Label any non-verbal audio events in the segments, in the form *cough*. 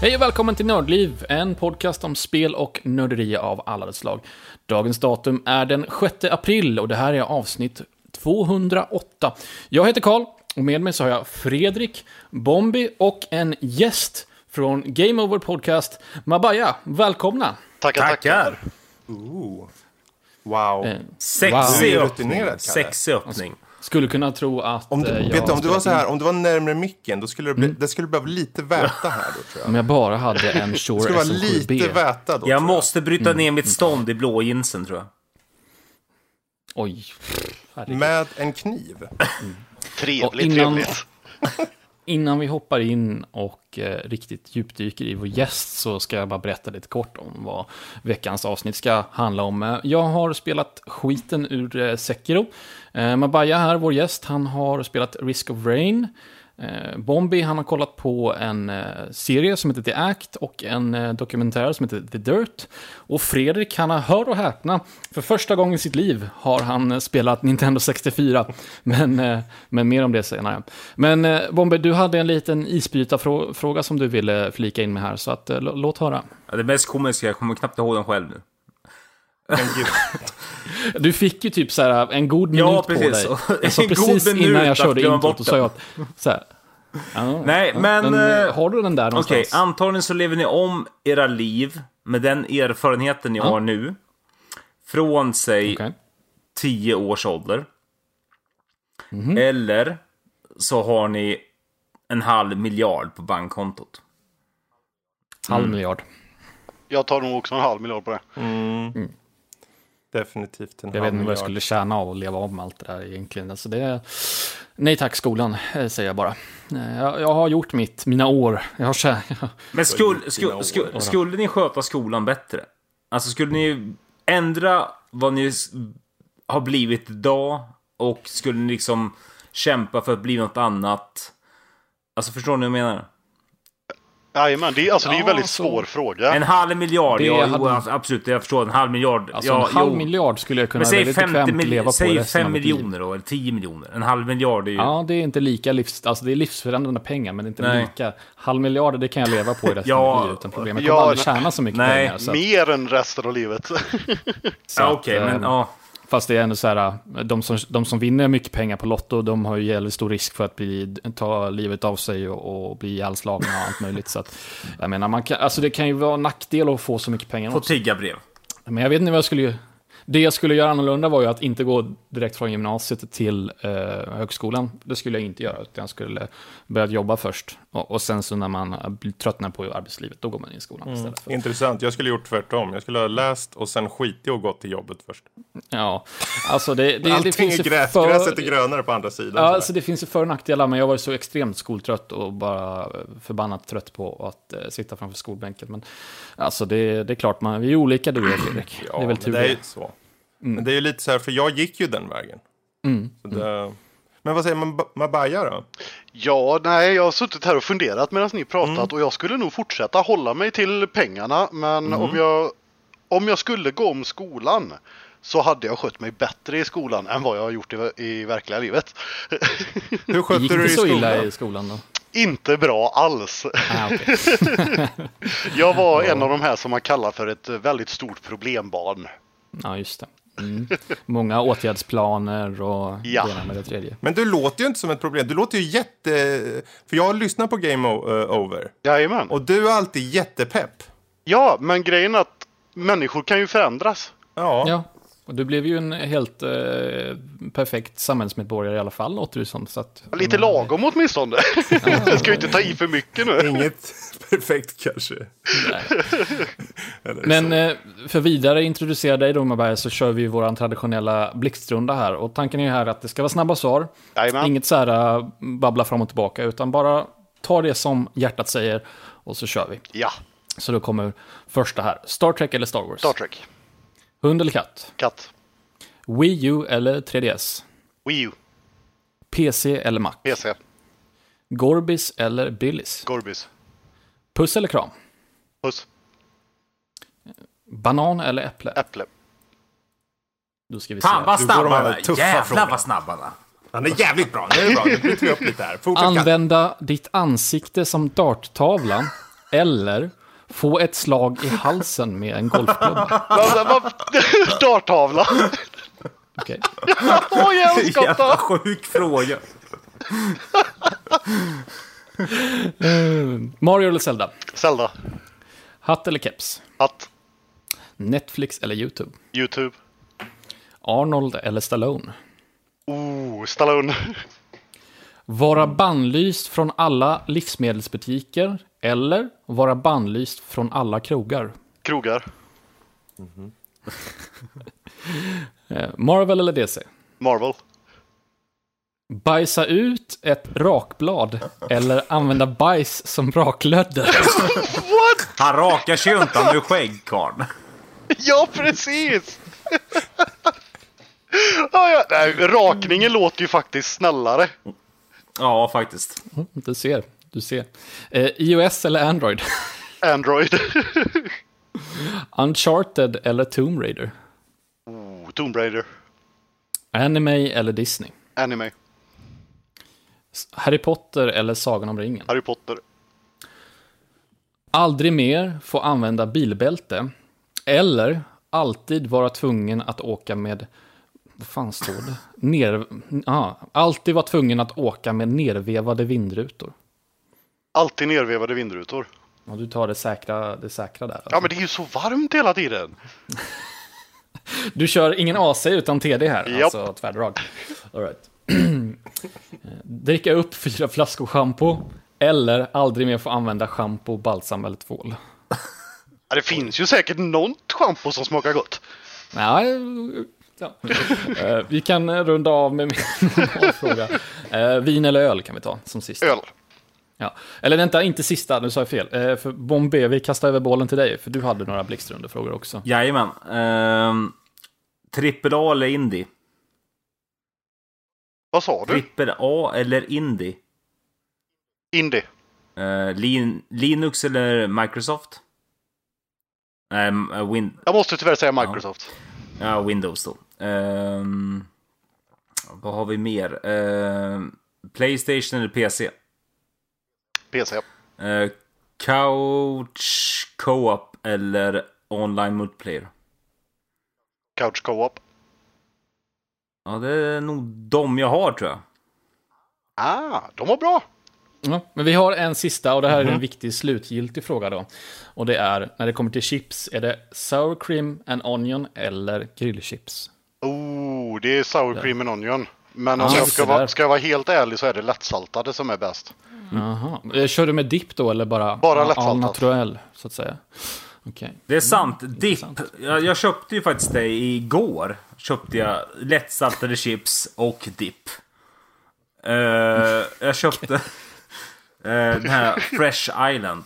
Hej och välkommen till Nördliv, en podcast om spel och nörderi av alla dess slag. Dagens datum är den 6 april och det här är avsnitt 208. Jag heter Karl och med mig så har jag Fredrik, Bombi och en gäst från Game Over Podcast, Mabaya. Välkomna! Tackar, tackar. Ooh. Wow. Eh, Wow. Sexig öppning. Rutinerad, Kalle. Sexig öppning. Skulle kunna tro att Om du, eh, jag vet du, om du var så här, om du var närmare micken, då skulle det, bli, det skulle behöva lite väta här då, tror jag. Om jag bara hade en Det Shure skulle vara lite SM7B. väta då, Jag tror måste bryta ner mitt stånd i blå jeansen tror jag. Oj. Herregud. Med en kniv. Trevligt, Och innan- trevligt. *laughs* Innan vi hoppar in och eh, riktigt djupdyker i vår gäst så ska jag bara berätta lite kort om vad veckans avsnitt ska handla om. Jag har spelat skiten ur eh, Sekiro. Eh, Mabaya här, vår gäst, han har spelat Risk of Rain. Eh, Bombi, han har kollat på en eh, serie som heter The Act och en eh, dokumentär som heter The Dirt. Och Fredrik, han har, hör och häpna, för första gången i sitt liv har han eh, spelat Nintendo 64. *laughs* Men, eh, men mer om det senare. Men eh, Bombi, du hade en liten isbrytarfråga som du ville flika in med här, så att, eh, låt höra. Ja, det mest komiska, jag kommer knappt ihåg den själv nu. Du fick ju typ så här en god minut Ja, på precis. dig. *laughs* En Alltså, precis innan jag körde introt och sa jag att... Så här, ja, Nej, ja, men, eh, har du den där Okej, någonstans? antagligen så lever ni om era liv med den erfarenheten ni Ja. har nu. Från, säg, Okej. 10 års ålder. Mhm. Eller så har ni en halv miljard på bankkontot. Halv Mm. miljard. Jag tar nog också en halv miljard på det. Definitivt en Jag vet inte vad jag skulle tjäna av att leva av med allt det där egentligen. Alltså det Nej tack skolan, eh, säger jag bara. Eh, Jag, jag har gjort mitt, mina år. Jag har tjä... *laughs* Men skulle, skulle, skulle, skulle ni sköta skolan bättre? Alltså skulle ni ändra vad ni har blivit idag och skulle ni liksom kämpa för att bli något annat? Alltså förstår ni vad jag menar? Jajamän, det, är- alltså, det är ju en Ja, väldigt så- svår fråga. En halv miljard, ja, hade- jo, absolut, jag förstår. En halv miljard. Alltså ja, en halv jo. miljard skulle jag kunna Men säg väldigt 50 bekvämt leva miljoner, på säg resten 5 av mitt liv. miljoner då, eller 10 miljoner. En halv miljard är ju... Ja, det är inte lika livs... Alltså det är livsförändrande pengar, men det är inte Nej. lika. Halv miljard, det kan jag leva på i resten Ja, av mitt liv utan problem. Jag ja, kommer aldrig nej. tjäna så mycket Nej, pengar. Så att, Mer än resten av livet. så ja okej, eh, men ja. Fast det är ändå så här, de som, de som vinner mycket pengar på Lotto, de har ju jävligt stor risk för att bli, ta livet av sig och, och bli ihjälslagna och allt möjligt. Så att, jag menar, man kan, alltså det kan ju vara en nackdel att få så mycket pengar Få tigga brev. Men jag vet inte vad jag skulle. Det jag skulle göra annorlunda var ju att inte gå direkt från gymnasiet till eh, högskolan. Det skulle jag inte göra, utan jag skulle börja jobba först. Och, och sen så när man tröttnar på arbetslivet, då går man in i skolan istället. För. Intressant, jag skulle gjort tvärtom. Jag skulle ha läst och sen skitit och gått till jobbet först. Ja, alltså det, det, det Allting finns är ju gräs, för- gräset är grönare på andra sidan. Ja, sådär. alltså det finns ju för och nackdelar, men jag var så extremt skoltrött och bara förbannat trött på att eh, sitta framför skolbänken. Men alltså det, det är klart, man, vi är olika du och jag, Fredrik. ja, det är väl tur det är det. Så. Men det är ju lite så här, för jag gick ju den vägen. Mm. Så det... Men vad säger man, Mabaya då? Ja, nej, jag har suttit här och funderat medan ni pratat Mm. och jag skulle nog fortsätta hålla mig till pengarna. Men Mm. om, jag, om jag skulle gå om skolan så hade jag skött mig bättre i skolan än vad jag har gjort i, i verkliga livet. Hur skötte Gick du dig i så illa skolan? i skolan då? Inte bra alls. Ah, okej. *laughs* Jag var en av de här som man kallar för ett väldigt stort problembarn. Ja, just det. Mm. Många åtgärdsplaner och Ja. det ena med det tredje. Men du låter ju inte som ett problem. Du låter ju jätte... För jag har lyssnat på Game eh, Over. Jajamän. Och du är alltid jättepepp. Ja, men grejen är att människor kan ju förändras. Ja. Ja, och du blev ju en helt eh, perfekt samhällsmedborgare i alla fall, låter det som. Så att, Lite lagom åtminstone. *laughs* Jag ska ju inte ta i för mycket nu. Inget perfekt kanske. *laughs* Men så. eh, för vidare introducera dig då Maberg så kör vi vår traditionella blixtrunda här. Och tanken är ju här att det ska vara snabba svar. Jajamän. Inget så här eh, babbla fram och tillbaka, utan bara ta det som hjärtat säger och så kör vi. Ja, Så då kommer första här. Star Trek eller Star Wars? Star Trek. Hund eller katt? Katt. Wii U eller 3DS? Wii U. PC eller Mac? PC. Gorbis eller Billys? Gorbis. Puss eller kram? Puss. Banan eller äpple? Äpple. Då ska vi se. Fan vad Du går snabb de är. Jävlar frågorna. vad snabb han är. Han är jävligt bra. Nu är det bra. Nu bryter vi upp lite här. Fortsätt. Använda ditt ansikte som darttavla eller få ett slag i halsen med en golfklubba? *laughs* Darttavla. Okej. Åh, Jävla hjärnskotta. sjuk fråga. Mario eller Zelda? Zelda. Hatt eller keps? Hatt. Netflix eller YouTube? YouTube. Arnold eller Stallone? Oh, Stallone. *laughs* Vara bannlyst från alla livsmedelsbutiker eller vara bannlyst från alla krogar? Krogar. *laughs* Eh, Marvel eller DC? Marvel. Bajsa ut ett rakblad eller använda bajs som raklödder? What? Han rakar sig ju inte, han har ju skägg karln. Ja, precis! ja, ja. Nej, rakningen låter ju faktiskt snällare. Ja, faktiskt. Du ser, du ser. Eh, iOS eller Android? Android. Uncharted eller Tomb Raider? oh, Tomb Raider. Anime eller Disney? Anime. Harry Potter eller Sagan om ringen? Harry Potter. Aldrig mer få använda bilbälte. Eller alltid vara tvungen att åka med... Vad fan står det? Ner, ah, alltid vara tvungen att åka med nervevade vindrutor. Alltid nervevade vindrutor. Och du tar det säkra, det säkra där. Ja, men det är ju så varmt hela tiden. *laughs* Du kör ingen AC utan TD här, Japp. alltså tvärdrag. All right. *clears throat* Dricka upp fyra flaskor schampo. Eller aldrig mer få använda schampo, balsam eller tvål. Ja, det finns ju säkert något schampo som smakar gott. Ja, ja. *laughs* Eh, vi kan runda av med min *laughs* fråga. Eh, vin eller öl kan vi ta som sista. Öl. Ja. Eller vänta, inte sista, nu sa jag fel. Eh, för Bombé, vi kastar över bollen till dig, för du hade några blixtrundefrågor också. Jajamän. Ehm, trippel A eller Indie? Vad sa du? Trippel A eller Indie? Indie. Eh, Lin Linux eller Microsoft? Um, win Jag måste tyvärr säga Microsoft. ja, Windows då. Ehm, vad har vi mer? Ehm, Playstation eller PC? PC. Uh, couch Co-op eller online multiplayer? Couch Co-op. Ja, det är nog de jag har tror jag. Ah, de var bra. Ja, men vi har en sista, och det här är en viktig slutgiltig fråga då. Och det är, när det kommer till chips, är det sour cream and onion eller grillchips? Oh, det är sour cream and onion. Men om Ja, jag ska vara, ska jag vara helt ärlig så är det lättsaltade som är bäst. Jaha. Eh, Kör du med dipp då, eller bara? Bara all lättsaltat. naturell, så att säga? Okej. Det är sant. Dipp. intressant. Jag, jag köpte ju faktiskt det igår. Köpte jag lättsaltade chips och dipp. Eh, jag köpte *laughs* eh, den här Fresh Island.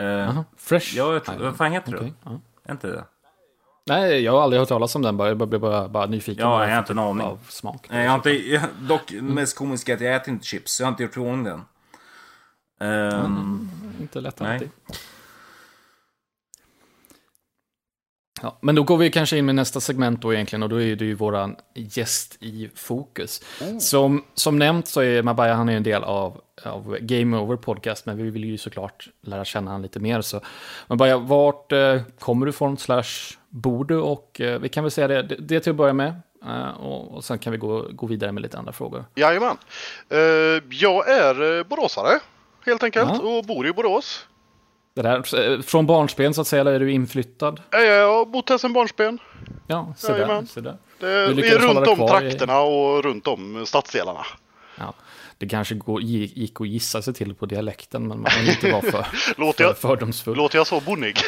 Uh, Jaha. Fresh? ja, jag tror, vad fan heter Okej, det? ja. Är inte det? Nej, jag har aldrig hört talas om den, bara, jag blev bara, bara nyfiken. Ja, jag har inte en aning. Av smak. Nej, jag har inte, jag, dock mest komiskt är att jag äter inte chips. Jag har inte gjort i ordning den. Ehm, Inte lätt Nej. alltid. Ja, men då går vi kanske in med nästa segment då egentligen och då är det ju våran gäst i fokus. Som, som nämnt så är Mabaya, han är en del av, av Game Over Podcast, men vi vill ju såklart lära känna han lite mer. Så Mabaya, vart eh, kommer du från slash bor du? Och eh, vi kan väl säga det, det, det till att börja med. Eh, och, och sen kan vi gå, gå vidare med lite andra frågor. Jajamän. Uh, jag är uh, boråsare helt enkelt Ja. och bor i Borås. Det där, eh, från barnsben så att säga, eller är du inflyttad? Eh, Jag har bott här sedan barnsben. Ja, så där, så där. Det är runt om kvar i- trakterna och runt om stadsdelarna. Ja, det kanske går, gick att gissa sig till på dialekten, men man vill inte vara för, *laughs* Låter för jag, fördomsfull. låter jag så bonnig? *laughs* *laughs*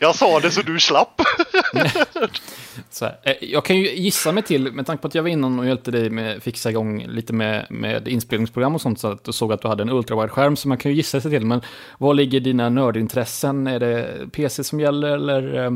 jag sa det så du slapp. *laughs* Här, eh, jag kan ju gissa mig till, med tanke på att jag var innan och hjälpte dig med fixa igång lite med, med inspelningsprogram och sånt, så att du såg att du hade en ultrawide-skärm, så man kan ju gissa sig till. Men var ligger dina nördintressen? Är det PC som gäller, eller, eh,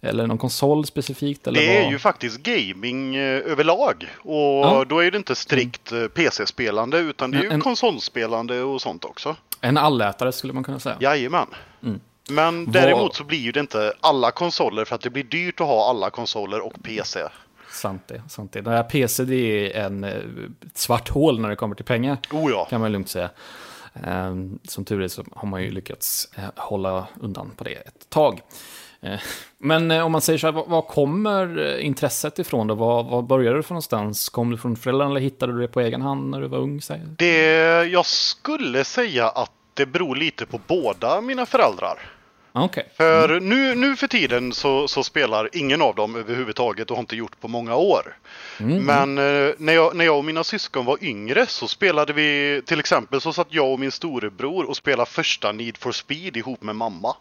eller någon konsol specifikt? Eller Det är vad? ju faktiskt gaming eh, överlag. Och Ja. då är det inte strikt PC-spelande utan det är ju En- konsolspelande och sånt också. En allätare skulle man kunna säga. Jajamän. Mm. Men däremot så blir ju det inte alla konsoler för att det blir dyrt att ha alla konsoler och PC. Sant det, sant det. Det här PC det är en, eh, ett svart hål när det kommer till pengar, Oh ja. kan man lugnt säga. Ehm, Som tur är så har man ju lyckats eh, hålla undan på det ett tag. Eh, Men eh, om man säger så här, var, kommer eh, intresset ifrån då? Var, var började du från någonstans? Kom du från föräldrarna eller hittade du det på egen hand när du var ung? säger? Det, jag skulle säga att det beror lite på båda mina föräldrar. Okej. För nu, nu för tiden så, så spelar ingen av dem överhuvudtaget och har inte gjort på många år. Men eh, när, jag, när jag och mina syskon var yngre så spelade vi, till exempel så satt jag och min storebror och spelade första Need for Speed ihop med mamma.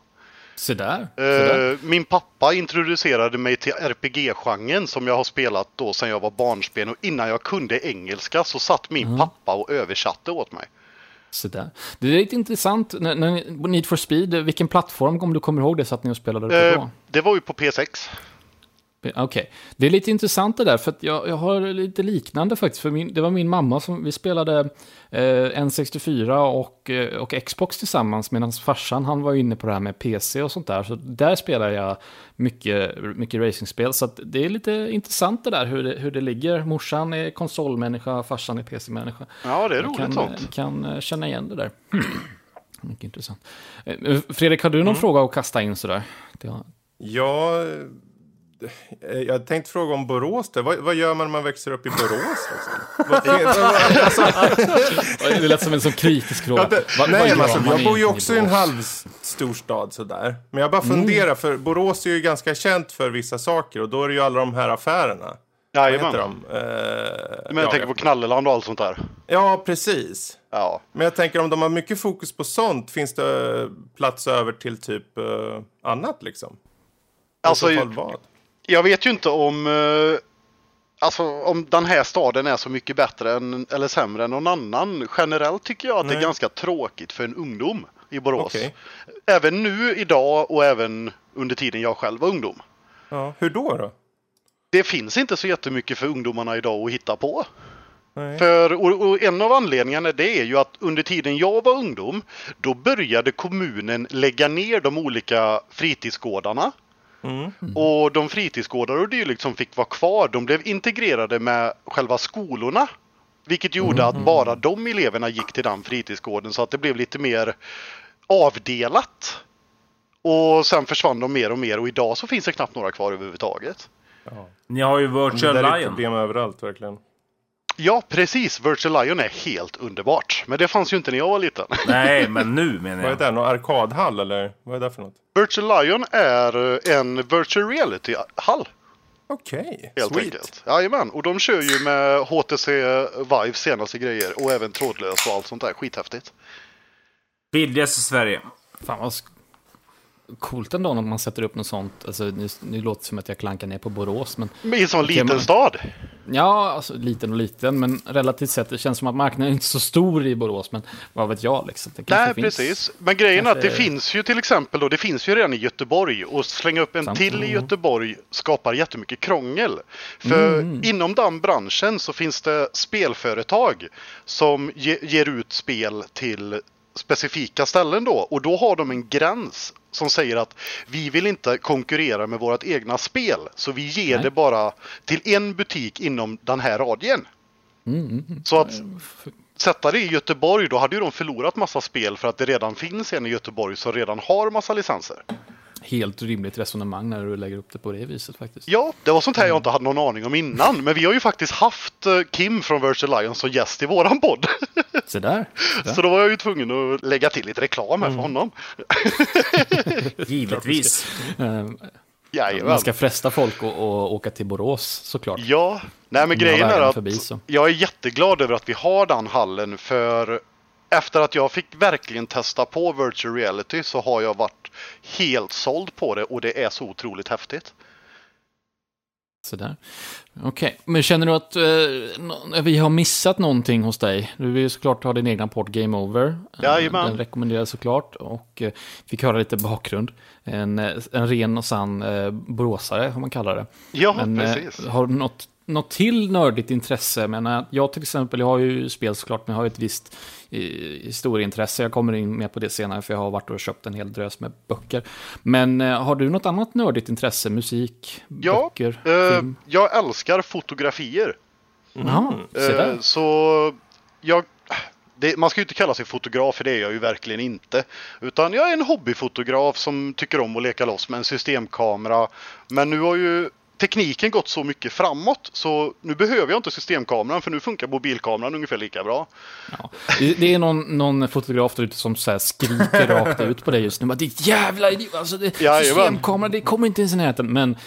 Se där. Där. Eh, min pappa introducerade mig till RPG-genren som jag har spelat då sedan jag var barnsben och innan jag kunde engelska så satt min pappa och översatte åt mig. Se där. Det är lite intressant, när, när, Need for Speed, vilken plattform, om du kommer ihåg det, satt ni och spelade det på Eh, då? det var ju på P6. Okej, det är lite intressant det där, för att jag, jag har lite liknande faktiskt. För min, det var min mamma som, vi spelade eh, N64 och, eh, och Xbox tillsammans, medan farsan han var inne på det här med PC och sånt där. Så där spelar jag mycket, mycket racingspel, så att det är lite intressant det där hur det, hur det ligger. Morsan är konsolmänniska, farsan är PC-människa. Ja, det är Jag roligt kan, sånt. kan eh, känna igen det där. *clears throat* Mycket intressant. Eh, Fredrik, har du Mm. någon fråga att kasta in sådär? Ja, eh, jag tänkte fråga om Borås. Där. Vad, vad gör man när man växer upp i Borås? Liksom? *laughs* Vad vad- alltså, Det lät som en så kritisk fråga. Ja, det, Vad- vad nej, alltså, jag bor ju också i en Borås? halv storstad sådär. Men jag bara Mm. funderar, för Borås är ju ganska känt för vissa saker och då är det ju alla de här affärerna. Vad heter Jajamän. de? Eh, Men jag ja, tänker på Knalleland och allt sånt där. Ja, precis. Ja. Men jag tänker om de har mycket fokus på sånt, finns det plats över till typ eh, annat liksom? Alltså, vad? Jag vet ju inte om, eh, alltså, om den här staden är så mycket bättre än, eller sämre än någon annan. Generellt tycker jag att det Nej. är ganska tråkigt för en ungdom i Borås. Okej. Även nu idag och även under tiden jag själv var ungdom. Ja, hur då då? Det finns inte så jättemycket för ungdomarna idag att hitta på. Nej. För, och, och en av anledningarna det är ju att under tiden jag var ungdom då började kommunen lägga ner de olika fritidsgårdarna. Mm. Och de fritidsgårdar och dylikt som fick vara kvar de blev integrerade med själva skolorna. Vilket gjorde att bara de eleverna gick till den fritidsgården så att det blev lite mer avdelat. Och sen försvann de mer och mer och idag så finns det knappt några kvar överhuvudtaget. Ni har ju Det där Virtual är ett Lion. problem överallt verkligen. Ja, precis. Virtual Lion är helt underbart. Men det fanns ju inte när jag var liten. *laughs* Nej, men nu menar Vad är jag. det? Någon arkadhall eller vad är det för något? Virtual Lion är eh, en virtual reality-hall. Okej, Helt sweet. enkelt. Jajamän, och de kör ju med HTC Vive senaste grejer och även trådlöst och allt sånt där. Skithäftigt. Billigast i Sverige. Fan vad coolt ändå om man sätter upp något sånt. Alltså, nu, nu låter det som att jag klankar ner på Borås, men Men I en sån liten men- stad. ja, alltså liten och liten, men relativt sett, det känns som att marknaden är inte så stor i Borås, men vad vet jag liksom. Det Nej, finns. precis. Men grejen är att det kanske- finns ju till exempel då, det finns ju redan i Göteborg och slänga upp en Sant. till i Göteborg skapar jättemycket krångel. För inom den branschen så finns det spelföretag som ge, ger ut spel till specifika ställen då och då har de en gräns som säger att vi vill inte konkurrera med vårt egna spel så vi ger Nej. det bara till en butik inom den här radien. Så att sätta det i Göteborg, då hade ju de förlorat massa spel för att det redan finns en i Göteborg som redan har massa licenser. Helt rimligt resonemang när du lägger upp det på det viset faktiskt. Ja, det var sånt här jag inte hade någon aning om innan. Men vi har ju faktiskt haft eh, Kim från Virtual Lion som gäst i våran podd. *laughs* Se där. *laughs* Så då var jag ju tvungen att lägga till lite reklam här för honom. *laughs* Givetvis. Eh, Jajamän. Man ska fresta folk att att åka till Borås såklart. Ja, nej men grejen är att förbi, så. jag är jätteglad över att vi har den hallen för efter att jag fick verkligen testa på virtual reality så har jag varit helt såld på det och det är så otroligt häftigt. Sådär. Okej, men känner du att eh, vi har missat någonting hos dig? Du vill ju såklart ha din egna port Game Over. Eh, Jajamän. Den rekommenderas såklart och eh, fick höra lite bakgrund. En, eh, en ren och sann eh, boråsare, om man kallar det. Ja, Men eh, precis. har du något något till nördigt intresse. Men jag till exempel, jag har ju spel såklart, men jag har ett visst eh, historieintresse. Jag kommer in mer på det senare, för jag har varit och köpt en hel drös med böcker. Men eh, har du något annat nördigt intresse? Musik, Ja, böcker, eh, film? jag älskar fotografier. Jaha, se Eh, så jag, det, man ska ju inte kalla sig fotograf, för det är jag ju verkligen inte. Utan jag är en hobbyfotograf som tycker om att leka loss med en systemkamera. Men nu har ju tekniken gått så mycket framåt så nu behöver jag inte systemkameran för nu funkar mobilkameran ungefär lika bra. Ja. Det, det är någon, någon fotograf där ute som så skriker *laughs* rakt ut på dig just nu. Bara, Ditt jävla idiot! Alltså, det, systemkamera, det kommer inte ens i närheten. Men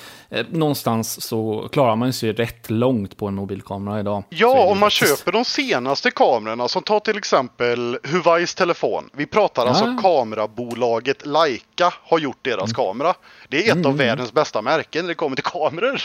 någonstans så klarar man sig rätt långt på en mobilkamera idag. Ja, om man faktiskt- köper de senaste kamerorna som tar till exempel Huawei's telefon. Vi pratar alltså Ja. kamerabolaget Leica har gjort deras kamera. Det är ett av världens bästa märken när det kommer till kameror.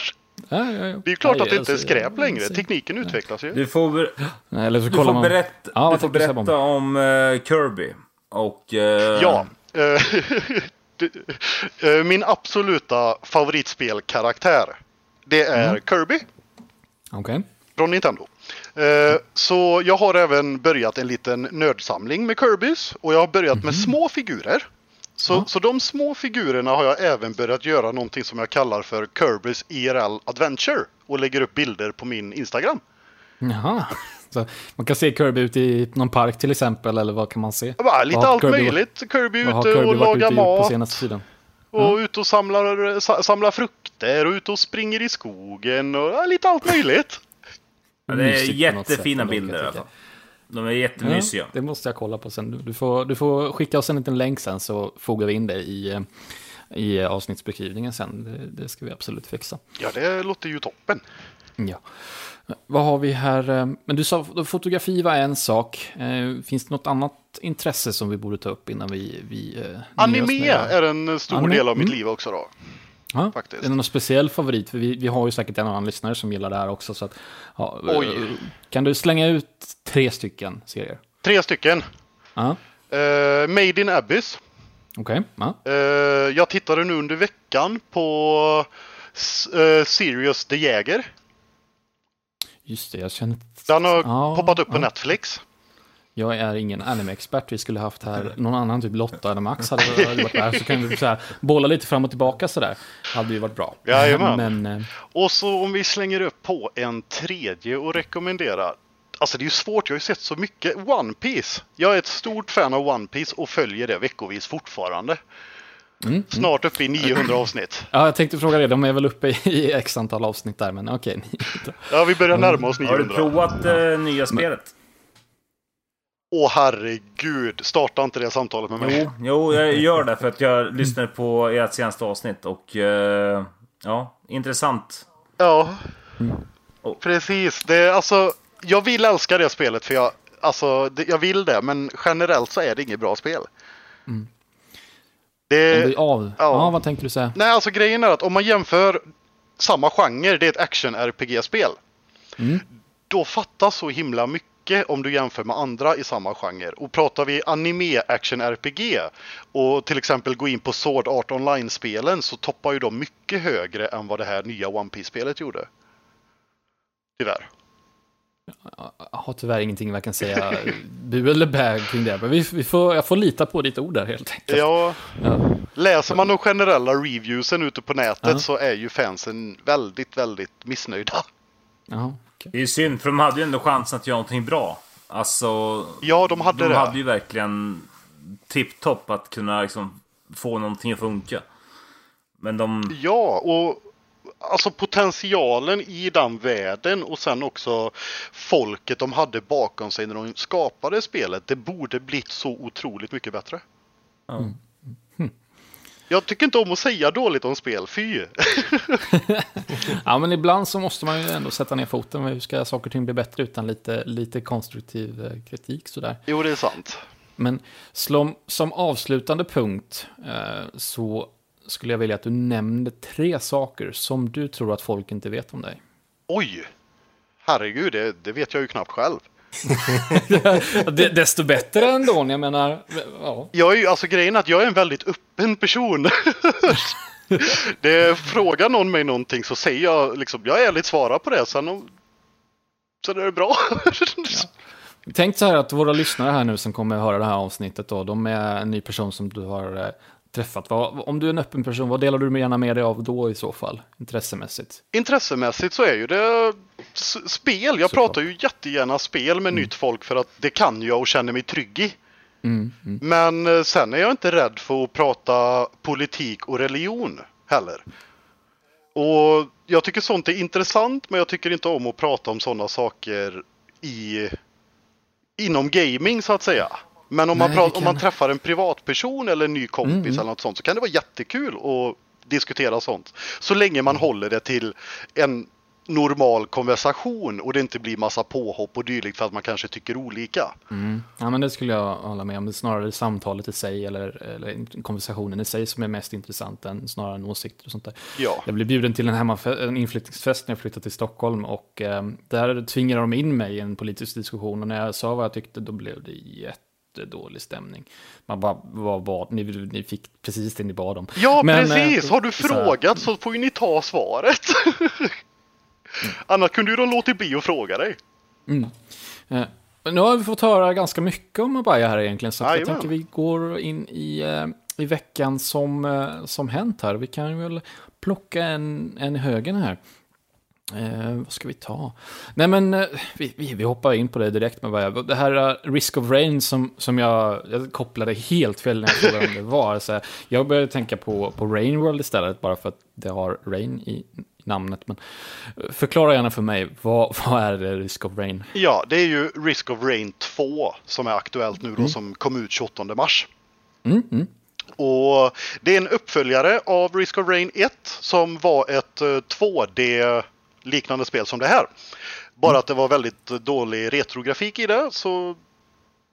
Ja, ja, ja. Det är ju klart att det inte är alltså, skräp längre. Tekniken utvecklas ju. Du får, ber- Nej, Eller så du får man... berätta, du får berätta om eh, Kirby. Och... eh, Ja. *laughs* eh, Min absoluta favoritspelkaraktär. Det är Kirby Okej. från Nintendo. Eh, Så jag har även börjat en liten nördsamling med Kirbys och jag har börjat med små figurer. Så, så de små figurerna har jag även börjat göra någonting som jag kallar för Kirbys IRL Adventure och lägger upp bilder på min Instagram. Jaha. Så man kan se Kirby ute i någon park till exempel, eller vad kan man se? Bara, lite allt Kirby- möjligt. Kirby Vad har ute Kirby och varit lagar gjort på mat. senaste tiden? Och ute och samlar, sa- samlar frukter och ute och springer i skogen och ja, lite allt möjligt. *laughs* Ja, det är jättefina bilder i alla fall. De är jättemysiga. Ja, det måste jag kolla på sen. Du- får, du får skicka oss en liten länk sen så fogar vi in det i, i avsnittsbeskrivningen sen. Det, det ska vi absolut fixa. Ja, det låter ju toppen. Ja. Vad har vi här? eh, Men du sa fotografi var en sak. Eh, Finns det något annat intresse som vi borde ta upp innan vi... vi eh, Anime är en stor Anime, del av mitt mm. liv också då. Ja, faktiskt. Är det någon speciell favorit? För vi, vi har ju säkert en annan lyssnare som gillar det här också. Så att, ja, Kan du slänga ut tre stycken serier? Tre stycken. Ja, Uh, Made in Abyss. okej. Ja. Eh, jag tittade nu under veckan på uh, Sirius the Jäger. Just det, jag känner... Den har Ja, poppat upp på ja. Netflix. Jag är ingen anime-expert. Vi skulle haft här någon annan, typ Lotta eller Max hade hade varit där. Så kan vi så här, bolla lite fram och tillbaka sådär. Hade ju varit bra. Jajamän. Men eh, Och så om vi slänger upp på en tredje och rekommenderar. Alltså det är ju svårt, jag har ju sett så mycket. One Piece. Jag är ett stort fan av One Piece och följer det veckovis fortfarande. Mm, Snart uppe i 900 avsnitt. ja, jag tänkte fråga det. De är väl uppe i, *laughs* x antal avsnitt där, men okej. Ja, vi börjar närma oss Har du 900. provat eh, nya spelet? Åh herregud, starta inte det samtalet med mig. Jo, jo, jag gör det för att jag lyssnade på ert senaste avsnitt och eh, ja, intressant. Ja, Oh. precis. Det är, alltså, jag vill älska det spelet för jag, alltså, det, jag vill det, men generellt så är det inget bra spel. Om Det, vi av. Ja. ja. vad tänkte du säga? nej, alltså grejen är att om man jämför samma genre, det är ett action-RPG-spel. Mm. Då fattas så himla mycket om du jämför med andra i samma genre. Och pratar vi anime action RPG och till exempel gå in på Sword Art Online-spelen så toppar ju de mycket högre än vad det här nya One Piece-spelet gjorde. Tyvärr. Jag har tyvärr ingenting jag kan säga bu eller bä kring det. Men vi, vi får, jag får lita på ditt ord där helt enkelt. Ja, Ja. läser man de generella reviewsen ute på nätet Ja. så är ju fansen väldigt, väldigt missnöjda. Jaha, okej. Det är synd, för de hade ju ändå chansen att göra någonting bra. Alltså, Ja, de hade de det. hade ju verkligen tipptopp att kunna liksom få någonting att funka. Men de... Ja, och alltså potentialen i den världen och sen också folket de hade bakom sig när de skapade spelet. Det borde blivit så otroligt mycket bättre. Ja. Jag tycker inte om att säga dåligt om spel, fy! *laughs* Ja, men ibland så måste man ju ändå sätta ner foten. med Hur ska saker och ting bli bättre utan lite, lite konstruktiv eh, kritik sådär. Jo, det är sant. Men som, som avslutande punkt eh, så skulle jag vilja att du nämnde tre saker som du tror att folk inte vet om dig. Oj! Herregud, det, det vet jag ju knappt själv. *laughs* Desto bättre ändå, jag menar. Ja. Jag är ju, alltså grejen är att jag är en väldigt öppen person. *laughs* det frågar någon mig någonting så säger jag liksom, jag ärligt svarar på det. Sen, om- sen är det bra. *laughs* Tänk så här att våra lyssnare här nu som kommer att höra det här avsnittet då, de är en ny person som du har eh, träffat. Vad, om du är en öppen person, vad delar du gärna med dig av då i så fall, intressemässigt? Intressemässigt så är ju det spel. Jag Såklart. pratar ju jättegärna spel med nytt folk för att det kan jag och känner mig trygg i. Men eh, sen är jag inte rädd för att prata politik och religion heller. Och jag tycker sånt är intressant men jag tycker inte om att prata om sådana saker i inom gaming så att säga. Men om, man, Nej, pra- det om man träffar en privatperson eller en ny kompis eller något sånt så kan det vara jättekul att diskutera sånt. Så länge man håller det till en normal konversation och det inte blir massa påhopp och dylikt för att man kanske tycker olika. Ja, men det skulle jag hålla med om. Det är snarare samtalet i sig eller, eller konversationen i sig som är mest intressant än snarare än åsikter och sånt där. Ja. Jag blev bjuden till en, en inflyttningsfest när jag flyttade till Stockholm och eh, där tvingade de in mig i en politisk diskussion och när jag sa vad jag tyckte då blev det jättedålig stämning. Man bara, vad bad ni? Ni fick precis det ni bad om. Ja, Men, eh, precis. Har du så frågat så får ju ni ta svaret. *laughs* Annars kunde ju de låtit bli att fråga dig. Eh, Nu har vi fått höra ganska mycket om Mabaya här egentligen, så jag tänker vi går in i, eh, i veckan som, eh, som hänt här. Vi kan väl plocka en, en högen här. Eh, vad ska vi ta? Nej men eh, vi, vi, vi hoppar in på det direkt med Mabaya. Det här eh, Risk of Rain som, som jag, jag kopplade helt fel när jag frågade om det var. Så jag började tänka på, på Rain World istället, bara för att det har Rain i namnet. Men eh, förklara gärna för mig, vad, *laughs* vad är det Risk of Rain? Ja, det är ju Risk of Rain 2 som är aktuellt nu då som kom ut 28 mars. Och det är en uppföljare av Risk of Rain 1 som var ett eh, 2D liknande spel som det här. Bara att det var väldigt dålig retrografik i det så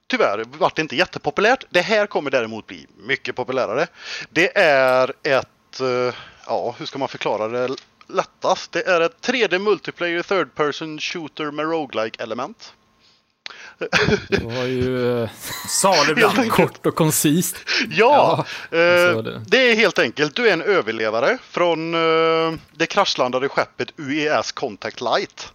tyvärr vart det inte jättepopulärt. Det här kommer däremot bli mycket populärare. Det är ett, eh, ja hur ska man förklara det lättast? Det är ett 3D multiplayer third person shooter med roguelike element. Det var *laughs* ju eh, Salig *laughs* blandning. kort och koncist. Ja, Ja, eh, så det. det är helt enkelt. Du är en överlevare från eh, det kraschlandade skeppet UES Contact Light.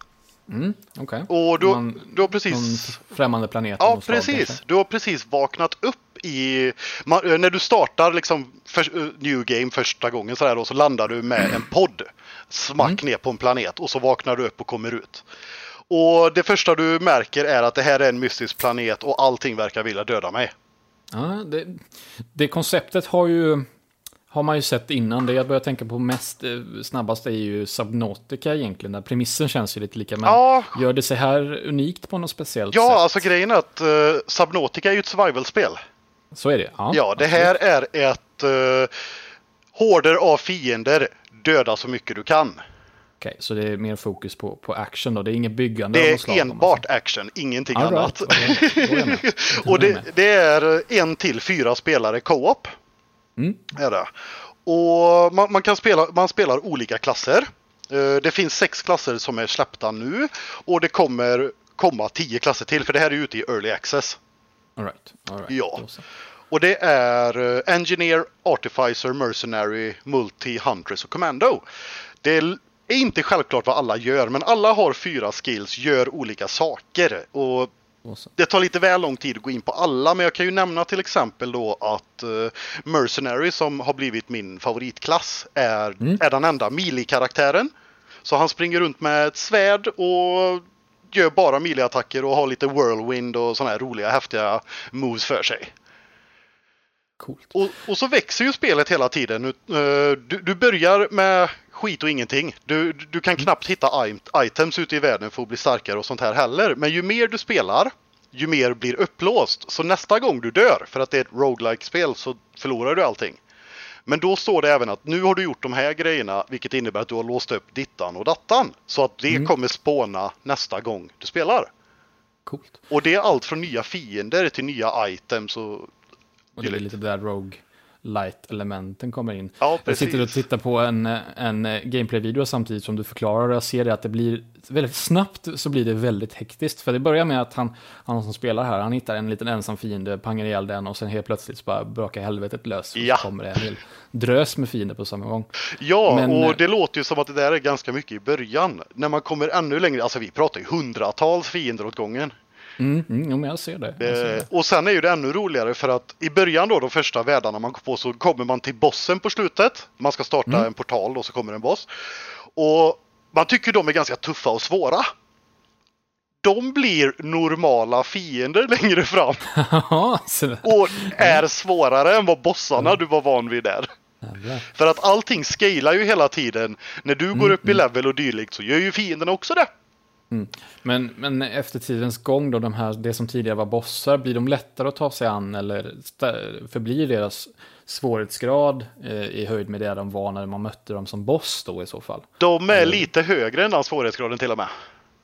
Okej. Och du, du har precis... Främmande planet. Ja, slag, precis. kanske. Du har precis vaknat upp i... Man, eh, när du startar liksom för, New Game första gången så, här, och så landar du med en podd. Smack ner på en planet och så vaknar du upp och kommer ut. Och det första du märker är att det här är en mystisk planet och allting verkar vilja döda mig. Ja, det, det konceptet har ju har man ju sett innan. Det jag börjar tänka på mest eh, snabbast är ju Subnautica egentligen. Där premissen känns ju lite lika. Men Ja. gör det sig här unikt på något speciellt Ja, sätt? alltså grejen är att uh, Subnautica är ju ett survival-spel. Så är det. Ja, Ja, det här är ett uh, horder av fiender. Döda så mycket du kan. Okej, så det är mer fokus på, på action då. Det är inget byggande Det slag, är man enbart action, ingenting. All annat. right. Då. Då *laughs* Och det, det är en till fyra spelare co-op. Mm. Är det. Och man, man, kan spela, man spelar olika klasser. Eh, Det finns sex klasser som är släppta nu. Och det kommer komma tio klasser till, för det här är ute i early access. All right, all right. Ja. Och det är eh, Engineer, Artificer, Mercenary, Multi, Huntress och Commando. Det är inte självklart vad alla gör, men alla har fyra skills, gör olika saker. Och det tar lite väl lång tid att gå in på alla, men jag kan ju nämna till exempel då att eh, Mercenary som har blivit min favoritklass är, är den enda melee-karaktären. Så han springer runt med ett svärd och gör bara melee-attacker och har lite whirlwind och sådana här roliga häftiga moves för sig. Coolt. Och, och så växer ju spelet hela tiden. Eh, Du, du börjar med skit och ingenting. Du, du kan knappt hitta items ute i världen för att bli starkare och sånt här heller. Men ju mer du spelar, ju mer blir upplåst. Så nästa gång du dör, för att det är ett roguelike spel så förlorar du allting. Men då står det även att nu har du gjort de här grejerna, vilket innebär att du har låst upp dittan och dattan. Så att det kommer spåna nästa gång du spelar. Coolt. Och det är allt från nya fiender till nya items och Och det är lite där Rogue, light-elementen kommer in. Ja, jag sitter och tittar på en, en gameplay-video samtidigt som du förklarar och jag ser det att det blir väldigt snabbt så blir det väldigt hektiskt. För det börjar med att han, han som spelar här, han hittar en liten ensam fiende, pangar ihjäl den och sen helt plötsligt så bara brakar helvetet lös. Och Ja. så kommer det en hel drös med fiender på samma gång. Ja, Men, eh, och det låter ju som att det där är ganska mycket i början. När man kommer ännu längre, alltså vi pratar ju hundratals fiender åt gången. Mm, mm, jag ser det. Jag ser det. Eh, och sen är ju det ännu roligare för att i början då, de första världarna man går på, så kommer man till bossen på slutet. Man ska starta Mm. en portal och så kommer en boss. Och man tycker de är ganska tuffa och svåra. De blir normala fiender *laughs* längre fram och är svårare än vad bossarna du var van vid där. För att allting scalar ju hela tiden. När du Mm, går upp i level och dylikt så gör ju fienderna också det. Men, men efter tidens gång då, de här, det som tidigare var bossar, blir de lättare att ta sig an eller förblir deras svårighetsgrad eh, i höjd med det de var när man mötte dem som boss då i så fall? De är lite högre än den svårighetsgraden till och med.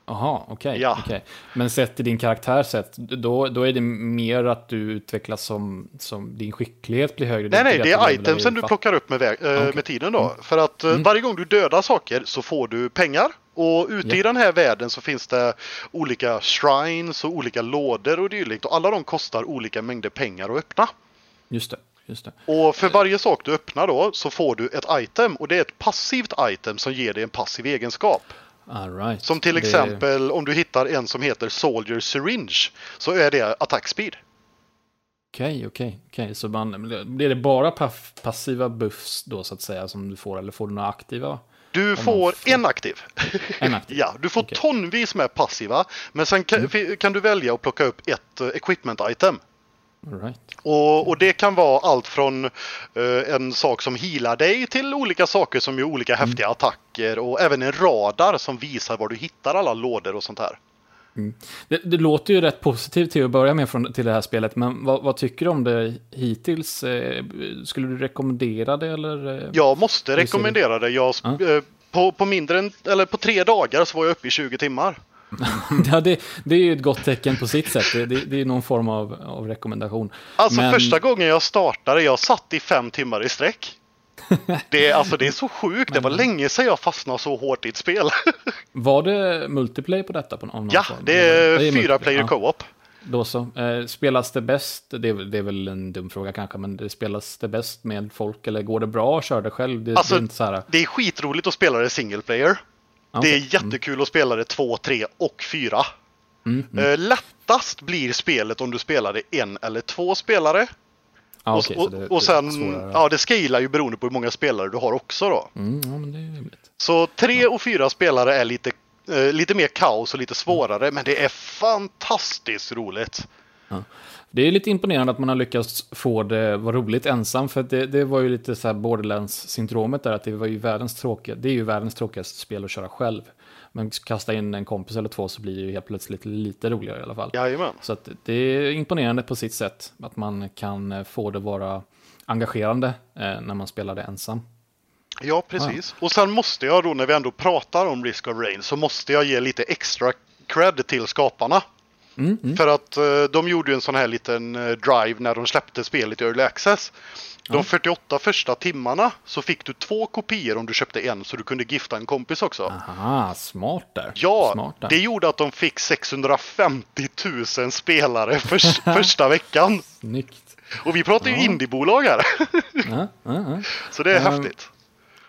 Jaha, okej. Ja. okej. Men sett till din karaktär sett, då, då är det mer att du utvecklas som, som din skicklighet blir högre. Nej, nej, det är itemsen i du plockar upp med, väg, eh. Mm. med tiden då. För att eh, varje gång du dödar saker så får du pengar. Och ute i Ja. den här världen så finns det olika shrines och olika lådor och dylikt. Och alla de kostar olika mängder pengar att öppna. Just det, just det. Och för varje sak du öppnar då så får du ett item. Och det är ett passivt item som ger dig en passiv egenskap. Right. Som till Det- exempel om du hittar en som heter Soldier Syringe. Så är det attack speed. Okej, okej, okej. Så man, blir det bara passiva buffs då så att säga som du får, eller får du några aktiva? Du får en aktiv. En aktiv? *laughs* Ja, du får Okej. tonvis med passiva. Men sen kan, fi- kan du välja att plocka upp ett eh, equipment item. Right. Och, och det kan vara allt från eh, en sak som healar dig till olika saker som gör olika häftiga attacker och även en radar som visar var du hittar alla lådor och sånt här. Det, det låter ju rätt positivt till att börja med från, till det här spelet, men vad, vad tycker du om det hittills? Eh, skulle du rekommendera det eller? eh? Jag måste rekommendera det. Jag, Ja. eh, på, på mindre än, eller på tre dagar så var jag uppe i 20 timmar. *laughs* Ja, det, det är ju ett gott tecken på sitt sätt. Det, det, det är någon form av, av rekommendation. Alltså Men- första gången jag startade, jag satt i fem timmar i sträck. Det är, alltså, det är så sjukt, det var länge sedan jag fastnade så hårt i ett spel. *laughs* Var det multiplayer på detta? På någon ja, form? det är fyra multiplayer, player ja. co-op. Då så. Eh, spelas det bäst, det är, väl- det är väl en dum fråga kanske, men det spelas det bäst med folk eller går det bra att köra det själv? Det, Alltså, det är inte så här... Det är skitroligt att spela det single player. Det är jättekul att spela det två, tre och fyra. Mm, Eh, lättast blir spelet om du spelar det en eller två spelare. Och, okej, så och, det- det och sen, svårare. ja det scalar ju beroende på hur många spelare du har också då. Mm, ja, men det är rimligt. Så tre och fyra spelare är lite, eh, lite mer kaos och lite svårare, men det är fantastiskt roligt. Det är lite imponerande att man har lyckats få det vara roligt ensam, för det, det var ju lite så här Borderlands-syndromet där, att det var ju världens tråkiga, det är ju världens tråkigaste spel att köra själv. Men kasta in en kompis eller två så blir det ju helt plötsligt lite roligare i alla fall. Jajamän. Så att det är imponerande på sitt sätt, att man kan eh, få det vara engagerande eh, när man spelar det ensam. Ja, precis. Och sen måste jag då när vi ändå pratar om Risk of Rain så måste jag ge lite extra cred till skaparna. För att eh, de gjorde ju en sån här liten eh, drive när de släppte spelet i Early Access. De 48 första timmarna så fick du två kopior om du köpte en så du kunde gifta en kompis också. Aha, smart där. Ja, smart där. det gjorde att de fick 650 000 spelare för, *laughs* första veckan. Snyggt. Och vi pratar ju indiebolag här. Ja, ja, ja. Så det är Ehm, häftigt.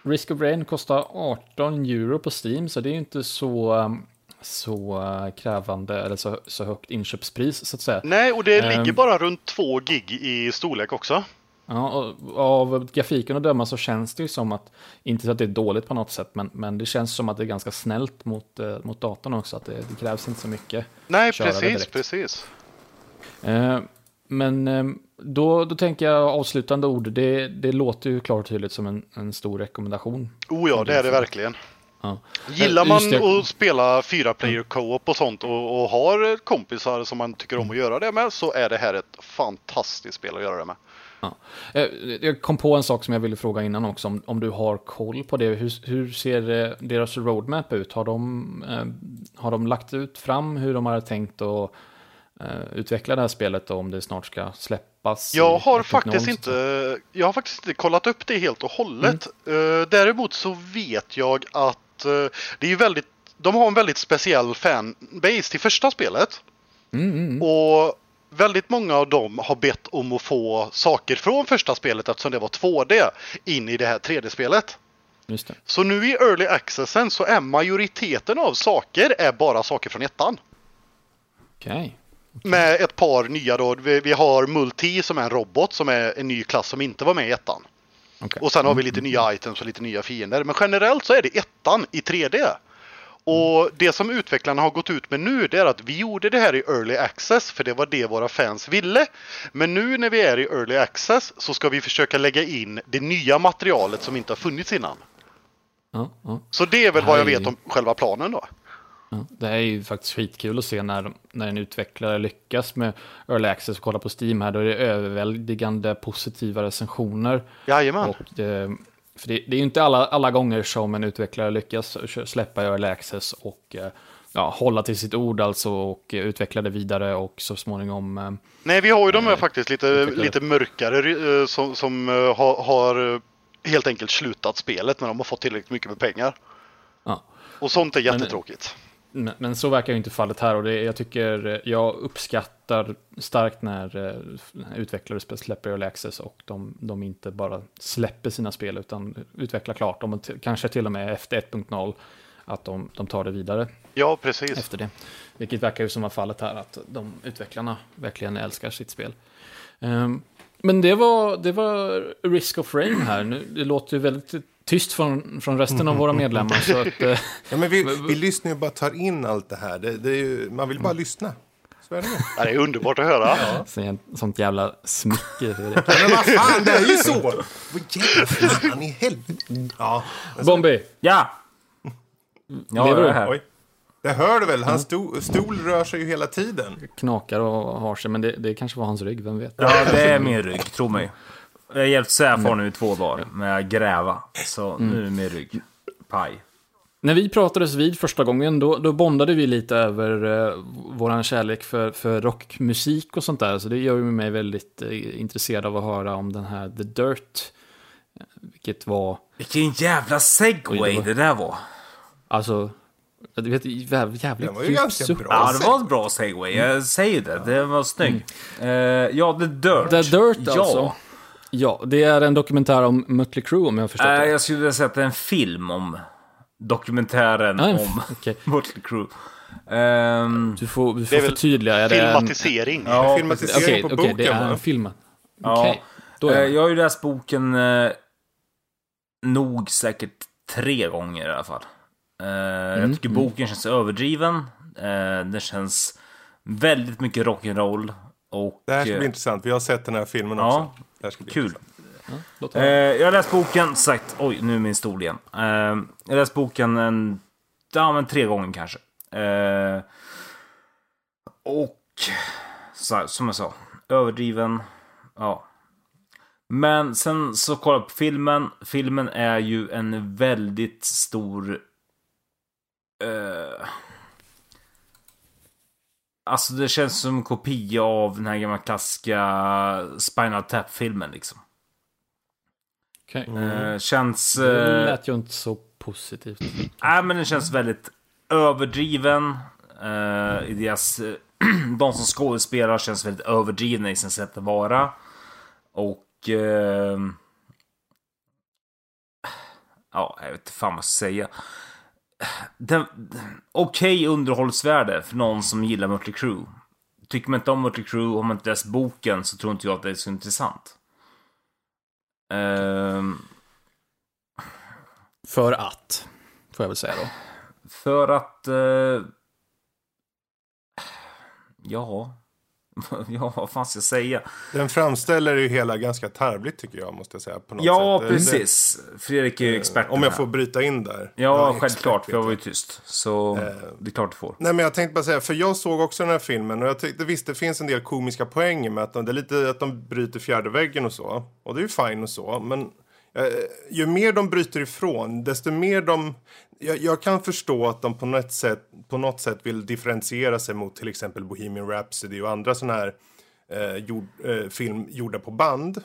Risk of Rain kostar 18 euro på Steam, så det är ju inte så, um, så uh, krävande, eller så, så högt inköpspris så att säga. Nej, och det ehm. ligger bara runt 2 gig i storlek också. Ja, av grafiken att döma så känns det ju som att, inte så att det är dåligt på något sätt, men, men det känns som att det är ganska snällt mot, eh, mot datorn också, att det, det krävs inte så mycket. Nej, precis, precis. Eh, men eh, då, då tänker jag avslutande ord, det, det låter ju klart och tydligt som en, en stor rekommendation. Oh ja, det är det verkligen. Ja. Gillar Eh, man det. att spela fyra player co-op och sånt och, och har kompisar som man tycker om att göra det med så är det här ett fantastiskt spel att göra det med. Ja. Eh, Jag kom på en sak som jag ville fråga innan också, om, om du har koll på det. Hur, hur ser eh, deras roadmap ut? Har de, eh, har de lagt ut fram hur de har tänkt att eh, utvecklar det här spelet och om det snart ska släppas. Jag har 1.0, faktiskt inte, jag har faktiskt inte kollat upp det helt och hållet. Mm. Eh, däremot så vet jag att det är väldigt, de har en väldigt speciell fanbase till första spelet. Mm, Och väldigt många av dem har bett om att få saker från första spelet eftersom det var 2D in i det här 3D-spelet. Just det. Så nu i early accessen så är majoriteten av saker är bara saker från ettan. Okej. Med ett par nya då. Vi, vi har Multi som är en robot som är en ny klass som inte var med i ettan. Okej. Och sen har vi lite nya items och lite nya fiender. Men generellt så är det ettan i 3D. Och det som utvecklarna har gått ut med nu det är att vi gjorde det här i early access för det var det våra fans ville. Men nu när vi är i early access så ska vi försöka lägga in det nya materialet som inte har funnits innan. Ja, ja. Så det är väl vad jag vet om själva planen då. Ja, det är ju faktiskt skitkul att se när, när en utvecklare lyckas med Early Access och kolla på Steam här. Då är det överväldigande positiva recensioner. Jajamän. Och, eh, för det, det är ju inte alla, alla gånger som en utvecklare lyckas släppa Early Access och eh, ja, hålla till sitt ord alltså och utveckla det vidare och så småningom eh, Nej, vi har ju de här faktiskt lite, utvecklare. lite mörkare som, som har, har helt enkelt slutat spelet när de har fått tillräckligt mycket med pengar. ja, Och sånt är jättetråkigt. Men, men så verkar ju inte fallet här och det, jag tycker jag uppskattar starkt när eh, utvecklare släpper Early Access och de, de inte bara släpper sina spel utan utvecklar klart dem och kanske till och med efter 1.0 att de, de tar det vidare Ja, precis. efter det. Vilket verkar ju som var fallet här att de utvecklarna verkligen älskar sitt spel. Ehm, men det var, det var Risk of Rain här. Nu, det låter ju väldigt tyst från, från resten av våra medlemmar. Så att, eh, *laughs* Ja, men vi, vi lyssnar ju bara tar in allt det här. Det, det är ju, man vill bara Mm. lyssna. Så är det. Ja, det är underbart att höra. Så- Sånt jävla smicker. *laughs* Men vad fan, det är ju så! Vad jävla fan i helvete. Ja, Bombi, Ja! Ja, Lever du? är här. oj. Det hör du väl? Hans sto, stol rör sig ju hela tiden. knakar och har sig, men det, det kanske var hans rygg, vem vet? Ja, det är min rygg, tro mig. Jag har hjälpt Säfar nu i två dagar med att gräva. Så nu är det min rygg. Paj. När vi pratades vid första gången, då, då bondade vi lite över eh, våran kärlek för, för rockmusik och sånt där. Så det gör ju mig väldigt eh, intresserad av att höra om den här The Dirt. eh, Vilket var, Vilken jävla segway det var- det där var. alltså, du vet, jävligt, Den var ju ganska bra. Ja, det var en bra segway. Jag säger det. Det var snygg. Eh, ja, The Dirt. The Dirt ja. alltså. Ja, det är en dokumentär om Mötley Crüe om jag har förstått Eh, det. jag skulle vilja säga att det är en film om dokumentären Ja, en om okej. *laughs* Mötley Crüe. Ehm, Du får, du Det får är väl förtydliga. Är det en- Filmatisering. ja, Filmatisering Okej, på okej, boken, det är en film. Ja. Okej, då är Eh, jag. har ju läst boken eh, nog säkert tre gånger i alla fall. Eh, Mm, jag tycker boken känns överdriven. Eh, det känns väldigt mycket rock'n'roll. Och, Det här ska bli eh, intressant. Vi har sett den här filmen Ja, också. Det här ska bli kul. Eh, jag har läst boken, sagt, oj nu är min stol igen. Eh, jag har läst boken en, ja men tre gånger kanske. Eh, och, så, som jag sa, överdriven, ja. Men sen så kollar jag på filmen. Filmen är ju en väldigt stor... Eh, alltså det känns som en kopia av den här gamla klassiska Spinal Tap-filmen liksom. Okej. Eh, känns... Det Eh, lät ju inte så positivt. Nej, men den känns väldigt överdriven. Eh, i deras, *clears throat* de som skådespelar känns väldigt överdrivna i sin sätt att vara. Och... Eh, ja, jag vet inte fan vad jag ska säga. Okej underhållsvärde för någon som gillar Mötley Crüe. Tycker man inte om Mötley Crüe och har man inte läst boken så tror inte jag att det är så intressant. Ehm, För att, får jag väl säga då. För att... Eh, ja... *laughs* ja, vad fan ska jag säga? Den framställer ju hela ganska tarvligt tycker jag, måste jag säga. På något Ja, sätt. Det- precis. Fredrik är ju det- expert Om jag här. får bryta in där. Ja, är självklart. expert, För jag var ju tyst. Så Eh. det är klart du får. Nej, men jag tänkte bara säga, för jag såg också den här filmen och jag tyckte visst det finns en del komiska poänger med att de, det är lite att de bryter fjärde väggen och så. Och det är ju fine och så, men eh, ju mer de bryter ifrån, desto mer de... Jag, jag, kan förstå att de på något, sätt, på något sätt vill differentiera sig mot till exempel Bohemian Rhapsody och andra sådana här eh, jord, eh, film gjorda på band.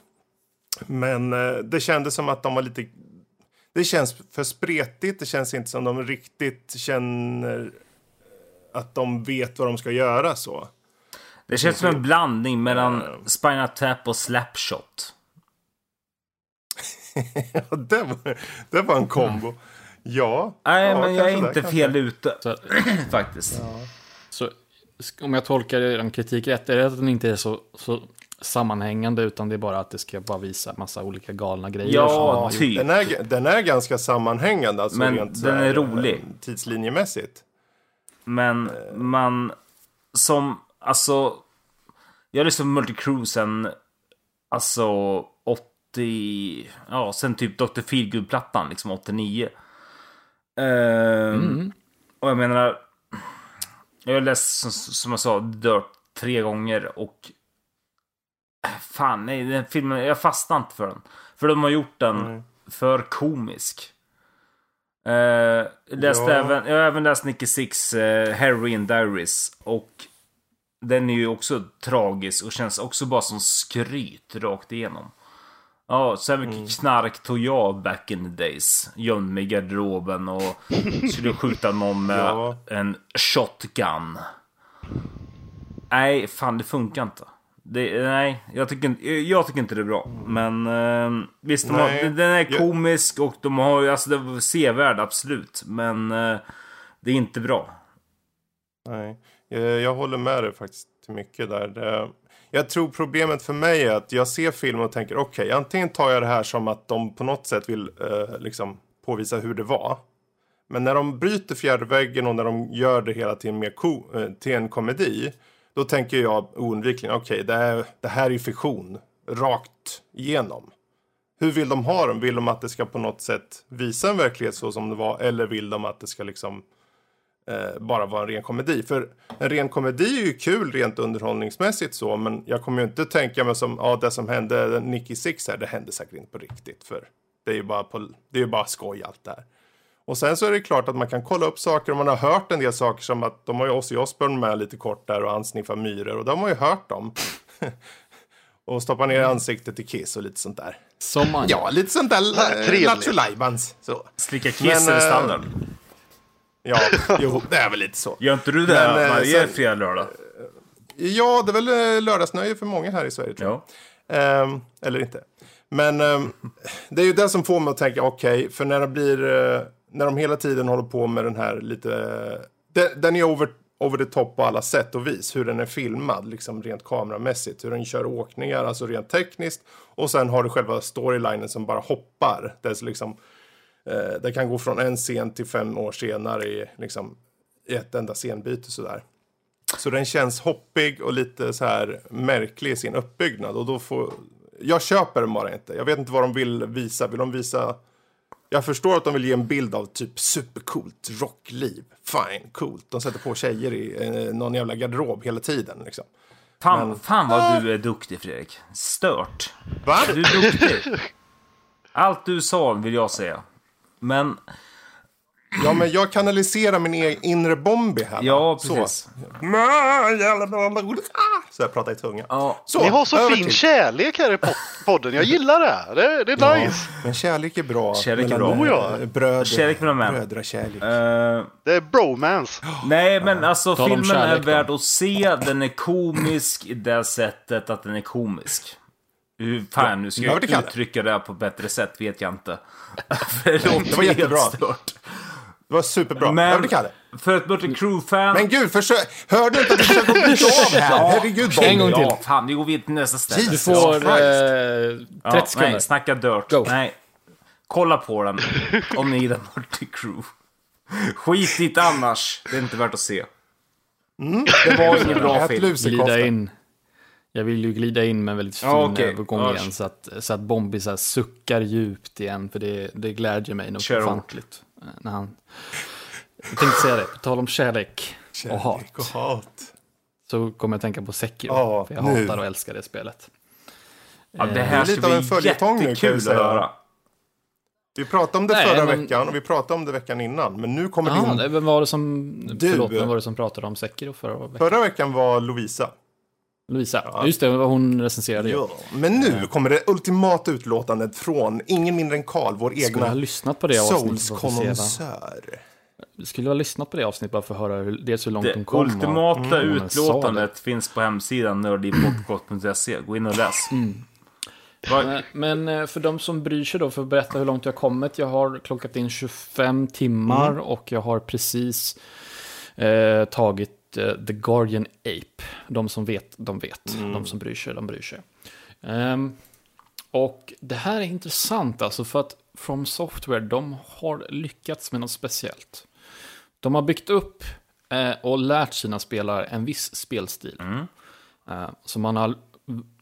Men eh, det kändes som att de var lite... Det känns för spretigt, det känns inte som de riktigt känner att de vet vad de ska göra så. Det känns som en blandning mellan Spinal Tap och Slapshot. *laughs* ja, det var, det var en kombo. Ja. Nej, ja, men jag är kanske inte det, fel ute. Så, *clears throat* Faktiskt. så om jag tolkar er kritik rätt, är det att den inte är så, så sammanhängande, utan det är bara att det ska bara visa massa olika galna grejer. Ja, typ. Den är, den är ganska sammanhängande. Alltså Men rent den är här, rolig. eh, Tidslinjemässigt. Men man som, alltså. Jag lyssnar på Multicrew sen, alltså 80, ja sen typ Dr. Feelgood-plattan, liksom 89. Ehm, Och jag menar, jag har läst som, som jag sa, Dirt tre gånger och Fan, nej, den filmen, jag fastnar inte för den. För de har gjort den för komisk. Uh, läste Ja. även, jag har även läst Nicky Six uh, Heroin Diaries. Och den är ju också tragisk och känns också bara som skryt rakt igenom. Ja, så här mycket knark tog jag back in the days. Gömde mig i garderoben och skulle skjuta någon med Ja. en shotgun. Nej, fan det funkar inte. Det, nej, jag tycker, jag tycker inte det är bra. Men eh, visst, de har, den är komisk och de har ju, alltså det var sevärd absolut. Men eh, det är inte bra. Nej, jag, jag håller med dig faktiskt till mycket där. Det, jag tror problemet för mig är att jag ser filmen och tänker okej, antingen tar jag det här som att de på något sätt vill eh, liksom påvisa hur det var. Men när de bryter fjärde väggen och när de gör det hela till en, mer ko, eh, till en komedi, då tänker jag oundvikligen, okej, det, är- det här är fiktion, rakt igenom. Hur vill de ha dem? Vill de att det ska på något sätt visa en verklighet så som det var, eller vill de att det ska liksom eh, bara vara en ren komedi. För en ren komedi är ju kul rent underhållningsmässigt så, men jag kommer ju inte tänka mig som, ja det som hände Nicky Six här, det hände säkert inte på riktigt. För det är ju bara, på, det är bara skoj allt det här. Och sen så är det klart att man kan kolla upp saker och man har hört en del saker som att de har ju Ozzy Osbourne med lite kort där och han sniffar myror och de har ju hört dem. *laughs* och stoppar ner ansiktet i Kiss och lite sånt där. Som man Ja, lite sånt där eh. Lattjo Lajbans. Så. Slicka kiss Men, är eh, standard. Ja, *laughs* jo, det är väl lite så. Gör inte du det men, eh, varje sen- fredag lördag? Ja, det är väl eh, lördagsnöje för många här i Sverige tror jag. Ja. Ehm, eller inte. Men ehm, det är ju det som får mig att tänka, okej, för när det blir, eh, när de hela tiden håller på med den här lite, den, den är over, over the top på alla sätt och vis, hur den är filmad, liksom rent kameramässigt, hur den kör åkningar, alltså rent tekniskt, och sen har du själva storylinen som bara hoppar, det är så liksom, eh, det kan gå från en scen till fem år senare i, liksom, i ett enda scenbyte sådär. Så den känns hoppig och lite så här märklig i sin uppbyggnad. Och då får... Jag köper den bara inte. Jag vet inte vad de vill visa. Vill de visa... Jag förstår att de vill ge en bild av typ supercoolt rockliv. Fine, coolt. De sätter på tjejer i eh, någon jävla garderob hela tiden. Liksom. Fan, fan vad du är duktig Fredrik. Stört. Va? Du är duktig. Allt du sa vill jag säga. Men, Ja, men jag kanaliserar min egen inre Bombi här. ja Så. precis. Så jag pratar i tunga. Ja, Så, Ni har så över fin till- kärlek här i pod- podden. Jag gillar det. Det, det är nice. Men kärlek är bra. Kärlek är bra. Oh, ja. Bröder, Kärlek mellan män. Brödrakärlek. eh, Det är bromance. nej, men alltså filmen är kärlek då. värd att se. Den är komisk i det sättet att den är komisk. Hur fan nu ska jag uttrycka det här på ett bättre sätt vet jag inte. *laughs* Det var jättebra. helt stört. Det var superbra. Men till Kalle. för ett Mötley Crüe-fan... Men gud, försök... Hör du inte att du försöker byta av här? *laughs* Herregud. En gång till. Ja, fan, vi går vidare till nästa ställe. Du får eh, 30 Ja, sekunder. nej, snacka dirt. Go. Nej. Kolla på den om ni gillar Multi Crew. Skit i det annars. Det är inte värt att se. Det var ingen bra film. glida in. Jag vill ju glida in med en väldigt fin Ja, okej. övergång Ja, igen. Så att, så att Bombi så här suckar djupt igen. För det, det glädjer mig nog ofantligt. eh, När han... Jag tänkte säga det, på tal om kärlek, och hat. Kärlek och hat. Så kommer jag att tänka på Sekiro. Ja, för jag nu. hatar och älskar det spelet. Ja, det Det är här lite ska av en följetong nu, kan vi att säga. höra. Vi pratade om det Nej, förra men- veckan och vi pratade om det veckan innan. Men nu kommer Ja, din... det vem var det som... Du. Förlåt, vem var det som pratade om Sekiro förra veckan? Förra veckan var Lovisa. Lovisa. Ja. Just det, det hon recenserade ju. Ja. Men nu kommer det ultimata utlåtandet från ingen mindre än Karl, vår Skulle ha egna lyssnat på det avsnittet. Skulle ha lyssnat på det avsnittet bara för att höra hur, dels hur långt Det de kom. och- ultimata Mm, men utlåtandet finns på hemsidan nördipodcast.se. Gå in och läs. Mm. Eh, Men eh, för de som bryr sig då, för att berätta hur långt jag har kommit. Jag har klockat in 25 timmar Mm. och jag har precis eh, tagit eh, The Guardian Ape. De som vet, de vet. Mm. De som bryr sig, de bryr sig. Ehm, och det här är intressant alltså för att From Software, de har lyckats med något speciellt. De har byggt upp eh, och lärt sina spelare en viss spelstil. Mm. Eh, som, man har,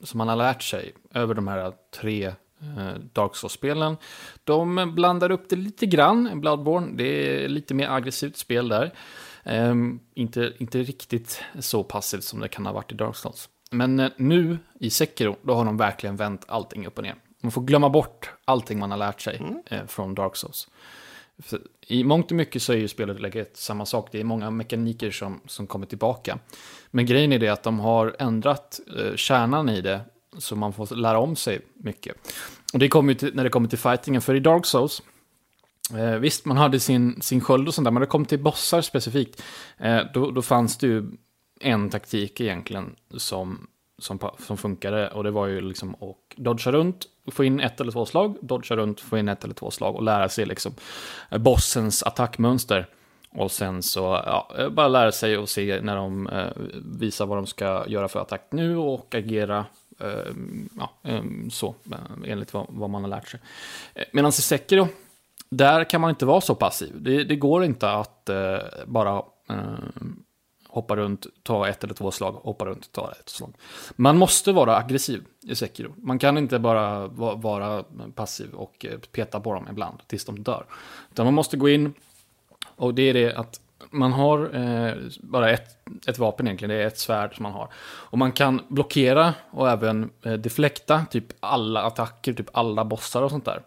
som man har lärt sig över de här tre eh, Dark Souls-spelen. De blandar upp det lite grann, Bloodborne. Det är lite mer aggressivt spel där. Ehm, inte, inte riktigt så passivt som det kan ha varit i Dark Souls. Men eh, nu i Sekiro, då har de verkligen vänt allting upp och ner. Man får glömma bort allting man har lärt sig eh, från Dark Souls. För I mångt och mycket så är ju spelet läget samma sak. Det är många mekaniker som, som kommer tillbaka. Men grejen är det att de har ändrat eh, kärnan i det. Så man får lära om sig mycket. Och det kommer till, när det kommer till fightingen. För i Dark Souls, eh, visst man hade sin, sin sköld och sånt där. Men när det kom till bossar specifikt. Eh, då, då fanns det ju en taktik egentligen som, som, som funkade. Och det var ju liksom att dodga runt, få in ett eller två slag, dodga runt, få in ett eller två slag och lära sig liksom eh, bossens attackmönster. Och sen så, ja, eh, bara lära sig och se när de eh, visar vad de ska göra för attack nu och agera eh, ja, eh, så, enligt vad, vad man har lärt sig. Medan i Sekiro, där kan man inte vara så passiv. Det, det går inte att eh, bara eh, hoppa runt, ta ett eller två slag, hoppa runt, ta ett slag. Man måste vara aggressiv i Sekiro. Man kan inte bara va- vara passiv och eh, peta på dem ibland tills de dör. Utan man måste gå in och det är det att man har eh, bara ett, ett vapen egentligen, det är ett svärd som man har. Och man kan blockera och även eh, deflekta typ alla attacker, typ alla bossar och sånt där.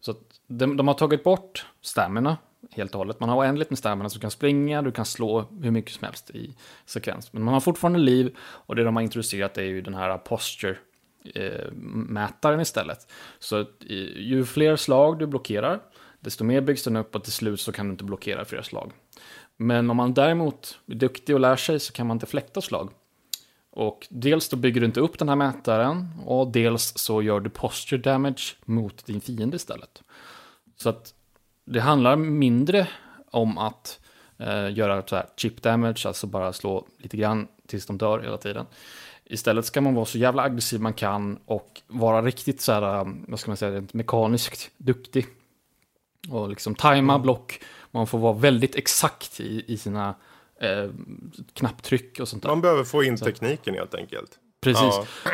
Så att de, de har tagit bort stamina helt och hållet. Man har oändligt med stamina så du kan springa, du kan slå hur mycket som helst i sekvens. Men man har fortfarande liv och det de har introducerat är ju den här posture eh, mätaren istället. Så att, ju fler slag du blockerar, desto mer byggs den upp och till slut så kan du inte blockera fler slag. Men om man däremot är duktig och lär sig så kan man inte fläkta slag. Och dels då bygger du inte upp den här mätaren och dels så gör du posture damage mot din fiende istället. Så att det handlar mindre om att eh, göra så här chip damage, alltså bara slå lite grann tills de dör hela tiden. Istället ska man vara så jävla aggressiv man kan och vara riktigt så här, um, vad ska man säga, mekaniskt duktig. Och liksom tajma block. Man får vara väldigt exakt i, i sina eh, knapptryck och sånt där. Man behöver få in tekniken helt enkelt. Precis. Ja. *clears throat*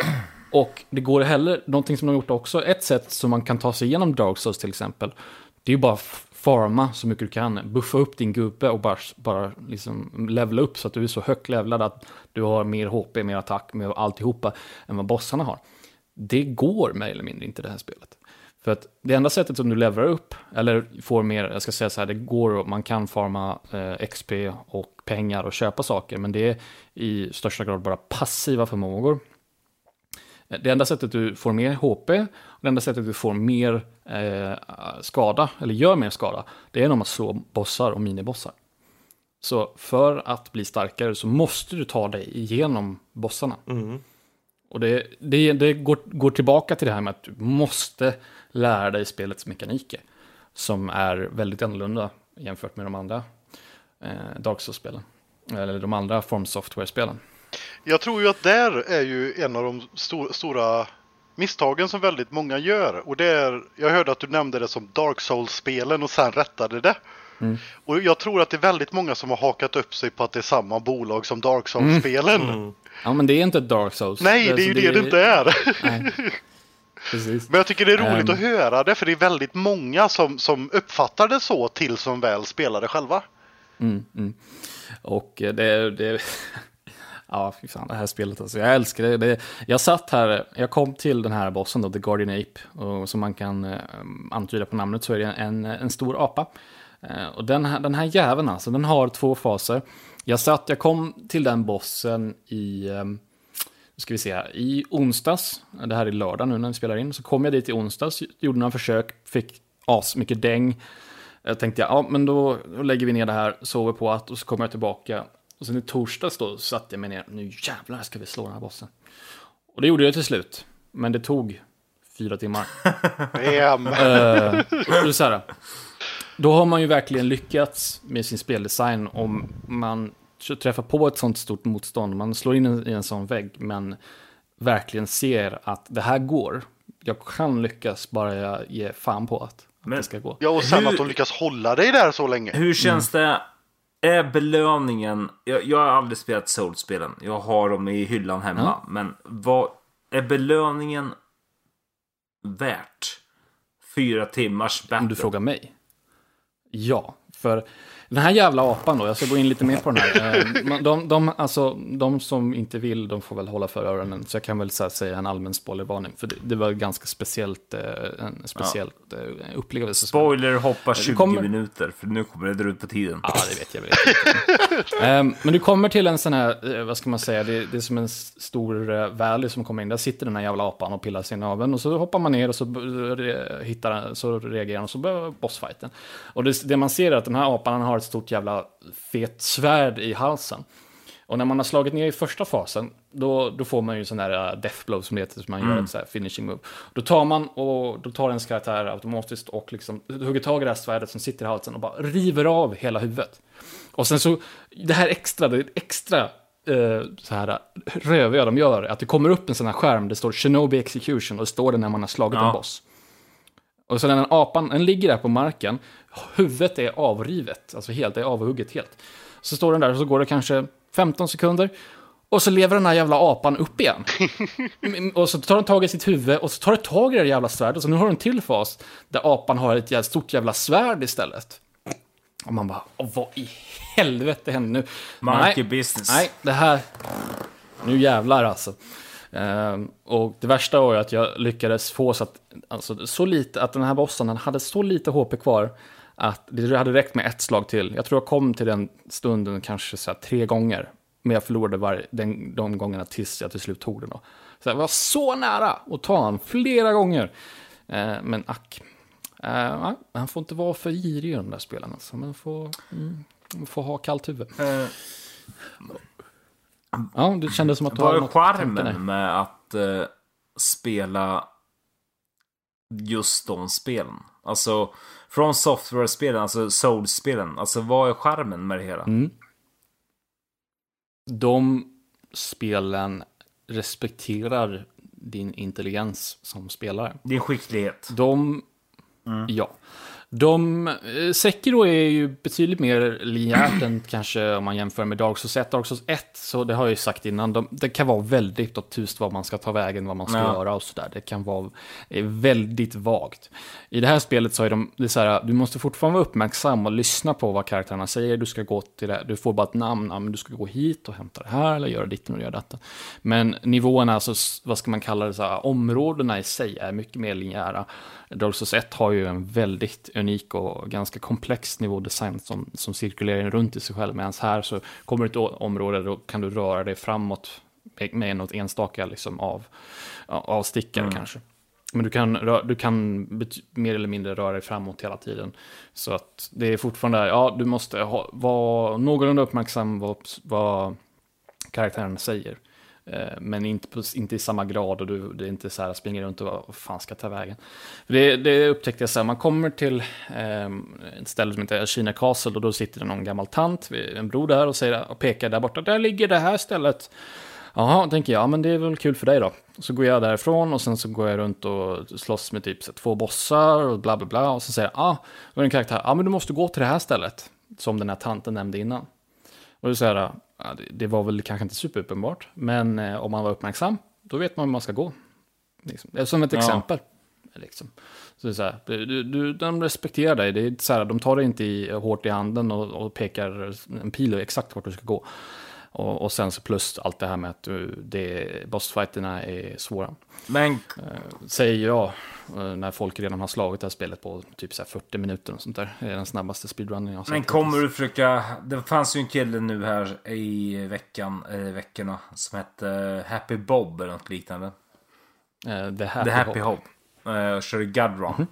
Och det går heller, någonting som de har gjort också, ett sätt som man kan ta sig igenom Dark Souls till exempel, det är ju bara farma så mycket du kan, buffa upp din gubbe och bara, bara liksom levela upp så att du är så högt levlad att du har mer HP, mer attack, mer alltihopa än vad bossarna har. Det går mer eller mindre inte i det här spelet. För att det enda sättet som du levelar upp, eller får mer, jag ska säga så här, det går man kan farma eh, XP och pengar och köpa saker, men det är i största grad bara passiva förmågor. Det enda sättet du får mer HP, och det enda sättet du får mer eh, skada, eller gör mer skada, det är genom att slå bossar och minibossar. Så för att bli starkare så måste du ta dig igenom bossarna. Och det, det, det går, går tillbaka till det här med att du måste lära dig spelets mekaniker. Som är väldigt annorlunda jämfört med de andra eh, Dark Souls-spelen. Eller de andra Form Software-spelen. Jag tror ju att där är ju en av de sto- stora misstagen som väldigt många gör. Och det är, jag hörde att du nämnde det som Dark Souls-spelen och sen rättade det. Mm. Och jag tror att det är väldigt många som har hakat upp sig på att det är samma bolag som Dark Souls-spelen. Ja, men det är inte Dark Souls. Nej, det är ju Alltså, det det inte är. *laughs* Precis. Men jag tycker det är roligt Ehm. att höra det, för det är väldigt många som, som uppfattar det så till som väl spelar det själva. Mm, mm. Och det, det *laughs* Ja, fy fan, det här spelet alltså. Jag älskar det. det. Jag satt här, jag kom till den här bossen då, The Guardian Ape. Och som man kan eh, antyda på namnet så är det en, en stor apa. Eh, och den här, den här jäveln alltså, den har två faser. Jag satt, jag kom till den bossen i, eh, ska vi se här, i onsdags. Det här är lördag nu när vi spelar in. Så kom jag dit i onsdags, gjorde några försök, fick as mycket däng. Jag tänkte, ja men då, då lägger vi ner det här, sover på att och så kommer jag tillbaka. Och sen i torsdags då satte jag mig ner, nu jävlar ska vi slå den här bossen. Och det gjorde jag till slut. Men det tog fyra timmar. *laughs* Bam! uh, så här, då har man ju verkligen lyckats med sin speldesign om man träffar på ett sånt stort motstånd. Man slår in i en sån vägg, men verkligen ser att det här går. Jag kan lyckas bara jag ger fan på att, Men- det ska gå. Ja, och sen Hur- att de lyckas hålla dig där så länge. Hur känns det? Är belöningen... Jag, jag har aldrig spelat Souls-spelen. Jag har dem i hyllan hemma. Ja. Men vad är belöningen värt? Fyra timmars battle? Om du frågar mig. Ja, för den här jävla apan då, jag ska gå in lite mer på den här. *laughs* Eh, De, de, alltså, de som inte vill, de får väl hålla för öronen. Så jag kan väl så säga en allmän spoilervarning. För det, det var ganska speciellt, eh, en speciell eh, upplevelse. Spoiler, hoppa Det 20 kommer- minuter. För nu kommer det dra ut på tiden. Ja, det vet jag väl. *laughs* um, men du kommer till en sån här, vad ska man säga, det, det är som en stor valley som kommer in. Där sitter den här jävla apan och pillar sig i naveln. Och så hoppar man ner och så, hittar, så reagerar han och så börjar bossfighten. Och det, det man ser är att den här apan har ett stort jävla fet svärd i halsen. Och när man har slagit ner i första fasen, då, då får man ju sån där uh, death blow som det heter, som man gör ett så här finishing move. Då tar man och då tar ens karaktär automatiskt och liksom hugger tag i det här svärdet som sitter i halsen och bara river av hela huvudet. Och sen så, det här extra, det är extra eh, så här röviga de gör, att det kommer upp en sån här skärm, det står Shinobi Execution och det står det när man har slagit Ja. en boss. Och så den apan, den ligger där på marken, huvudet är avrivet, alltså helt, det är avhugget helt. Så står den där och så går det kanske 15 sekunder. Och så lever den här jävla apan upp igen. *laughs* Mm, och så tar den tag i sitt huvud och så tar det tag i det jävla svärdet. Så nu har du en till fas där apan har ett jävla stort jävla svärd istället. Och man bara, "Åh, vad i helvete händer nu? Monkey Nej, business. Nej, det här... Nu jävlar alltså. Ehm, och det värsta var ju att jag lyckades få så att, alltså, så lite, att den här bossen den hade så lite HP kvar att det hade räckt med ett slag till. Jag tror jag kom till den stunden kanske så här, tre gånger. Men jag förlorade var, den, de gångerna tills jag till slut tog den. Då. Så jag var så nära att ta honom flera gånger. Eh, men ack. Eh, han får inte vara för girig i de där spelen. Alltså. Man, får, mm, man får ha kallt huvud. Eh, Ja, det kändes som att du Vad är charmen med att eh, spela just de spelen? Alltså, från software-spelen, alltså Souls-spelen. Alltså, vad är charmen med det hela? Mm. De spelen respekterar din intelligens som spelare. Din skicklighet. De, ja. De, eh, Sekiro är ju betydligt mer linjärt än kanske om man jämför med Dark Souls 1. Dark Souls 1, så det har jag ju sagt innan, de, det kan vara väldigt obtust vad man ska ta vägen, vad man ska Ja. göra och sådär. Det kan vara väldigt vagt. I det här spelet så är de, det är så här, du måste fortfarande vara uppmärksam och lyssna på vad karaktärerna säger. Du ska gå till det, du får bara ett namn, ja, men du ska gå hit och hämta det här eller göra ditt och göra detta. Men nivåerna, alltså, vad ska man kalla det, så här, områdena i sig är mycket mer linjära. Dark Souls 1 har ju en väldigt unik och ganska komplex nivådesign som, som cirkulerar runt i sig själv. Medan här så kommer du till ett område, då kan du röra dig framåt med- något enstaka liksom av, avstickare kanske. Men du kan, du kan mer eller mindre röra dig framåt hela tiden. Så att det är fortfarande, ja, du måste ha, vara någorlunda uppmärksam vad, vad karaktären säger. Eh, men inte, på, inte i samma grad och du, det är inte så här springer runt och vad fan ska jag ta vägen. Det, det upptäckte jag så här, man kommer till eh, ett ställe som heter Kina Castle och då sitter det någon gammal tant, en bror där och, säger, och pekar där borta, där ligger det här stället. Jaha, tänker jag, men det är väl kul för dig då. Så går jag därifrån och sen så går jag runt och slåss med typ så här, två bossar och bla bla bla. Och så säger jag, ah, och en karaktär, ja men du måste gå till det här stället. Som den här tanten nämnde innan. Och du säger jag, ja, det, det var väl kanske inte superuppenbart. Men eh, om man var uppmärksam, då vet man hur man ska gå. Liksom. Är som ett Ja. exempel. Liksom. Så det så här, du, du, de respekterar dig. Det är så här, de tar dig inte i, hårt i handen och, och pekar en pil exakt vart du ska gå. Och, och sen så plus allt det här med att du, det, bossfighterna är svåra. Men Eh, säger jag, eh, när folk redan har slagit det här spelet på typ så här 40 minuter och sånt där. Det är den snabbaste speedrunnen jag har Men sett kommer du försöka... Det fanns ju en kille nu här i veckan, eller veckorna, som hette Happy Bob eller något liknande. Eh, The Happy, The Happy Hop. Hop. Uh, körde Gudrun.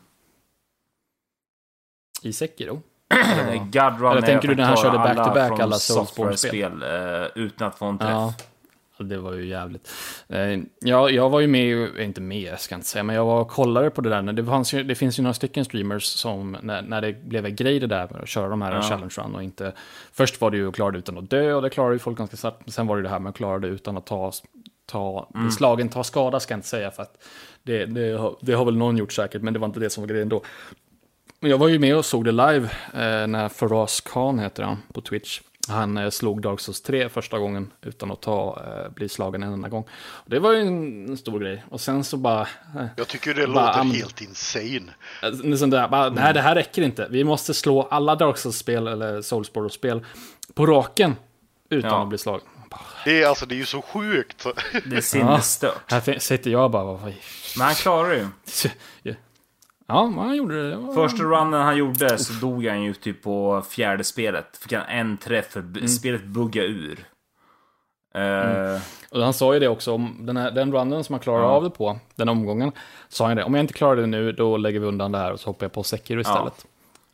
I Sekiro. Mm. Gudrun Eller tänker du när han körde back-to-back från alla Soulsborne-spel? Eh, utan att få en träff. Ja. Det var ju jävligt. Eh, Ja, jag var ju med, inte med ska jag inte säga, men jag var och kollade på det där. Det, ju, det finns ju några stycken streamers som, när, när det blev en grej det där med att köra de här Ja. challenge run och inte... Först var det ju att klara det utan att dö och det klarade ju folk ganska snabbt. Sen var det det här med att klara det utan att ta, ta Mm. slagen, ta skada ska jag inte säga för att det, det, har, det har väl någon gjort säkert, men det var inte det som var grejen då. Jag var ju med och såg det live eh, när Faraz Khan heter han på Twitch. Han eh, slog Dark Souls 3 första gången utan att ta, eh, bli slagen en enda gång. Det var ju en, stor grej. Och sen så bara... Eh, Jag tycker det Bara, låter um, helt insane. eh, sån där, bara Nej, det här räcker inte. Vi måste slå alla Dark Souls-spel eller Soulsborne-spel på raken utan Ja. att bli slagen. Det är, alltså, det är ju så sjukt. Det är sinnesstört. Här fin- sitter jag bara... Vad, Men han klarar det ju. *laughs* ja, han gjorde det. var- Första runnen han gjorde så dog han ju typ på fjärde spelet. Fick han en träff för Mm. spelet buggade ur. Eh, Och han sa ju det också, om den, här, den runnen som han klarade av det på, den omgången, sa han det, om jag inte klarar det nu, då lägger vi undan det här och så hoppar jag på Sekiro istället.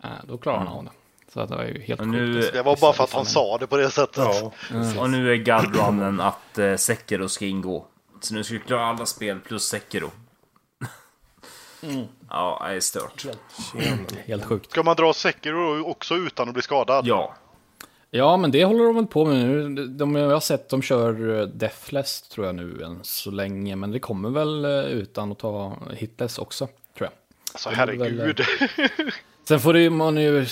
Eh, då klarar han av det. Så att det var ju helt Och sjukt. nu- alltså. Det var bara för att han sa det på det sättet. Ja. Och nu är guldrunnen att eh, Sekiro ska ingå. Så nu ska vi klara alla spel plus Sekiro. Mm. Ja, det är stört. Helt sjukt. Ska man dra Sekiro också utan att bli skadad? Ja. Ja, men det håller de väl på med nu. De, jag har sett de kör eh, Deathless tror jag nu än så länge, men det kommer väl eh, utan att ta Hitless också, tror jag. Alltså Det är väl, herregud. *laughs* Sen får, det, man ju,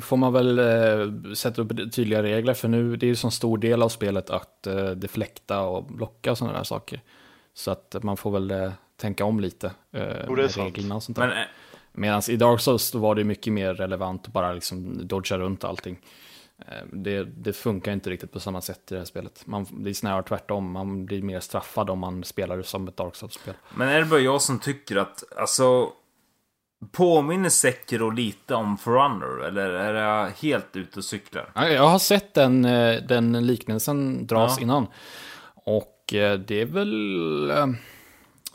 får man väl eh, sätta upp tydliga regler, för nu det är ju så stor del av spelet att eh, deflekta och blocka och sådana där saker. Så att man får väl eh, tänka om lite eh, Jo, det är med sant. reglerna och sånt där. Men eh, Medan i Dark Souls då var det mycket mer relevant att bara liksom dodga runt allting. Eh, Det, det funkar inte riktigt på samma sätt i det här spelet. Man, det är snarare tvärtom, man blir mer straffad om man spelar det som ett Dark Souls-spel. Men är det bara jag som tycker att, alltså... Påminner Sekiro lite om Forerunner? Eller är jag helt ute och cyklar? Ja, Jag har sett den, eh, den liknelsen dras Ja. innan. Och det är väl...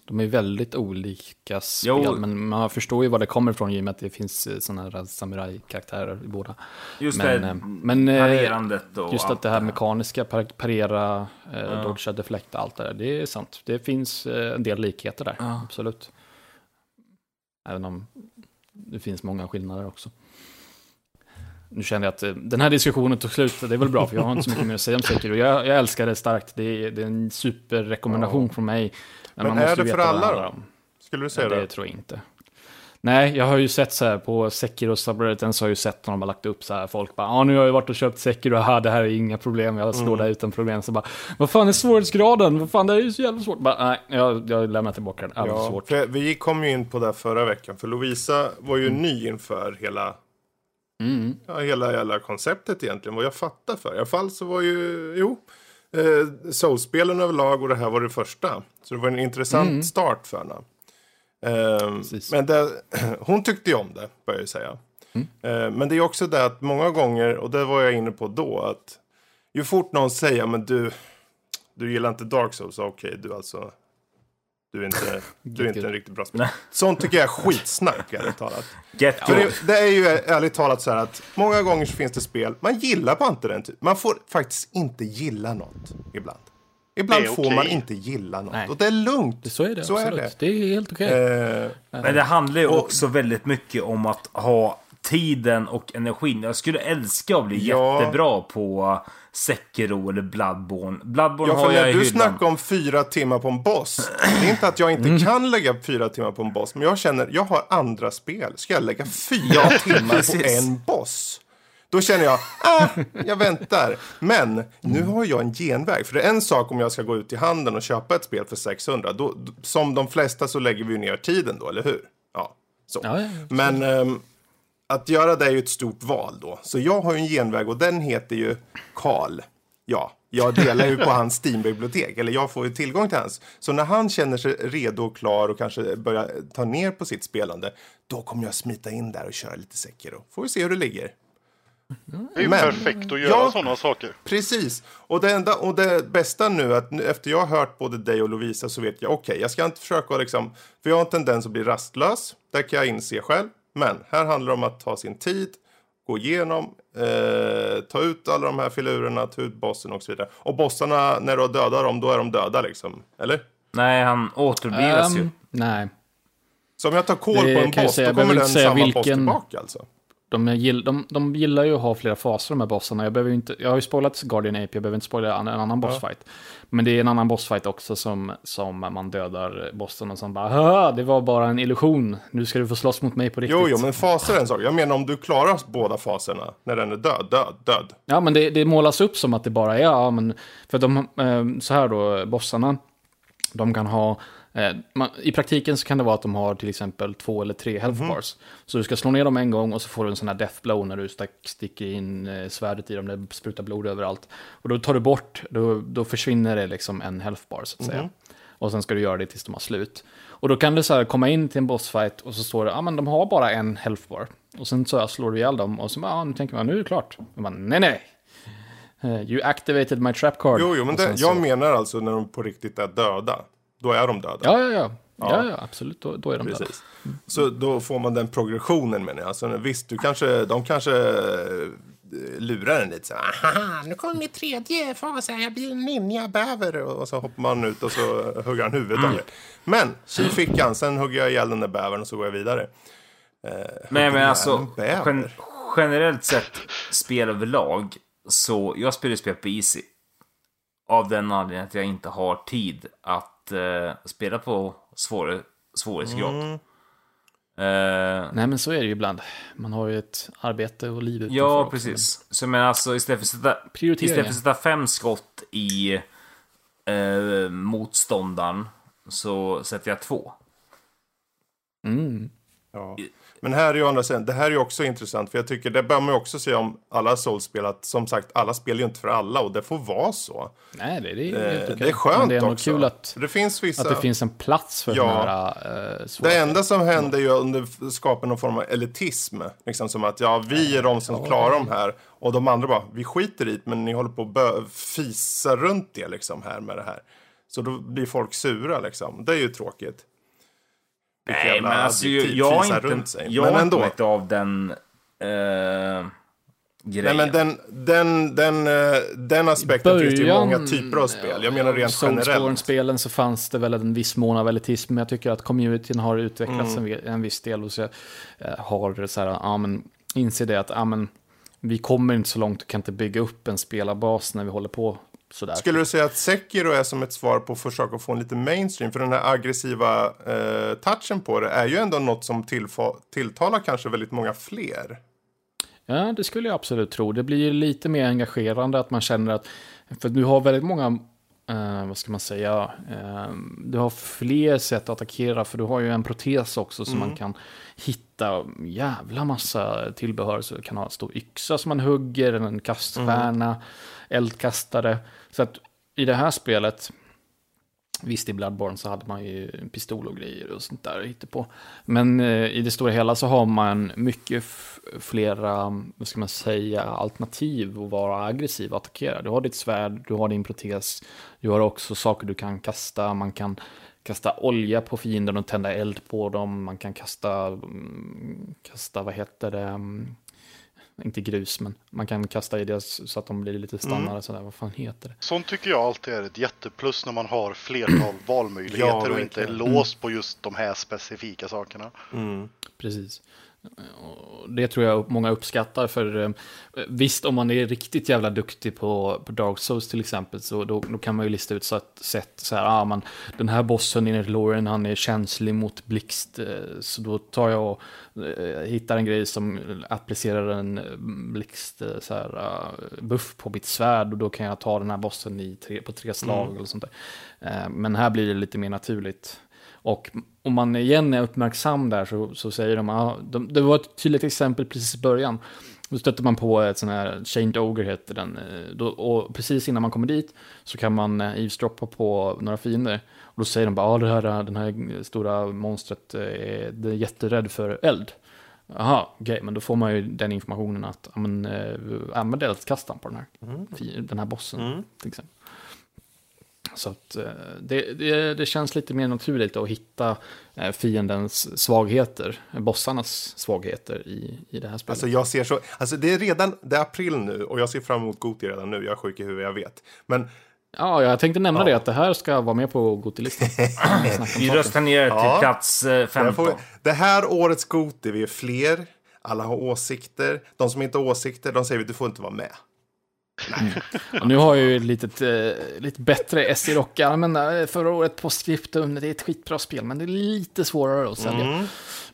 eh, De är väldigt olika spel, Jo. men man förstår ju var det kommer ifrån i och med att det finns sådana här samurajkaraktärer i båda. Just Men, det, eh, men, eh, parerandet och Just att det här mekaniska, par- parera, eh, dodga, deflekta, allt det där, det är sant. Det finns eh, en del likheter där, Ja. absolut. Även om det finns många skillnader också. Nu känner jag att eh, den här diskussionen tog slut, det är väl bra, för jag har inte så mycket mer att säga om Sekiro. Jag, jag älskar det starkt, det är, det är en superrekommendation från mig. Men man är måste det för alla då? Skulle du säga det det? tror jag inte. Nej, jag har ju sett så här på Sekiro subredditen så har jag ju sett när de har lagt upp så här folk bara, ja ah, nu har jag varit och köpt Sekiro, aha, det här är inga problem, jag slår det här utan problem. Så bara, vad fan är svårighetsgraden? Vad fan, det är ju så jävla svårt. Bara, nej, jag, jag lämnar tillbaka den, Ja, svårt. vi kom ju in på det här förra veckan. För Lovisa var ju ny inför hela, Mm. ja, hela jävla konceptet egentligen. Vad jag fattar för. I alla fall så var ju, jo, eh, Soulspelen överlag och det här var det första. Så det var en intressant start för henne. Eh, men det, *clears throat* hon tyckte ju om det, börjar jag säga. Eh, men det är också det att många gånger, och det var jag inne på då, att ju fort någon säger men du, du gillar inte Dark Souls, okej, du alltså, du är inte, du är inte en riktigt bra spelare. Sånt tycker jag är skitsnack, ärligt talat. Get För good. det, det är ju ärligt talat så här att många gånger så finns det spel, man gillar bara inte den typ. Man får faktiskt inte gilla något ibland. Ibland får man okej. inte gilla något. Nej. Och det är lugnt. Så är det, Så är det. det. är helt okej. Eh, Men det handlar ju också väldigt mycket om att ha tiden och energin. Jag skulle älska att bli Ja. jättebra på Sekiro eller Bloodborne. Bloodborne ja, har jag i du snackar om fyra timmar på en boss. Det är inte att jag inte Mm. kan lägga fyra timmar på en boss. Men jag känner, jag har andra spel. Ska jag lägga fyra timmar på en boss? Då känner jag, ah, jag väntar. Men nu har jag en genväg. För det är en sak om jag ska gå ut i handeln och köpa ett spel för 600. Då, som de flesta så lägger vi ner tiden då, eller hur? Ja, så. Ja. Men ehm, att göra det är ju ett stort val då. Så jag har ju en genväg och den heter ju Karl. Ja, jag delar ju på *laughs* hans Steam-bibliotek, eller jag får ju tillgång till hans. Så när han känner sig redo och klar och kanske börjar ta ner på sitt spelande, då kommer jag smita in där och köra lite Sekiro. Får vi se hur det ligger. Det är ju Men- perfekt att göra Ja. sådana saker. Precis. Och det, enda, och det bästa nu, att nu, efter jag har hört både dig och Lovisa så vet jag, okej, jag ska inte försöka liksom, för jag har en tendens att bli rastlös, det kan jag inse själv. Men här handlar det om att ta sin tid, gå igenom, eh, ta ut alla de här filurerna, ta ut bossen och så vidare. Och bossarna, när du har dödat dem, då är de döda liksom. Eller? Nej, han återupplivas ju. Ehm, nej, Så om jag tar koll på en boss, säga, då kommer den samma boss vilken- tillbaka alltså? De, gill, de, de gillar ju att ha flera faser de här bossarna. Jag, behöver inte, jag har ju spoilat Guardian Ape, jag behöver inte spoila en, en annan bossfight. Men det är en annan bossfight också som, som man dödar bossen och sen bara "Haha, det var bara en illusion, nu ska du få slåss mot mig på riktigt. Jo, jo, men faser är en sak. Jag menar om du klarar båda faserna, när den är död, död, död. Ja, men det, det målas upp som att det bara är, ja, men för de, eh, så här då, bossarna, de kan ha, man, i praktiken så kan det vara att de har till exempel två eller tre health Mhm. bars. Så du ska slå ner dem en gång och så får du en sån här death blow när du sticker in eh, svärdet i dem, det sprutar blod överallt. Och då tar du bort, då, då försvinner det liksom en health bar så att säga. Mhm. Och sen ska du göra det tills de har slut. Och då kan du så komma in till en bossfight och så står det, ja ah, men de har bara en health bar. Och sen så slår du ihjäl dem och så ah, nu tänker man, nu är det klart. Och man, nej nej. Eh, You activated my trap card. Jo, jo, men det, jag så- menar alltså när de på riktigt är döda. Då är de döda. Ja, ja, ja. Ja, ja, absolut. Då, då är de där. Precis. Så då får man den progressionen menar jag. Alltså, visst, du kanske, de kanske eh, lurar en lite så här. "Ahaha, nu kommer min tredje fas här, jag blir en ninja-bäver. Och så hoppar man ut och så hugger han huvudet av det. Men, tji fickan, sen hugger jag ihjäl den där bävern och så går jag vidare. Nej, men ihjäl alltså gen generellt sett spel överlag så jag spelar spel på Easy. Av den anledningen att jag inte har tid att eh, spela på svår, svårighetsgrad. Mm. Eh, Nej, men så är det ju ibland. Man har ju ett arbete och liv utanför ja, också. precis. Så men alltså istället för att sätta, istället för att sätta fem skott i eh, motståndaren så sätter jag två. Mm. Ja. Men här är ju andra sidan, det här är ju också intressant. För jag tycker, det bör man ju också säga om alla Souls-spel. Att som sagt, alla spelar ju inte för alla. Och det får vara så. Nej, det, det är Eh, helt okej. det är skönt Men det är också. kul att, det finns vissa... att det finns en plats för Ja. de här uh, svåra Det enda som händer ju under skapar någon form av elitism. Liksom som att ja, vi är de som klarar de här. Och de andra bara, vi skiter i det, men ni håller på att fisa runt det liksom här med det här. Så då blir folk sura liksom. Det är ju tråkigt. Nej, jävla men alltså jag har fisa inte, runt sig. jag men har ändå. inte av den eh, Nej, grejen. men den, den, den, eh, den aspekten finns det ju Början, många typer av spel. Jag menar rent generellt. Soulsborne-spelen så fanns det väl en viss mån av elitism, men jag tycker att communityn har utvecklats Mm. en viss del och så eh, har så här, ja men, inser det att, ja men, vi kommer inte så långt och kan inte bygga upp en spelarbas när vi håller på sådär. Skulle du säga att Sekiro är som ett svar på att försöka få en lite mainstream? För den här aggressiva eh, touchen på det är ju ändå något som tilltalar kanske väldigt många fler. Ja, det skulle jag absolut tro. Det blir lite mer engagerande att man känner att, för du har väldigt många, eh, vad ska man säga, eh, du har fler sätt att attackera, för du har ju en protes också som man kan hitta jävla massa tillbehör. Så du kan ha en stor yxa som man hugger, en kaststjärna, eldkastare. Så att i det här spelet, Visst, i Bloodborne så hade man ju en pistol och grejer och sånt där på. Men eh, i det stora hela så har man mycket flera, vad ska man säga, alternativ att vara aggressiv och attackera. Du har ditt svärd, du har din protes, du har också saker du kan kasta, man kan kasta olja på fienden och tända eld på dem, man kan kasta, mm, kasta vad heter det, mm, inte grus, men man kan kasta i det så att de blir lite stannare, sådär, vad fan heter det? Sånt tycker jag alltid är ett jätteplus när man har flertal *clears throat* *clears throat* valmöjligheter Ja, och inte är låst på just de här specifika sakerna. Precis. Det tror jag många uppskattar, för eh, visst om man är riktigt jävla duktig på, på Dark Souls till exempel, så då, då kan man ju lista ut så att, sätt så här, ah, man, den här bossen enligt Lauren, han är känslig mot blixt, eh, så då tar jag och eh, hittar en grej som applicerar en blixt, så här, buff på mitt svärd, och då kan jag ta den här bossen i tre, på tre slag eller sånt där. Men här blir det lite mer naturligt. Och om man igen är uppmärksam där så, så säger de, ah, de, det var ett tydligt exempel precis i början. Då stöter man på ett sån här, Chained Ogre heter den. eh, Då, och precis innan man kommer dit så kan man eh, eavesdroppa på några fiender. Och då säger de bara, ja det här, den här stora monstret eh, är, det är jätterädd för eld. Jaha, okej, men då får man ju den informationen att, ja men, eh, använd eldkastaren på den här, fi- den här bossen Mm. till exempel. Så att eh, det, det, det känns lite mer naturligt att hitta eh, fiendens svagheter, eh, bossarnas svagheter i, i det här spelet. Alltså jag ser så, alltså det är redan, det är april nu och jag ser fram emot Goti redan nu. Jag är sjuk i huvudet, jag vet. Men Ja, jag tänkte nämna Ja. det att det här ska vara med på Gotilistan. *laughs* Vi röstar ner till Ja. plats eh, det, 15. får, det här årets Goti, vi är fler, alla har åsikter. De som inte har åsikter, de säger vi du får inte vara med. Och nu har jag ju ett litet, eh, lite bättre SE-rockar, men eh, förra året på Scriptum, det är ett skitbra spel, men det är lite svårare att sälja. Mm.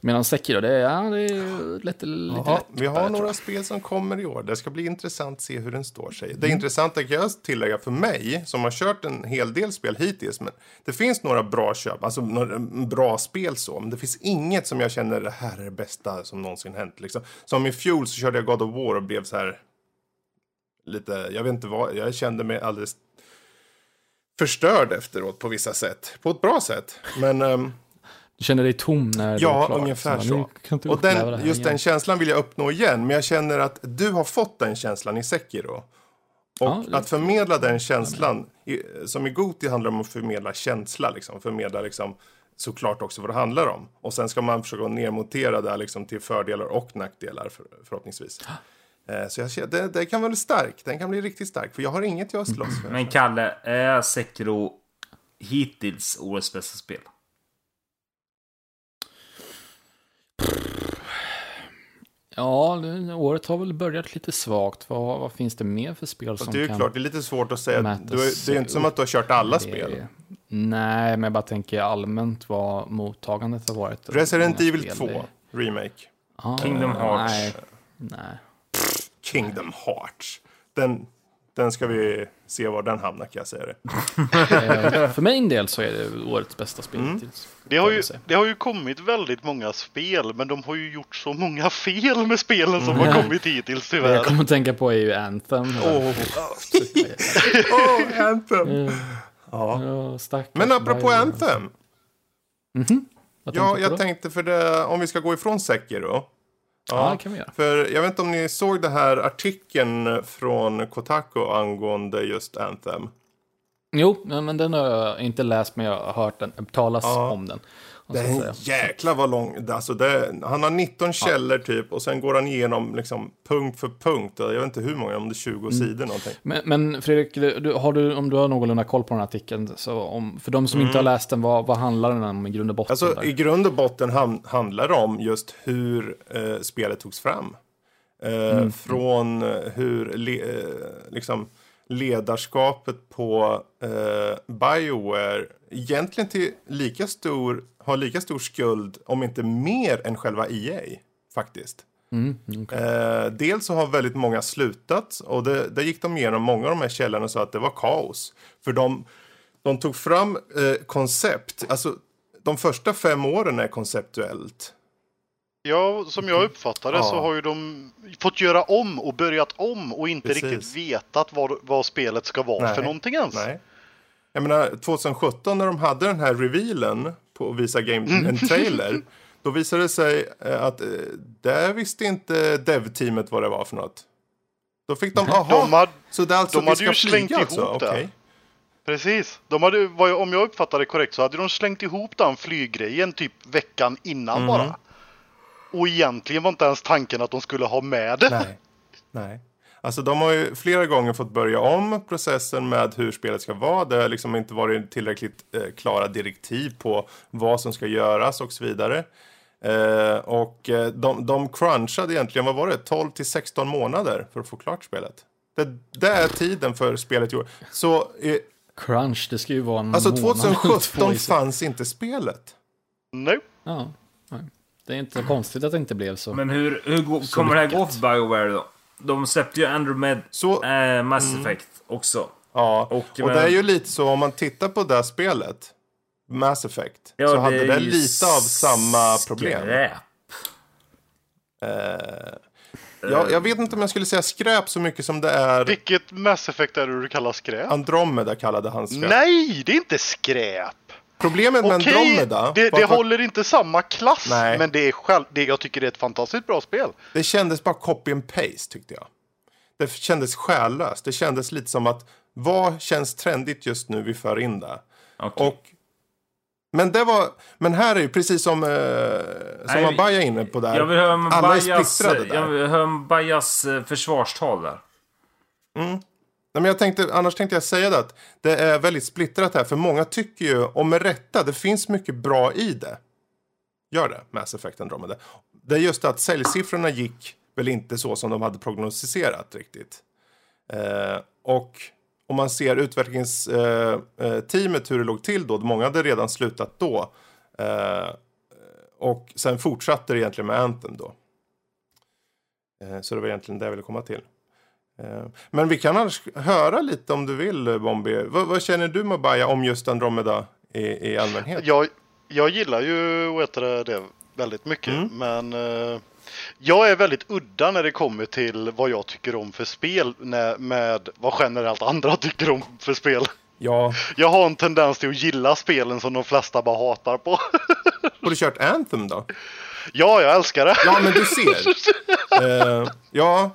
Medan Sekiro, det är, ja, det är lite, lite Ja, lätt. vi har där, några spel som kommer i år. Det ska bli intressant att se hur den står sig. Mm. Det intressanta kan jag tillägga för mig, som har kört en hel del spel hittills, men det finns några bra köp, alltså några bra spel så, men det finns inget som jag känner det här är det bästa som någonsin hänt. Liksom. Som i fjol så körde jag God of War och blev så här lite, jag vet inte vad, jag kände mig alldeles förstörd efteråt på vissa sätt. På ett bra sätt. Men ehm, Du känner dig tom när du är Ja, klar. ungefär bara, så. inte Och det den, just igen. den känslan vill jag uppnå igen. Men jag känner att du har fått den känslan i Sekiro. Och Ja, det- att förmedla den känslan, i, som i Goti handlar om att förmedla känsla, liksom. förmedla liksom, såklart också vad det handlar om. Och sen ska man försöka nedmontera det här, liksom, till fördelar och nackdelar för, förhoppningsvis. Eh, Så jag känner, det, det kan vara stark, den kan bli riktigt stark. För jag har inget jag slåss för. Men Kalle, är Sekiro hittills årets bästa spel? Ja, det, året har väl börjat lite svagt. Vad, vad finns det mer för spel Fast som det är ju kan... klart, det är lite svårt att säga. Du, det är ju inte som att du har kört alla spel. Nej, men jag bara tänker allmänt vad mottagandet har varit. Resident Evil spel, 2, det- remake. Ja, Kingdom Hearts. Nej, nej. Kingdom Hearts. Den, den ska vi se var den hamnar kan jag säga det. Eh, För min del så är det årets bästa spel Mm. hittills. Det har, ju, det har ju kommit väldigt många spel, men de har ju gjort så många *laughs* fel med spelen som har kommit hittills Det jag tyvärr. kommer att tänka på är ju Anthem. Åh, oh, *laughs* Anthem! Eh, Ja. Ja, Men apropå Bioware. Anthem. Vad tänkte Ja, jag då? tänkte för det, om vi ska gå ifrån Sekiro. Ja, det kan vi göra. För jag vet inte om ni såg den här artikeln från Kotaku angående just Anthem. Jo, men men den har jag inte läst, men jag har hört den, talas Ja. om den. Det är en jäkla vad lång. Alltså det, han har 19 källor typ och sen går han igenom liksom punkt för punkt. Jag vet inte hur många, om det är 20 Mm. sidor någonting. Men, men Fredrik, du, har du, om du har någorlunda koll på den här artikeln, så om, för de som inte har läst den, vad, vad handlar den om i grund och botten? Mm. Alltså där? i grund och botten ham- handlar det om just hur eh, spelet togs fram. Eh, Från eh, hur le- eh, liksom ledarskapet på eh, Bioware egentligen till lika stor, har lika stor skuld, om inte mer, än själva EA. Faktiskt. Mm, okej. Eh, dels så har väldigt många slutat och det, där gick de igenom många av de här källorna och sa att det var kaos. För de, de tog fram eh, koncept, alltså de första fem åren är konceptuellt. Ja, som jag uppfattar det Ja. så har ju de fått göra om och börjat om och inte Precis. riktigt vetat vad, vad spelet ska vara Nej. för någonting ens. Nej. Jag menar 2017 när de hade den här revealen på att visa game, en trailer. *laughs* Då visade det sig eh, att eh, där visste inte dev-teamet vad det var för något. Då fick de, aha, De hade, så det är alltså de hade ju slängt alltså? ihop det. Okej. precis. De hade, om jag uppfattar det korrekt så hade de slängt ihop den flyggrejen typ veckan innan Mm. bara. Och egentligen var inte ens tanken att de skulle ha med det. Nej. Nej. Alltså de har ju flera gånger fått börja om processen med hur spelet ska vara. Det har liksom inte varit tillräckligt eh, klara direktiv på vad som ska göras och så vidare. Eh, och eh, de, de crunchade egentligen, vad var det, 12 till 16 månader för att få klart spelet. Det, det är tiden för spelet gjort. Så eh, Crunch, det ska ju vara en alltså månad eller två 2017 *laughs* i sig. fanns inte spelet. No. Ja, nej. Det är inte så konstigt att det inte blev så. Men hur, hur kommer det här gå för Bioware då? De släppte ju Andromeda Så, eh, Mass Effect också. ja. och, Och, men- det är ju lite så om man tittar på det spelet, Mass Effect, Ja, så det hade det lite av samma problem. skräp. Eh, Jag, jag vet inte om jag skulle säga skräp så mycket som det är Vilket Mass Effect är det du kallar skräp? Andromeda kallade han skräp. Nej, det är inte skräp! Problemet med Okej, Andromeda det, var det att håller inte samma klass, Nej. men det är själv, det, jag tycker det är ett fantastiskt bra spel. det kändes bara copy and paste tyckte jag. Det kändes själlöst. Det kändes lite som att vad känns trendigt just nu vi för in det. Okej. Och, men, det var, men här är ju precis som, eh, som Nej, Abaja är inne på där. Jag vill höra Alla är Bajas, splittrade där. jag vill höra Bajas eh, försvarstal där. Nej, men jag tänkte, annars tänkte jag säga det att det är väldigt splittrat här. För många tycker ju, och med rätta, det finns mycket bra i det. Gör det, Mass Effect Andromeda. Det är just det att säljsiffrorna gick väl inte så som de hade prognostiserat riktigt. Eh, och om man ser utvecklingsteamet eh, eh hur det låg till då. Många hade redan slutat då. Eh, och sen fortsatte det egentligen med Anthem då. Eh, så det var egentligen det jag ville komma till. Eh, Men vi kan annars höra lite om du vill, Bombi. Vad, vad känner du Mabaya om just Andromeda i, i allmänhet? Jag, jag gillar ju det, det väldigt mycket, Mm. men eh, jag är väldigt udda när det kommer till vad jag tycker om för spel när, med vad generellt andra *laughs* tycker om för spel. Ja, Jag har en tendens till att gilla spelen som de flesta bara hatar på. har du kört Anthem då? *laughs* ja, jag älskar det. Ja, men du ser. *laughs* Eh, ja,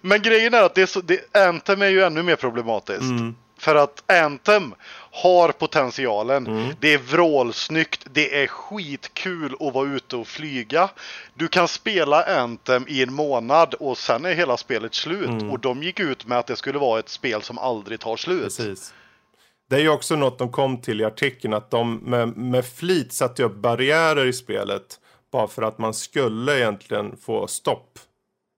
Men grejen är att det är så, det, Anthem är ju ännu mer problematiskt. Mm. För att Anthem har potentialen. Mm. Det är vrålsnyggt. Det är skitkul att vara ute och flyga. Du kan spela Anthem i en månad och sen är hela spelet slut. Mm. Och de gick ut med att det skulle vara ett spel som aldrig tar slut. precis. Det är ju också något de kom till i artikeln, att de med, med flit satte upp barriärer i spelet bara för att man skulle egentligen få stopp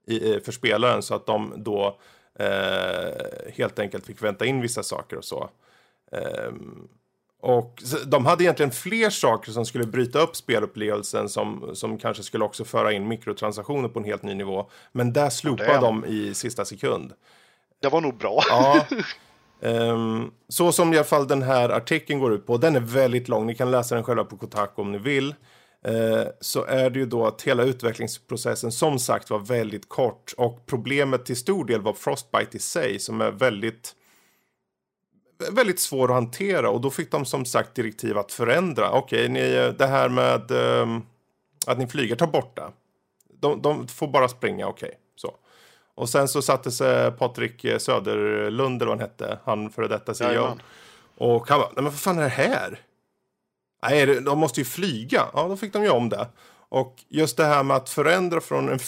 i, i- för spelaren så att de då eh, helt enkelt fick vänta in vissa saker och så. Ehm, och de hade egentligen fler saker som skulle bryta upp spelupplevelsen som, som kanske skulle också föra in mikrotransaktioner på en helt ny nivå. Men där slopade de i sista sekund. Det var nog bra. Ja. *laughs* Ehm, så som i alla fall den här artikeln går ut på, den är väldigt lång, ni kan läsa den själva på Kotaku om ni vill. Eh, så är det ju då att hela utvecklingsprocessen som sagt var väldigt kort och problemet till stor del var Frostbite i sig som är väldigt väldigt svår att hantera och då fick de som sagt direktiv att förändra. Okej, ni, det här med ehm, att ni flyger, ta bort det. De, de får bara springa, okej. så. Och sen så satte sig Patrik Söderlund, eller vad han hette, han före detta CEO. Och han bara, nej men vad fan är det här? Nej, de måste ju flyga. Ja, då fick de ju om det. Och just det här med att förändra från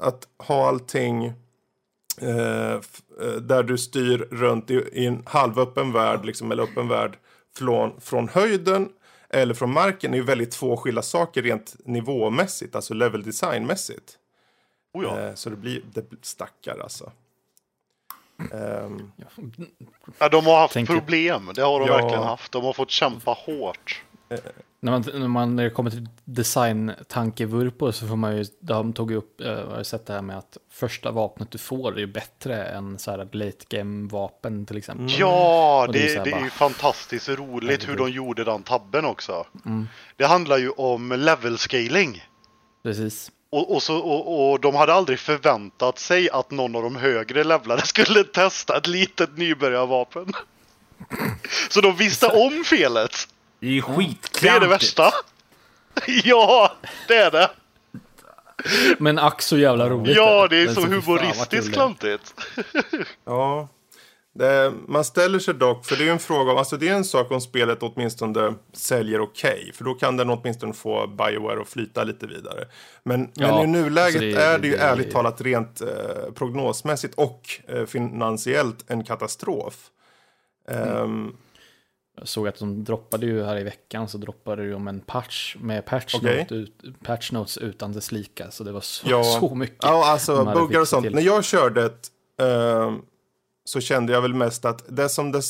att ha allting eh, eh, där du styr runt i, i en halvöppen värld, liksom, eller öppen värld från, från höjden eller från marken är ju väldigt två skilda saker rent nivåmässigt, alltså level designmässigt. Oh ja. Eh, så det blir, det blir stackar alltså. Ehm, Ja, de har haft Tänker- problem. Det har de Ja. verkligen haft. De har fått kämpa hårt. När man, när man när det kommer till design-tankevurpor så får man ju, de tog ju upp, eh, jag har sett det här med att första vapnet du får är ju bättre än så här late game-vapen till exempel. Ja, Och det är det, här det är bara- ju fantastiskt roligt hur de gjorde den tabben också. Det handlar ju om level scaling. Precis. Och, och, så, och, och de hade aldrig förväntat sig att någon av de högre levlade *laughs* skulle testa ett litet nybörjarvapen. *laughs* Så de visste om felet. Det är ju Det är det skitklantigt. värsta. *laughs* Ja, det är det. Men ack så jävla roligt. Ja, det är så kul humoristiskt klantigt. *laughs* Ja, det, man ställer sig dock, för det är en fråga om, alltså det är en sak om spelet åtminstone säljer okej, för då kan den åtminstone få Bioware att flyta lite vidare. Men, Ja, men i nuläget alltså det- är det ju det- ärligt talat rent eh, prognosmässigt och eh, finansiellt en katastrof. Ehm, Jag såg att de droppade ju här i veckan så droppade de en patch med patch, Okej. note ut, patch notes utan dess lika. Så det var så, Ja. *laughs* så mycket. Ja, alltså buggar och sånt. till. När jag körde ett, ehm, så kände jag väl mest att det som det,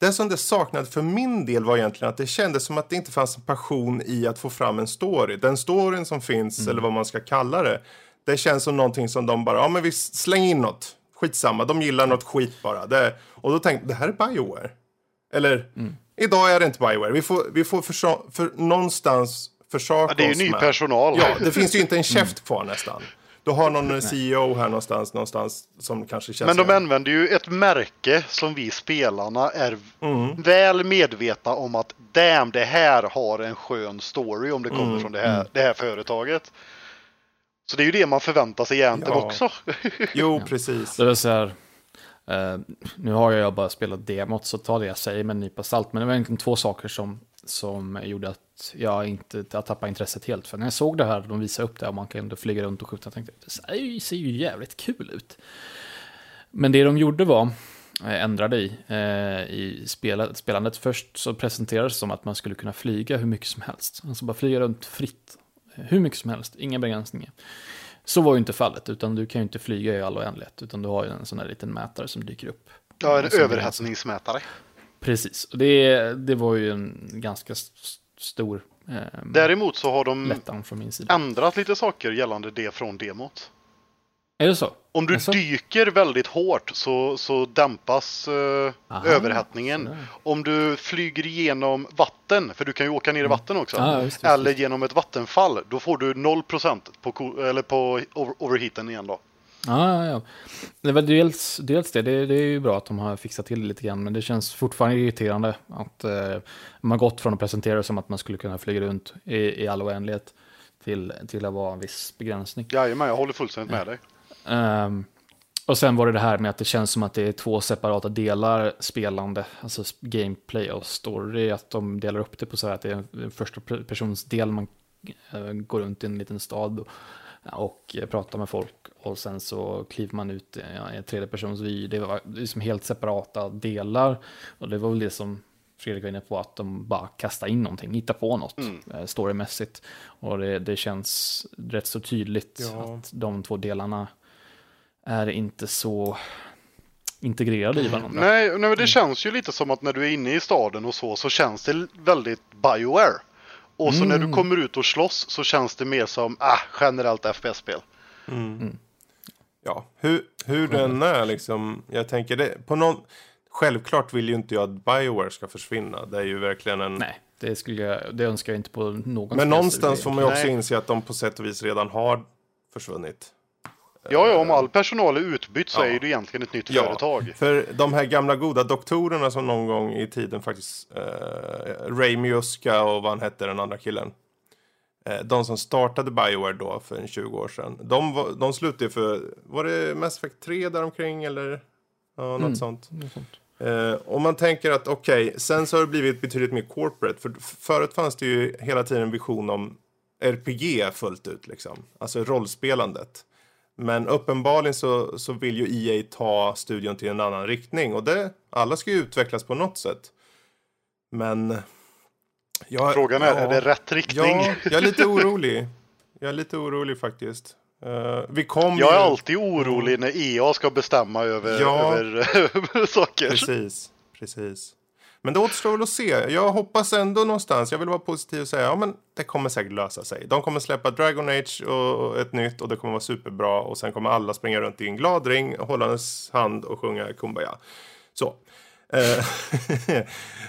det som det saknade för min del var egentligen att det kändes som att det inte fanns en passion i att få fram en story. Den storyn som finns, Mm. eller vad man ska kalla det, det känns som någonting som de bara, ja men vi slänger in något. Skitsamma, de gillar något skit bara. Det, och då tänkte jag, det här är Bioware. Eller, Mm. idag är det inte Bioware. Vi får, vi får försa- för någonstans försaka Ja, det är ju ny med. personal. Ja, det finns ju inte en *laughs* käft kvar nästan. du har någon CEO här någonstans, någonstans som kanske känns... Men de använder ju ett märke som vi spelarna är Mm. väl medvetna om att damn, det här har en skön story om det kommer Mm, från det här, det här företaget. Så det är ju det man förväntar sig egentligen Ja. också. Jo, *laughs* precis. Det är så här, Uh, nu har jag bara spelat demot så ta det jag säger med en nypa salt. Men det var egentligen två saker som, som gjorde att jag inte jag tappade intresset helt. För när jag såg det här, de visade upp det och man kan ändå flyga runt och skjuta, jag tänkte det ser ju jävligt kul ut. Men det de gjorde var, eh, ändrade i, eh, i spelandet. Först så presenterades det som att man skulle kunna flyga hur mycket som helst. Alltså bara flyga runt fritt. Hur mycket som helst, inga begränsningar. Så var ju inte fallet, utan du kan ju inte flyga i all oändlighet, utan du har ju en sån här liten mätare som dyker upp. Ja, en överhettningsmätare. Precis, och det, det var ju en ganska st- stor eh, Däremot så har de ändrat lite saker gällande det från demot. Är det så? Om du Jaså? dyker väldigt hårt så, så dämpas eh, Aha, överhettningen. sådär. Om du flyger igenom vatten, för du kan ju åka ner i vatten också, Mm. Ja, just det, just eller genom ett vattenfall, då får du 0% på, eller på over- overheaten igen då. Ja, ja, ja. Det var dels, dels det, det, det är ju bra att de har fixat till det lite grann, men det känns fortfarande irriterande att eh, man gått från att presentera det som att man skulle kunna flyga runt i, i all oändlighet till, till att vara en viss begränsning. Jajamän, jag håller fullständigt med dig. Ehm, och sen var det det här med att det känns som att det är två separata delar spelande, alltså gameplay och story, att de delar upp det på så här att det är en första persons del, man eh, går runt i en liten stad och, pratar med folk och sen så kliver man ut i en tredje persons vy. Det var liksom helt separata delar och det var väl det som Fredrik var inne på, att de bara kastar in någonting, hittar på något eh, storymässigt. Och det, det känns rätt så tydligt Ja. att de två delarna är inte så integrerade i varandra. Nej, nej, men det känns ju lite som att när du är inne i staden och så, så känns det väldigt Bioware. Och så när du kommer ut och slåss så känns det mer som, ah, generellt FPS-spel. Ja, hur, hur den är liksom. Jag tänker det. På någon, självklart vill ju inte jag att Bioware ska försvinna. Det är ju verkligen en... Nej, det, skulle jag, det önskar jag inte på någon Men någonstans får man ju också Nej. inse att de på sätt och vis redan har försvunnit. Ja, ja, om all personal är utbytt så Ja. är det egentligen ett nytt Ja, företag. för de här gamla goda doktorerna som någon gång i tiden faktiskt, eh, Ray Miuska och vad han hette den andra killen. Eh, de som startade Bioware då för en 20 år sedan. De, de slutade för, var det Mass Effect 3 däromkring eller? Ja, något sånt. Något sånt. Eh, om man tänker att okej, sen så har det blivit betydligt mer corporate. För förut fanns det ju hela tiden en vision om RPG fullt ut liksom. Alltså rollspelandet. Men uppenbarligen så, så vill ju EA ta studion till en annan riktning. Och det, alla ska ju utvecklas på något sätt. Men... Jag, Frågan är, ja, är det rätt riktning? Ja, jag är lite *laughs* orolig. Jag är lite orolig faktiskt. Eh, vi kom Jag är ju... alltid orolig när EA ska bestämma över, Ja. över *laughs* saker. Precis, precis. Men det återstår väl att se. Jag hoppas ändå någonstans, jag vill vara positiv och säga, ja men det kommer säkert lösa sig. De kommer släppa Dragon Age och ett nytt och det kommer vara superbra och sen kommer alla springa runt i en glad ring, hållandes hand och sjunga Kumbaya. Så. Eh, *laughs*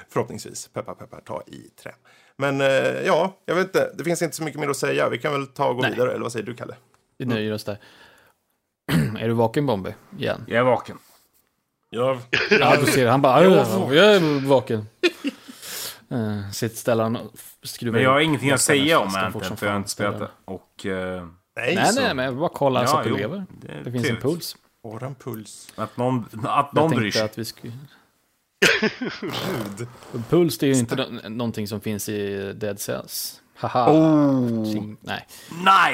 Förhoppningsvis. Peppar, peppar, ta i trä. Men eh, ja, jag vet inte. Det finns inte så mycket mer att säga. Vi kan väl ta och gå Nej. vidare, eller vad säger du, Kalle? Vi nöjer oss där. *clears throat* är du vaken Bombi? Igen? Jag är vaken. Ja, Ja, du ser han bara, "Ja, jag är vaken. Uh, sitt och skruvar Men jag har ingenting att säga om Anthem, för jag har inte spelat det. Och... eh, nej, Nej, så. nej, men jag bara kolla så Ja, att du jo, lever. det Det, finns en puls. Våran puls. att någon, att Jag någon bryr tänkte sig. att vi skulle... *laughs* Gud. Puls det är ju inte nå- någonting som finns i Dead Cells. Haha. Oh. Nej,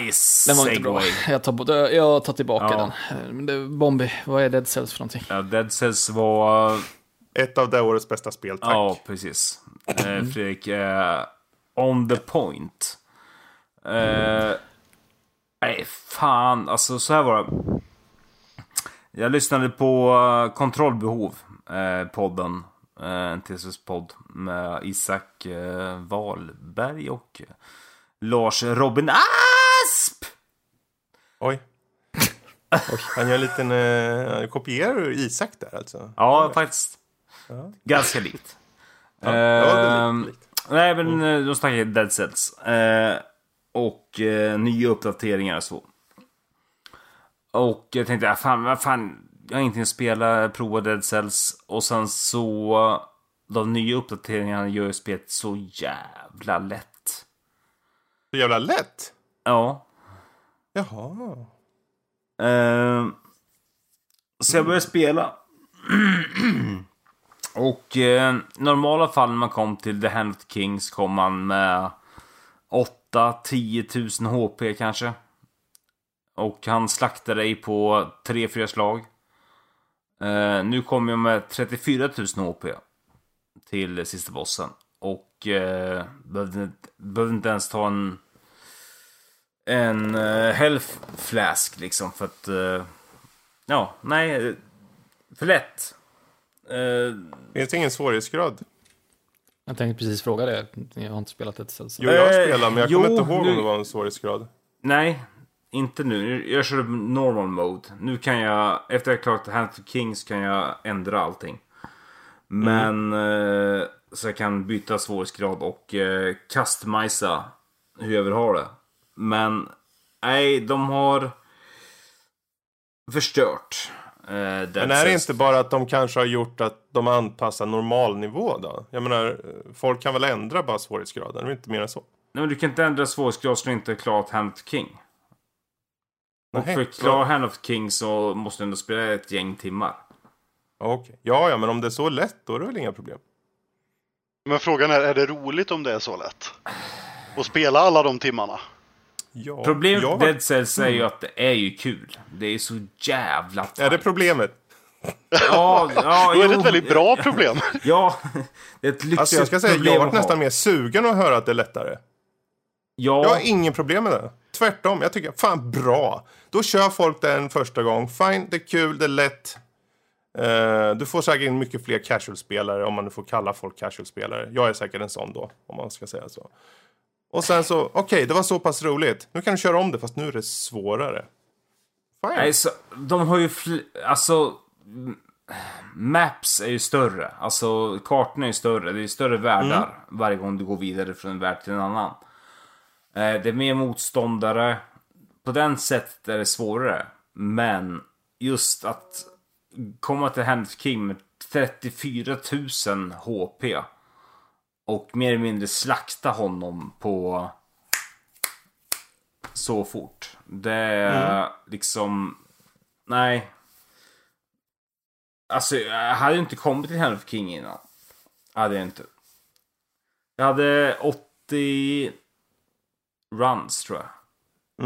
nice den var inte bra. *laughs* Jag tar, jag tar tillbaka Ja. den. Bombi, vad är Dead Cells för någonting? Ja, Dead Cells var... Ett av det årets bästa spel, tack. Ja, precis. Eh, Fredrik, eh, on the point. Eh, nej, fan. Alltså, så här var det. Jag lyssnade på eh, Kontrollbehov, eh, podden. Eh, en TSS-podd med Isak eh, Wahlberg och Lars Robin Asp! *laughs* Oj. Han gör en liten... Eh, kopierar Isak där alltså? Ja, faktiskt. Ganska likt. Ja, ja, det Ehm, lite likt. Nej, men eh, de snackar Dead Cells. Eh, och eh, nya uppdateringar och så. Och jag tänkte, ah, fan, vad fan, jag har ingenting att spela, prova Dead Cells. Och sen så, de nya uppdateringarna gör spelet så jävla lätt. Så jävla lätt? Ja. Jaha. Eh, så jag började spela. *clears throat* Och eh, normala fall när man kom till The Hand of the Kings kom man med 8-10 000 HP kanske. Och han slaktade dig på 3-4 slag. Eh, nu kommer jag med 34 000 HP till sista bossen. Och eh, behövde, behövde inte ens ta en en uh, health flask liksom för att... Uh, ja, nej. För lätt. Uh, Finns det ingen svårighetsgrad? Jag tänkte precis fråga det. Jag har inte spelat ett så. Jo, jag har Eh, spelat, men jag kommer inte ihåg nu- om det var en svårighetsgrad. nej, inte nu. Jag körde normal mode. Nu kan jag, efter jag klarat Hand to Kings kan jag ändra allting. Men eh, så jag kan byta svårighetsgrad och uh, customisa hur jag vill ha det. Men nej, de har förstört. Uh, Men är det inte bara att de kanske har gjort att de anpassar normalnivå då? Jag menar, folk kan väl ändra bara svårighetsgraden? Det är inte mer än så. Nej, men du kan inte ändra svårighetsgrad så du inte klarat Hand the King. Och för att klara Hand of the King så måste du ändå spela ett gäng timmar. Okej. Ja, ja, men om det är så lätt, då är det väl inga problem. Men frågan är, är det roligt om det är så lätt? Att spela alla de timmarna? Ja, Problemet jag med Dead Cells är ju att det är ju kul. Det är så jävla Är det problemet? Ja, ja, *laughs* Då är det jo, ett väldigt bra problem. *laughs* Ja, det är ett lyxigt Alltså jag ska säga, problem jag har nästan mer sugen att höra att det är lättare. Ja, Jag har ingen problem med det. Tvärtom, jag tycker fan bra. Då kör folk den första gång. Fine, det är kul, det är lätt. Eh, du får säkert in mycket fler casual-spelare om man nu får kalla folk casual-spelare. Jag är säkert en sån då, om man ska säga så. Och sen så, okej, det var så pass roligt. Nu kan du köra om det, fast nu är det svårare. Fine. Nej, så, de har ju Alltså... Maps är ju större. Alltså kartorna är ju större. Det är större världar varje gång du går vidare från en värld till en annan. Eh, det är mer motståndare. På den sättet är det svårare. Men just att komma till Hand King med 34 000 HP. Och mer eller mindre slakta honom på så fort. Det är liksom... Nej. Alltså, jag hade ju inte kommit till Hand King innan. Hade jag inte. Jag hade 80 runs, tror jag.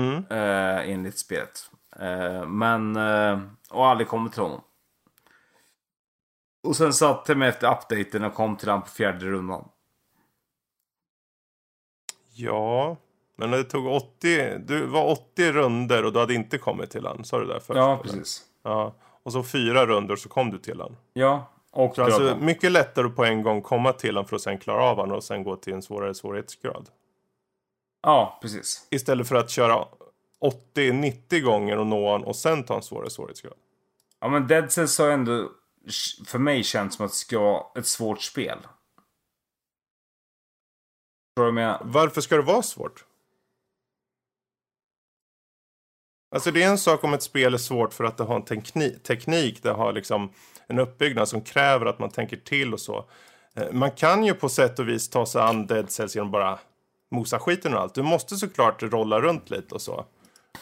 Mm. Eh, enligt spelet. Eh, men... Eh, och aldrig kommit till honom. Och sen satte jag mig efter updaten och kom till honom på fjärde rundan. Ja, men det tog 80, du var 80 runder och du hade inte kommit till han, sa du där först? Ja, precis. Ja, och så fyra runder så kom du till han. Ja, och Så alltså mycket lättare att på en gång komma till han för att sen klara av han och sen gå till en svårare svårighetsgrad. Ja, precis. Istället för att köra 80-90 gånger och nå han och sen ta en svårare svårighetsgrad. Ja, men Dead Cells har ändå för mig känts som att det ska vara ett svårt spel. Vad jag menar? Varför ska det vara svårt? Alltså det är en sak om ett spel är svårt för att det har en tekni- teknik, det har liksom en uppbyggnad som kräver att man tänker till och så. Eh, Man kan ju på sätt och vis ta sig an Dead Cells genom bara mosa skiten och allt. Du måste såklart rolla runt lite och så.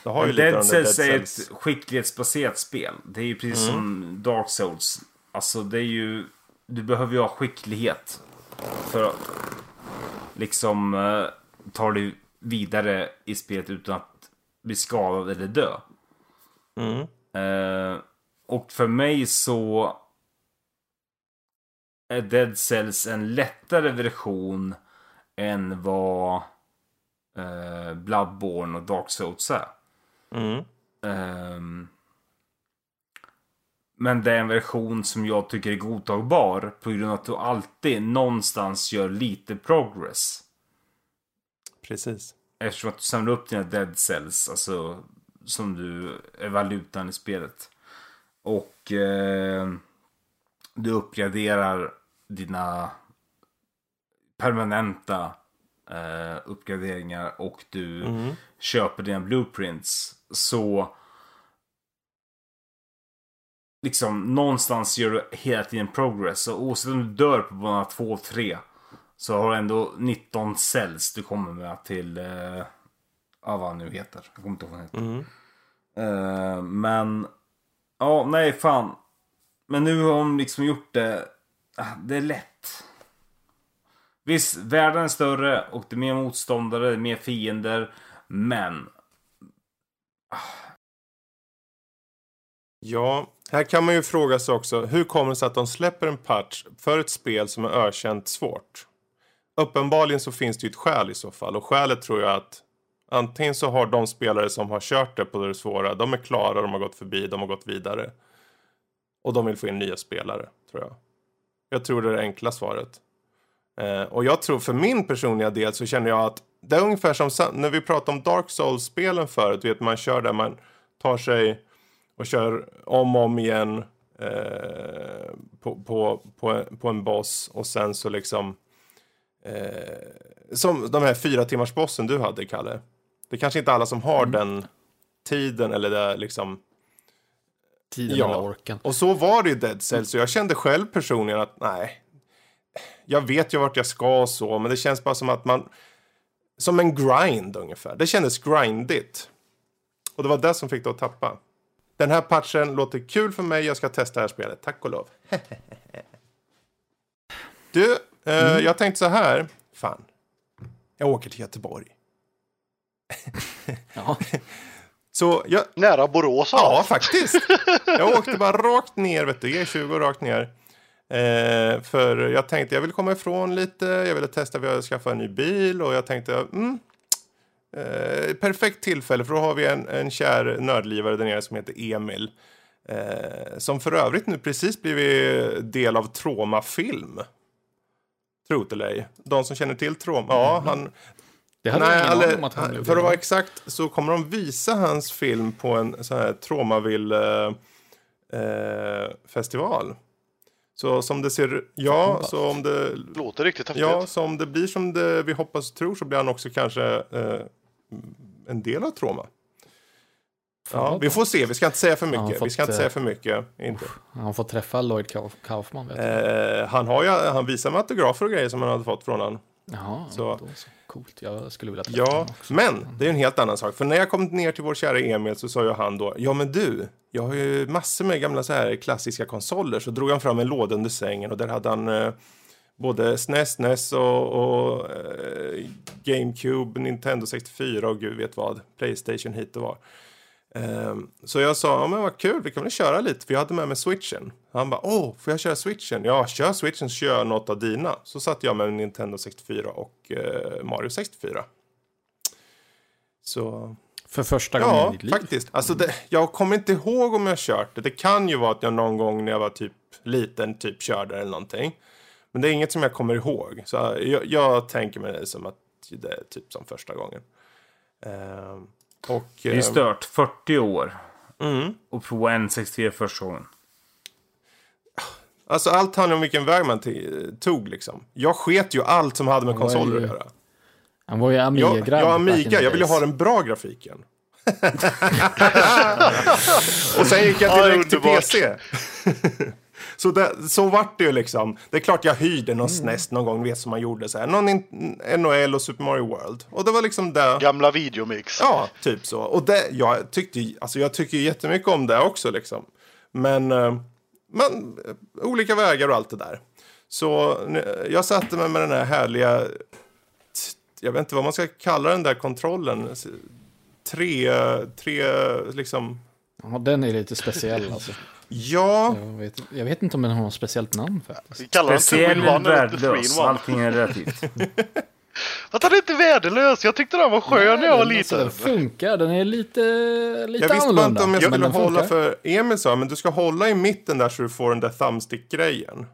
Det har ju Dead den där Cells är Dead ett Cells. skicklighetsbaserat spel. Det är ju precis som Dark Souls. Alltså det är ju... Du behöver ju ha skicklighet. För att liksom eh, ta dig vidare i spelet utan att bli skadad eller dö. Mm. Eh, och för mig så är Dead Cells en lättare version än vad eh, Bloodborne och Dark Souls är. Mm. Ehm, men det är en version som jag tycker är godtagbar på grund av att du alltid någonstans gör lite progress. Precis. Eftersom att du samlar upp dina dead cells, alltså som du är valutan i spelet. Och eh, du uppgraderar dina permanenta eh, uppgraderingar och du köper dina blueprints. Så liksom någonstans gör du hela tiden progress. Och oavsett om du dör på bana 2 och 3 så har du ändå 19 cells du kommer med till... Eh, ja, vad han nu heter. Jag kommer inte ihåg vad han heter. Mm. Eh, men... Ja, nej fan. Men nu har de liksom gjort det... ah, Det är lätt. Visst, världen är större och det är mer motståndare, det är mer fiender. Men... Ja, här kan man ju fråga sig också. Hur kommer det sig att de släpper en patch för ett spel som är ökänt svårt? Uppenbarligen så finns det ju ett skäl i så fall. Och skälet tror jag att antingen så har de spelare som har kört det på det svåra. De är klara, de har gått förbi, de har gått vidare. Och de vill få in nya spelare, tror jag. Jag tror det är det enkla svaret. Eh, och jag tror för min personliga del så känner jag att det är ungefär som när vi pratade om Dark Souls-spelen förut. Du vet, man kör där man tar sig och kör om och om igen eh, på, på, på, på en boss och sen så liksom eh, som de här fyra timmars bossen du hade, Kalle. Det är kanske inte alla som har den tiden eller det liksom Tiden Ja. eller orken. och så var det i Dead Cells. Så jag kände själv personligen att nej. Jag vet ju vart jag ska och så. Men det känns bara som att man. Som en grind ungefär. Det kändes grindigt. Och det var det som fick det att tappa. Den här patchen låter kul för mig. Jag ska testa det här spelet. Tack och lov. *laughs* du, eh, jag tänkte så här. Fan. Jag åker till Göteborg. *laughs* Ja. *laughs* Så jag, Nära Borås Ja, ja. faktiskt. Jag åkte bara rakt ner, vet du, E20 rakt ner. Eh, för jag tänkte jag ville komma ifrån lite, jag ville testa, vi har skaffat en ny bil och jag tänkte, mm, eh, perfekt tillfälle för då har vi en, en kär nördlivare där nere som heter Emil. Eh, som för övrigt nu precis blivit del av Troma film. Tro det eller ej. De som känner till Troma, ja, han, Det hade Nej, jag ingen eller, om att han för att vara exakt så kommer de visa hans film på en sån här Tromaville eh, festival. Så som det ser, ja, så om det, Låter riktigt häftigt. ja, så om det blir som det vi hoppas och tror så blir han också kanske eh, en del av Troma. Ja, vi får se, vi ska inte säga för mycket. fått, vi ska inte eh, säga för mycket. Inte. Han får träffa Lloyd Kauf- Kaufman. Vet. Eh, han, har ju, han visar mig autografer och grejer som han hade fått från honom. Jaha, så-. Då, så coolt. Jag skulle vilja Ja, men det är en helt annan sak. För när jag kom ner till vår kära Emil så sa ju han då, ja men du, jag har ju massor med gamla så här klassiska konsoler. Så drog han fram en låda under sängen och där hade han eh, både SNES, NES och, och eh, GameCube, Nintendo 64 och gud vet vad, Playstation hit och var. Ehm, så jag sa, ja men vad kul, vi kan väl köra lite, för jag hade med mig switchen. Han bara, åh, får jag köra switchen? Ja, kör switchen så kör jag något av dina. Så satt jag med Nintendo 64 och eh, Mario 64. Så, För första gången ja, i ditt liv. faktiskt. Alltså det, jag kommer inte ihåg om jag kört det. Det kan ju vara att jag någon gång när jag var typ liten typ körde eller någonting. Men det är inget som jag kommer ihåg. Så jag, jag tänker mig det som att det är typ som första gången. Ehm, och, Det är ehm, stört. 40 år. mm. Och prova N64 första gången. Alltså allt handlar om vilken väg man tog liksom. Jag sket ju allt som hade med Han konsoler ju att göra. Han var ju Jag, Amiga-grabb. jag, in Amiga, jag ville ha den bra grafiken. *laughs* och sen gick jag Ja, direkt till. PC. *laughs* så, det, så vart det ju liksom. Det är klart jag hyrde någon SNES någon gång, vet som man gjorde så här. Någon in, NHL och Super Mario World. Och det var liksom det. Gamla videomix. Ja, typ så. Och det, jag, tyckte, alltså jag tycker ju jättemycket om det också liksom. Men, eh, men eh, olika vägar och allt det där. Så jag satte mig med den här härliga, jag vet inte vad man ska kalla den där kontrollen. Tre, tre liksom, Ja, den är lite speciell alltså. *laughs* ja, Jag vet, jag vet inte om den har något speciellt namn faktiskt. Vi kallar den Speciell värdelös. Allting är relativt. *laughs* Att han är inte värdelös. Jag tyckte den var skön när jag var alltså, liten. den funkar, den är lite, lite jag visste bara annorlunda. inte om jag skulle hålla för, Emil sa, men du ska hålla i mitten där så du får den där thumbstick-grejen.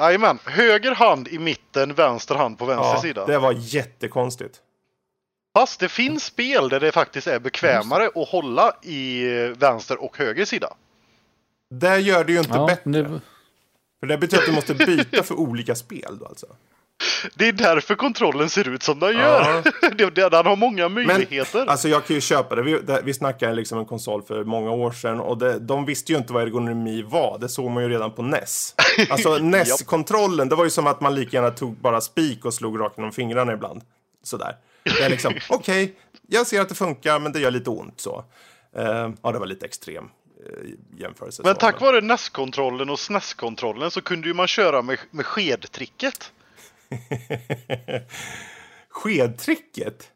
Jajamän. Höger hand i mitten, vänster hand på vänster Ja, sida. det var jättekonstigt. Fast det finns spel där det faktiskt är bekvämare att hålla i vänster och höger sida. Det gör det ju inte Ja, bättre. nu, För det betyder att du måste byta för olika spel då alltså. Det är därför kontrollen ser ut som den gör. *laughs* Det- det- Den har många möjligheter. Men, alltså jag kan ju köpa det. Vi, det, vi snackade liksom en konsol för många år sedan och det, de visste ju inte vad ergonomi var. Det såg man ju redan på NES. Alltså *laughs* NES-kontrollen, det var ju som att man lika gärna tog bara spik och slog rakt genom fingrarna ibland. Sådär. Det är liksom, *laughs* okej, jag ser att det funkar men det gör lite ont så. Eh, ja, det var lite extrem jämförelse. Men tack vare NES-kontrollen och SNES-kontrollen så kunde ju man köra med, med skedtricket. *laughs* Skedtricket?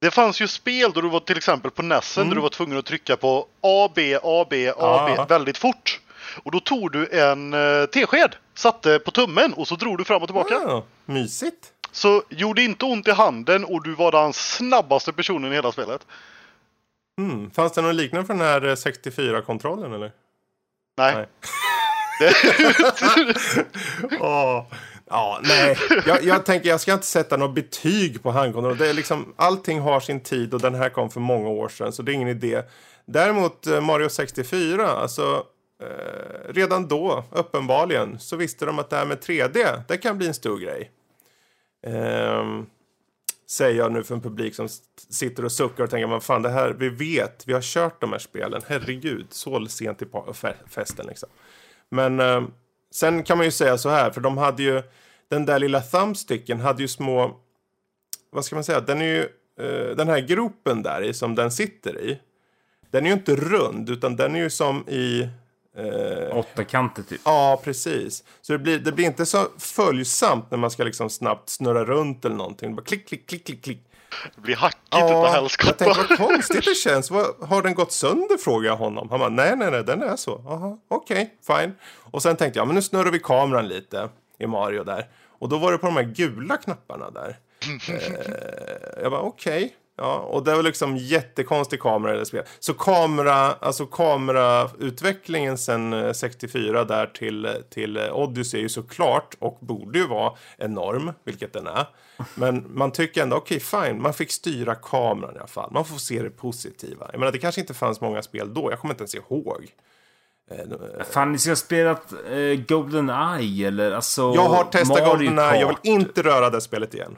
Det fanns ju spel då du var till exempel på NESen Mm. där du var tvungen att trycka på A, B, A, B, A, B Ja. väldigt fort. Och då tog du en uh, tesked, satte på tummen och så drog du fram och tillbaka. Ah, mysigt. Så gjorde inte ont i handen och du var den snabbaste personen i hela spelet. Mm. Fanns det någon liknande för den här eh, 64-kontrollen eller? Nej. Nej. *laughs* Åh. Ja, nej. Jag, jag tänker, jag ska inte sätta något betyg på handkontroll. Det är liksom, allting har sin tid och den här kom för många år sedan, så det är ingen idé. Däremot eh, Mario 64, alltså eh, redan då, uppenbarligen, så visste de att det här med 3D, det kan bli en stor grej. Ehm, säger jag nu för en publik som sitter och suckar och tänker, vad fan det här, vi vet, vi har kört de här spelen, herregud, så sent i festen liksom. Men eh, sen kan man ju säga så här, för de hade ju den där lilla thumbsticken hade ju små, vad ska man säga, den är ju, eh, den här gropen där i som den sitter i, den är ju inte rund utan den är ju som i, eh, Åttakanter typ. ja precis. Så det blir, det blir inte så följsamt när man ska liksom snabbt snurra runt eller någonting. Bara klick, klick, klick, klick, klick. Det blir hackigt utav jag helskotta. tänkte vad konstigt det känns. Vad, har den gått sönder? frågar jag honom. Han bara, nej, nej, nej, den är så. Aha, okej, fine. Och sen tänkte jag, men nu snurrar vi kameran lite i Mario där. Och då var det på de här gula knapparna där. *laughs* eh, jag bara, okej. Ja, och det var liksom jättekonstig kamera i det spelet. Så kamera, alltså kamerautvecklingen sen eh, 64 där till, till eh, Odyssey är ju såklart och borde ju vara enorm, vilket den är. Men man tycker ändå, okej fine, man fick styra kameran i alla fall. Man får se det positiva. Jag menar, det kanske inte fanns många spel då, jag kommer inte ens ihåg. Fan, ni ska ha spelat eh, Golden Eye eller alltså... Jag har testat Mario Goldeneye, jag vill inte röra det spelet igen.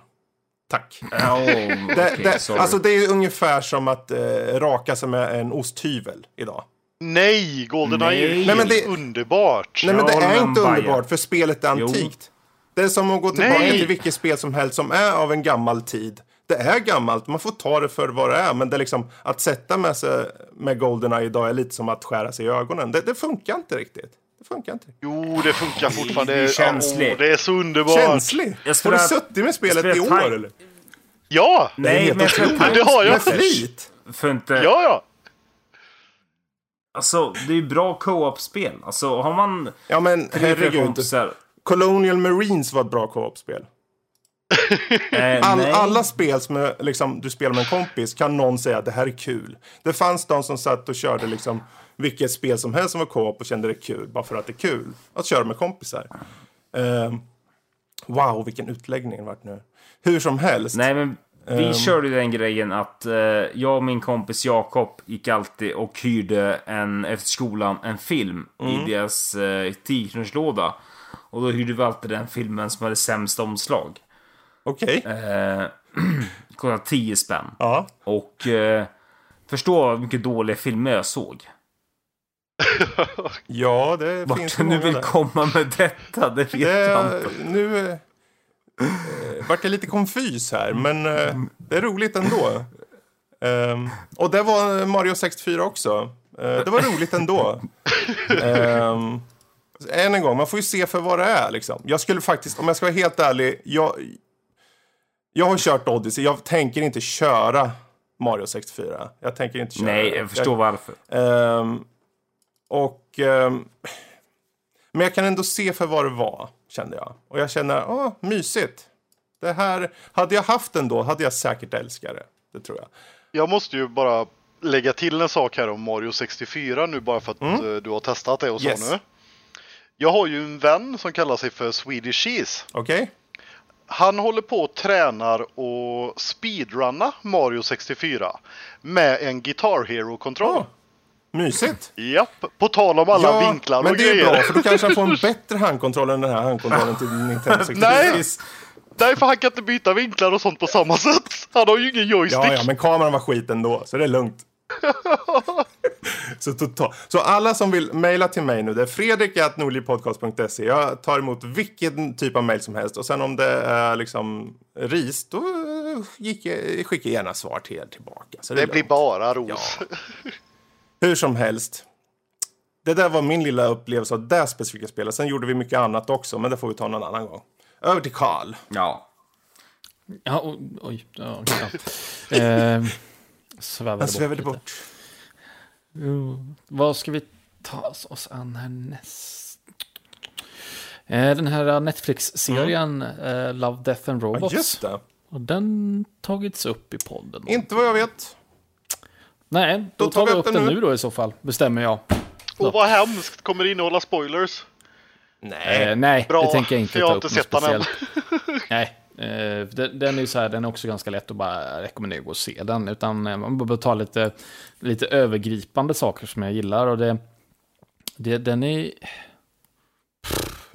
Tack. Oh, *laughs* Det, okej, det, alltså det är ungefär som att eh, raka sig med en osthyvel idag. Nej, Goldeneye är Nej. men det- underbart. Nej men det är inte underbart för spelet är Jo. antikt. Det är som att gå tillbaka Nej. till vilket spel som helst som är av en gammal tid. Det är gammalt, man får ta det för vad det är. Men det är liksom, att sätta med sig med Goldeneye idag är lite som att skära sig i ögonen. Det, det funkar inte riktigt. Det funkar inte. Jo, det funkar fortfarande. Det är känsligt. Åh, det är så underbart. Känslig? Jag Har du suttit med spelet i år eller? Ja! Nej, men jag spelar Det har jag. Med flit? För inte... Ja, ja. Alltså, det är ju bra co-op-spel. Alltså, har man Ja men herregud. kompisar... Colonial Marines var ett bra co-op-spel. *laughs* Eh, All, alla spel som är, liksom, du spelar med en kompis kan någon säga att det här är kul. Det fanns de som satt och körde liksom vilket spel som helst som var co-op och kände det kul bara för att det är kul att köra med kompisar. Ehm, wow, vilken utläggning det vart nu. Hur som helst. Nej, men vi Ehm. körde den grejen att eh, jag och min kompis Jakob gick alltid och hyrde en, efter skolan en film Mm. i deras eh, 10 Och då hyrde vi alltid den filmen som hade sämst omslag. Okej. Eh, *clears throat* kostade 10 spänn. Ja. Och eh, förstå hur mycket dåliga filmer jag såg. Ja, det Vart finns du många vill där. komma med detta, det vet jag Det, inte. nu eh, eh, vart jag lite konfys här, men eh, det är roligt ändå. Ehm, och det var Mario 64 också. Eh, det var roligt ändå. Ehm, än en gång, man får ju se för vad det är. Liksom. Jag skulle faktiskt, om jag ska vara helt ärlig, jag, jag har kört Odyssey. Jag tänker inte köra Mario 64. Jag tänker inte köra Nej, jag förstår varför. Ehm, och... ehm, men jag kan ändå se för vad det var, kände jag. Och jag känner, åh, mysigt. Det här, hade jag haft den då hade jag säkert älskat det. Det tror jag. Jag måste ju bara lägga till en sak här om Mario 64 nu bara för att eh, du har testat det och så Mm. Yes. nu. Jag har ju en vän som kallar sig för Swedish Cheese. Okej? Han håller på och tränar och speedrunna Mario 64 med en Guitar Hero-kontroll. Åh, mysigt. Japp, på tal om alla vinklar men och det är grejer. bra, för då kanske han får en *laughs* bättre handkontroll än den här handkontrollen till Nintendo 64. *laughs* Nej. Nej, för han kan inte byta vinklar och sånt på samma sätt. Han har ju ingen joystick. Ja, ja, men kameran var skit ändå, så det är lugnt. *laughs* så, total. så alla som vill mejla till mig nu, det är fredrik.nordlivpodcast.se. Jag tar emot vilken typ av mejl som helst. Och sen om det är liksom ris, då skickar jag gärna svar till er tillbaka. Så det, det är blir bara ros. Ja. Hur som helst. Det där var min lilla upplevelse av det specifika spelet. Sen gjorde vi mycket annat också, men det får vi ta någon annan gång. Över till Karl. Ja. Ja, oj, oj ja, ja. eh, svävade svävade lite. bort. Mm, vad ska vi ta oss an härnäst? Eh, den här Netflix-serien eh, Love, Death and Ja, Robots. just det. Och den tagits upp i podden. Inte vad jag vet. Nej, då, Då tar vi upp den nu. nu då i så fall. Bestämmer jag. Och vad hemskt, kommer det innehålla spoilers? Nej. Eh, nej, Bra, det tänker jag inte för jag ta har upp inte sett den än. speciellt. *laughs* Nej, eh, den, den är ju så här, den är också ganska lätt att bara rekommendera att gå och se den. Utan eh, man behöver ta lite, lite övergripande saker som jag gillar. Och det, det, den är...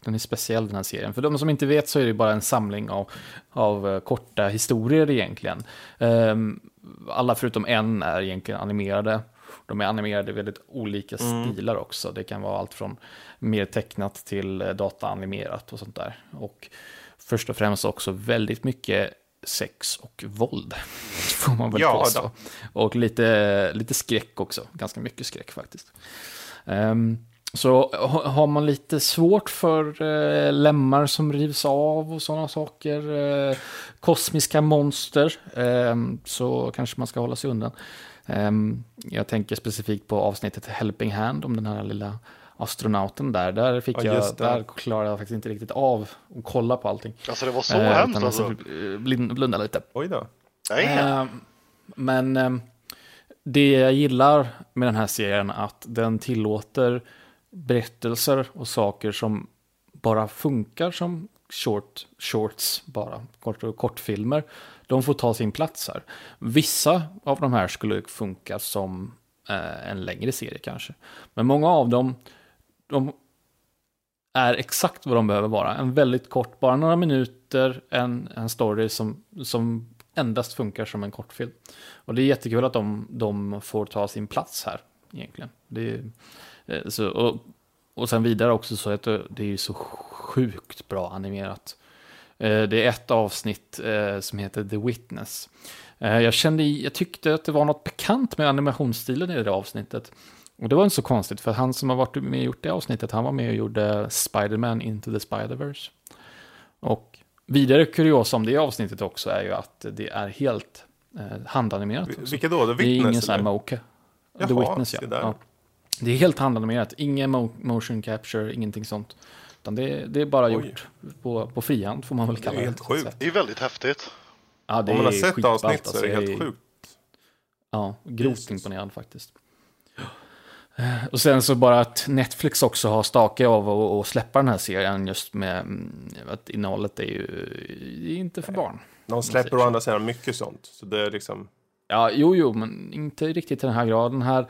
Den är speciell den här serien. För de som inte vet så är det bara en samling av, av eh, korta historier egentligen. Ehm, alla förutom en är egentligen animerade. De är animerade i väldigt olika stilar också. Det kan vara allt från mer tecknat till eh, dataanimerat och sånt där. Och först och främst också väldigt mycket sex och våld. *laughs* Får man väl Ja, påstå. Och lite, lite skräck också. Ganska mycket skräck faktiskt. Ehm, så ha- har man lite svårt för eh, lemmar som rivs av och sådana saker, eh, kosmiska monster, ehm, så kanske man ska hålla sig undan. Ehm, jag tänker specifikt på avsnittet Helping Hand om den här lilla astronauten där. Där, fick Ja, jag, där klarade jag faktiskt inte riktigt av att kolla på allting. Alltså det var så Eh, hemskt alltså. eh, blunda lite. Oj då. Nej. Eh, men eh, det jag gillar med den här serien är att den tillåter berättelser och saker som bara funkar som short, shorts, bara kort, kortfilmer. De får ta sin plats här. Vissa av de här skulle funka som eh, en längre serie kanske. Men många av dem, de är exakt vad de behöver vara. En väldigt kort, bara några minuter, en, en story som, som endast funkar som en kortfilm. Och det är jättekul att de, de får ta sin plats här, egentligen. Det är, så, och, och sen vidare också så att det, är så sjukt bra animerat. Eh, Det är ett avsnitt eh, som heter The Witness. Eh, Jag, kände, jag tyckte att det var något bekant med animationsstilen i det avsnittet. Och det var inte så konstigt, för han som har varit med och gjort det avsnittet, han var med och gjorde Spider-Man Into the Spider-Verse. Och vidare kuriosa om det avsnittet också är ju att det är helt eh, handanimerat. Vi- också. Vilket då? The Det är ingen Witness? sån här mocha. The Witness, ja. ja. Det är helt handanimerat, ingen mo motion capture, ingenting sånt. Utan det, är- det är bara Oj. gjort på, på frihand, får man väl Det är kalla det. helt sjukt. Det är väldigt häftigt. Ja, det Om man har är sett avsnitt så är det alltså. helt sjukt. Ja, grovt Jesus. imponerad faktiskt. Och sen så bara att Netflix också har stakat av att att släppa den här serien just med mm, att innehållet är ju det är inte för barn. De släpper å andra sidan mycket sånt. Så det är liksom... Ja, jo, jo, men inte riktigt till den här graden. Här,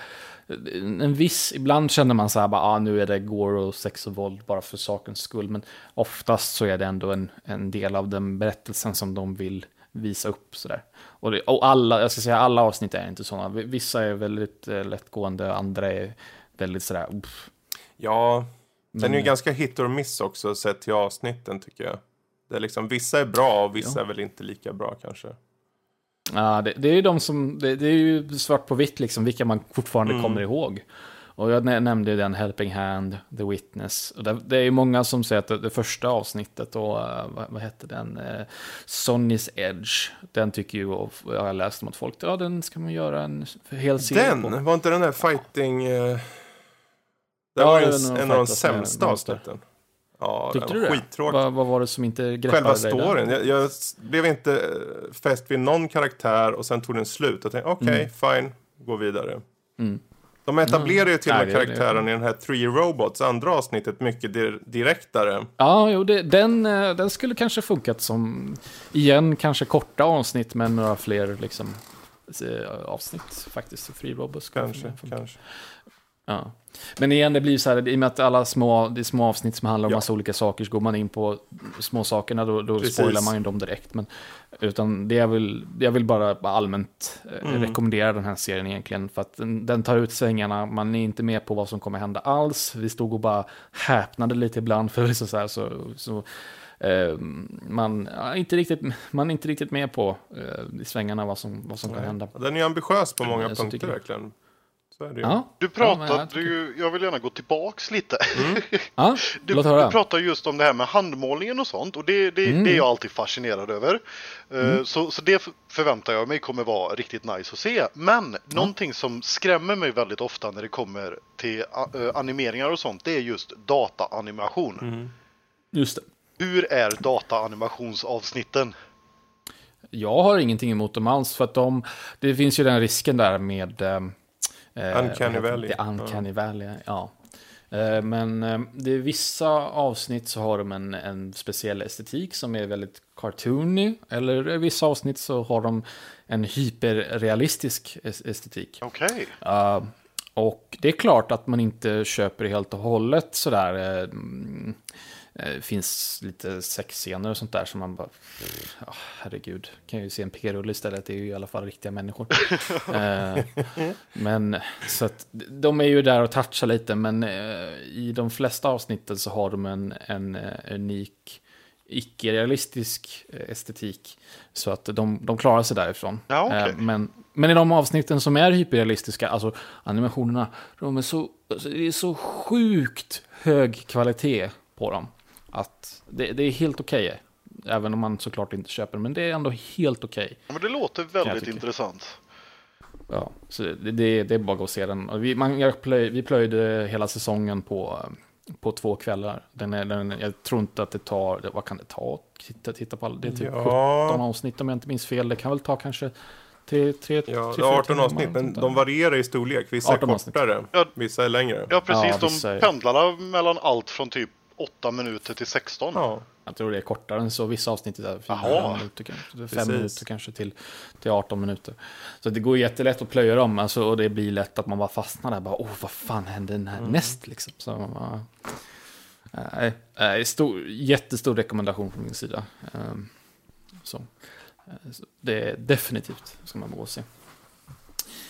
en viss, ibland känner man så här, bara, ah, nu är det gore och sex och våld bara för sakens skull. Men oftast så är det ändå en, en del av den berättelsen som de vill visa upp. Så där. Och, det, och alla, jag ska säga alla avsnitt är inte sådana. Vissa är väldigt eh, lättgående, andra är väldigt sådär, uff. Ja, den är ju ganska hit or miss också sett till avsnitten tycker jag. Det är liksom, vissa är bra och vissa Ja. är väl inte lika bra kanske. Ja, det, det är ju de som, det, det är ju svart på vitt liksom, vilka man fortfarande Mm. kommer ihåg. Och jag nä- nämnde ju den Helping Hand, The Witness. Och det, det är ju många som säger att det, det första avsnittet, och, eh, vad, vad hette den? Uh, Sonny's Edge. Den tycker ju, och jag har läst om att folk, ja den ska man göra en hel serie på. Den, var inte den där fighting... Eh... Det Ja, var en, en av de sämsta avsnitten. Ja, Tyckte det du var det? skittråkigt. Vad, vad var det som inte greppade Själva dig där? storyn. Jag, jag blev inte eh, fäst vid någon karaktär och sen tog den slut. Jag tänkte okej, fine, gå vidare. Mm. De etablerar ju till och med det- karaktären i den här Three Robots, andra avsnittet, mycket dir direktare. Ja, jo, det, den, eh, den skulle kanske funkat som, igen, kanske korta avsnitt, men några fler liksom, eh, avsnitt faktiskt. Free Robots Kanske, kanske. Ja. Men igen, det blir så här, i och med att alla små, det är små avsnitt som handlar om Ja. massa olika saker, så går man in på små sakerna då, då Precis. spoilar man ju dem direkt. Men, utan det är väl, jag vill bara, allmänt eh, Mm. rekommendera den här serien egentligen, för att den, den tar ut svängarna, man är inte med på vad som kommer hända alls. Vi stod och bara häpnade lite ibland, *laughs* för så, så, här, så, så eh, man, ja, inte riktigt, man är inte riktigt med på eh, i svängarna vad som, vad som kan hända. Den är ambitiös på många Jag så punkter jag. verkligen. Ja, Du Ja, pratade tycker- ju, jag vill gärna gå tillbaks lite. *laughs* ja Du, låt du pratar just om det här med handmålningen och sånt och det, det, Mm. det är jag alltid fascinerad över. Eh, Så, så det förväntar jag mig kommer vara riktigt nice att se. Men någonting som skrämmer mig väldigt ofta när det kommer till eh, animeringar och sånt, det är just dataanimation. Mm. Just det. Hur är dataanimationsavsnitten? Jag har ingenting emot dem alls, för att de, det finns ju den risken där med... Eh, Uncanny Valley. Det Uncanny Valley, ja. Eh, men eh, det är vissa avsnitt så har de en, en speciell estetik som är väldigt cartoony. Eller i vissa avsnitt så har de en hyperrealistisk es- estetik. Okej. Uh, och det är klart att man inte köper det helt och hållet sådär. mm, eh, finns lite sexscener och sånt där som man bara, ja, herregud, kan ju se en p-rulle istället, det är ju i alla fall riktiga människor. *laughs* Eh, men så att de är ju där och touchar lite, men eh, i de flesta avsnitten så har de en, en unik icke-realistisk estetik. Så att de, de klarar sig därifrån. Ja. Eh, men, men i de avsnitten som är hyperrealistiska, alltså animationerna, de är så, alltså, det är så sjukt hög kvalitet på dem. Att det, det är helt okej. Även om man såklart inte köper, men det är ändå helt okej. Ja, Men det låter väldigt intressant. Ja, så det, det, det är bara att se den. Vi, man, jag plöj, vi plöjde hela säsongen på, på två kvällar. Den är, den, jag tror inte att det tar, vad kan det ta? Titta, titta på alla, det är typ 17 Ja, avsnitt om jag inte minns fel. Det kan väl ta kanske tre, tre, ja tre, det fyra är 18 timmar, avsnitt, men de varierar i storlek. Vissa är 18 avsnitt. kortare, Ja. vissa är längre. Ja, precis. Ja, de pendlar mellan allt från typ 8 minuter till 16. Ja. Jag tror det är kortare än så. Vissa avsnitt är där fyra Jaha. minuter, kanske. fem Precis. minuter kanske till, till 18 minuter. Så det går jättelätt att plöja dem. Alltså, och det blir lätt att man bara fastnar där. Bara, Åh, vad fan hände Mm. härnäst? Liksom. Så, man bara, nej, nej, stor, jättestor rekommendation från min sida. Ehm, så. Så Det är definitivt ska man gå och se.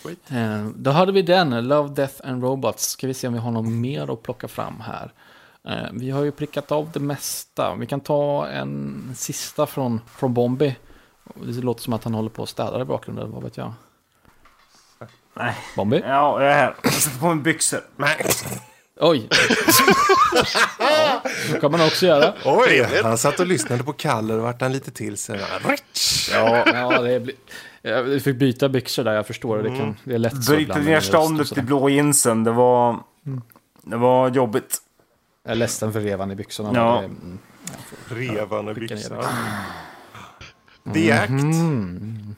Skit. Eh, Då hade vi den, Love, Death and Robots. Ska vi se om vi har något mer att plocka fram här. Eh, Vi har ju prickat av det mesta. Vi kan ta en sista från, från Bombi. Det låter som att han håller på att städa i bakgrunden, vad vet jag. Nej. Bombi? Ja, jag är här. Jag sätter på mig byxor. Nej. Oj! *laughs* ja, det kan man också göra. Oj, han satt och lyssnade på Kalle och vart han lite till sig. Rich. Ja, ja det blir... Jag fick byta byxor där, jag förstår det. Det, kan, det är lätt så Bryta ner ståndet sådär. blå jeansen. Det var... Det var jobbigt. Jag är ledsen för revan i byxorna. Ja. men det- mm. Revande skicka ner byxor. det. The Act. Mm.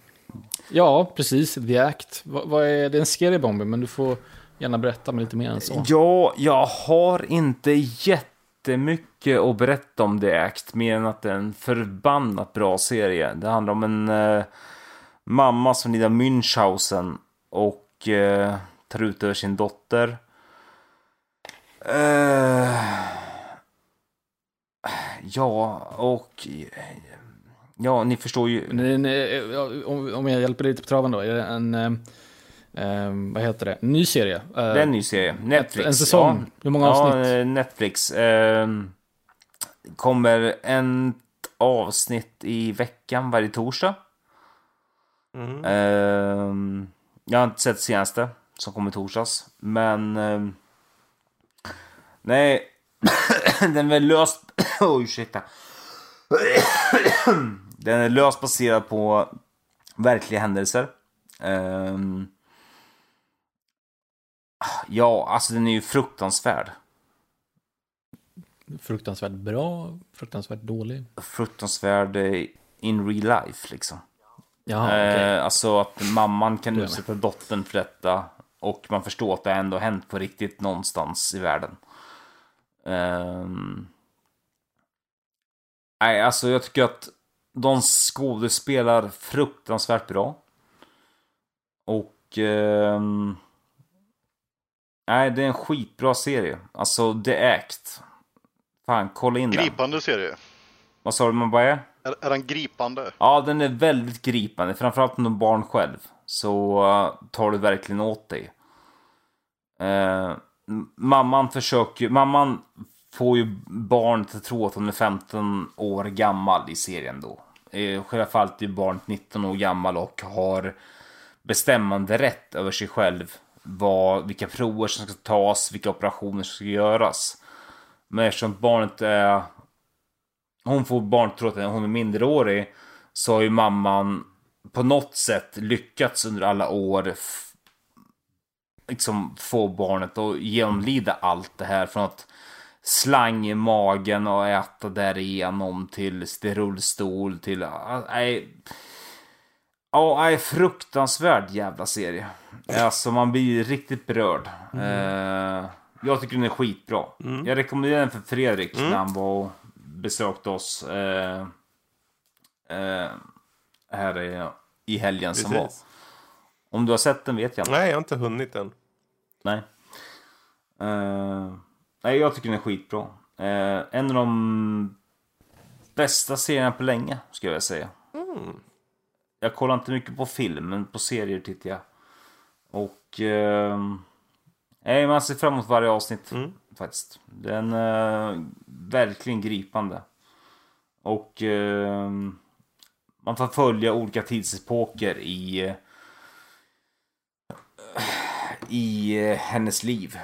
Ja, precis. The Act. Vad, vad är, det är en serie Bombi, men du får gärna berätta mig lite mer än så. Ja, jag har inte jättemycket att berätta om The Act. Mer än att det är en förbannat bra serie. Det handlar om en eh, mamma som lider Münchhausen. Och eh, tar ut över sin dotter. Eh, ja, och... Ja, ni förstår ju. Är en, eh, ja, om, jag hjälper lite på traven då. Är det en... eh, vad heter det? Ny serie? Det är en ny serie. Netflix. En säsong? Hur många Ja, avsnitt? eh, Netflix. Eh, kommer en avsnitt i veckan varje torsdag. Mm. Eh, jag har inte sett senaste som kommer torsdags. Men... Nej. *coughs* den är löst... *coughs* Oj, ursäkta. *coughs* den är löst baserad på verkliga händelser. Ehm, ja, alltså den är ju fruktansvärd. Fruktansvärt bra, fruktansvärt dålig. Fruktansvärd eh, in real life liksom. Jaha, okej. Eh, alltså att mamman kan utsätta dottern för detta. Och man förstår att det ändå hänt på riktigt någonstans i världen. Ehm. nej, alltså jag tycker att de skådespelar fruktansvärt bra. Och... ehm, Nej, det är en skitbra serie. Alltså, The Act. Fan, kolla in den. Gripande serie. Vad sa du man bara är? Är, är den gripande? Ja, den är väldigt gripande. Framförallt om du är barn själv. Så uh, tar du verkligen åt dig. Uh, mamman försöker Mamman får ju barnet att tro att hon är 15 år gammal i serien då. I själva fallet är barnet 19 år gammal och har bestämmande rätt över sig själv. Vad, vilka prover som ska tas, vilka operationer som ska göras. Men eftersom barnet är... Hon får barnet tro att hon är minderårig. Så har ju mamman på något sätt lyckats under alla år liksom få barnet att genomlida allt det här från att slang i magen och äta därigenom till, till rullstol till... Nej, Ja, nej, fruktansvärd jävla serie. Alltså man blir riktigt berörd. Mm. Uh, jag tycker den är skitbra. Mm. Jag rekommenderar den för Fredrik mm. när han var och besökte oss. Uh, uh, här är i helgen Precis. som var. Om du har sett den vet jag inte. Nej, jag har inte hunnit än. Nej. Uh, nej, jag tycker den är skitbra. Uh, en av de bästa serierna på länge, skulle jag säga. Mm. Jag kollar inte mycket på film, men på serier tittar jag. Och... Uh, nej, man ser fram emot varje avsnitt. Mm. Faktiskt. Den är uh, verkligen gripande. Och... Uh, man får följa olika tidsepoker i i eh, hennes liv.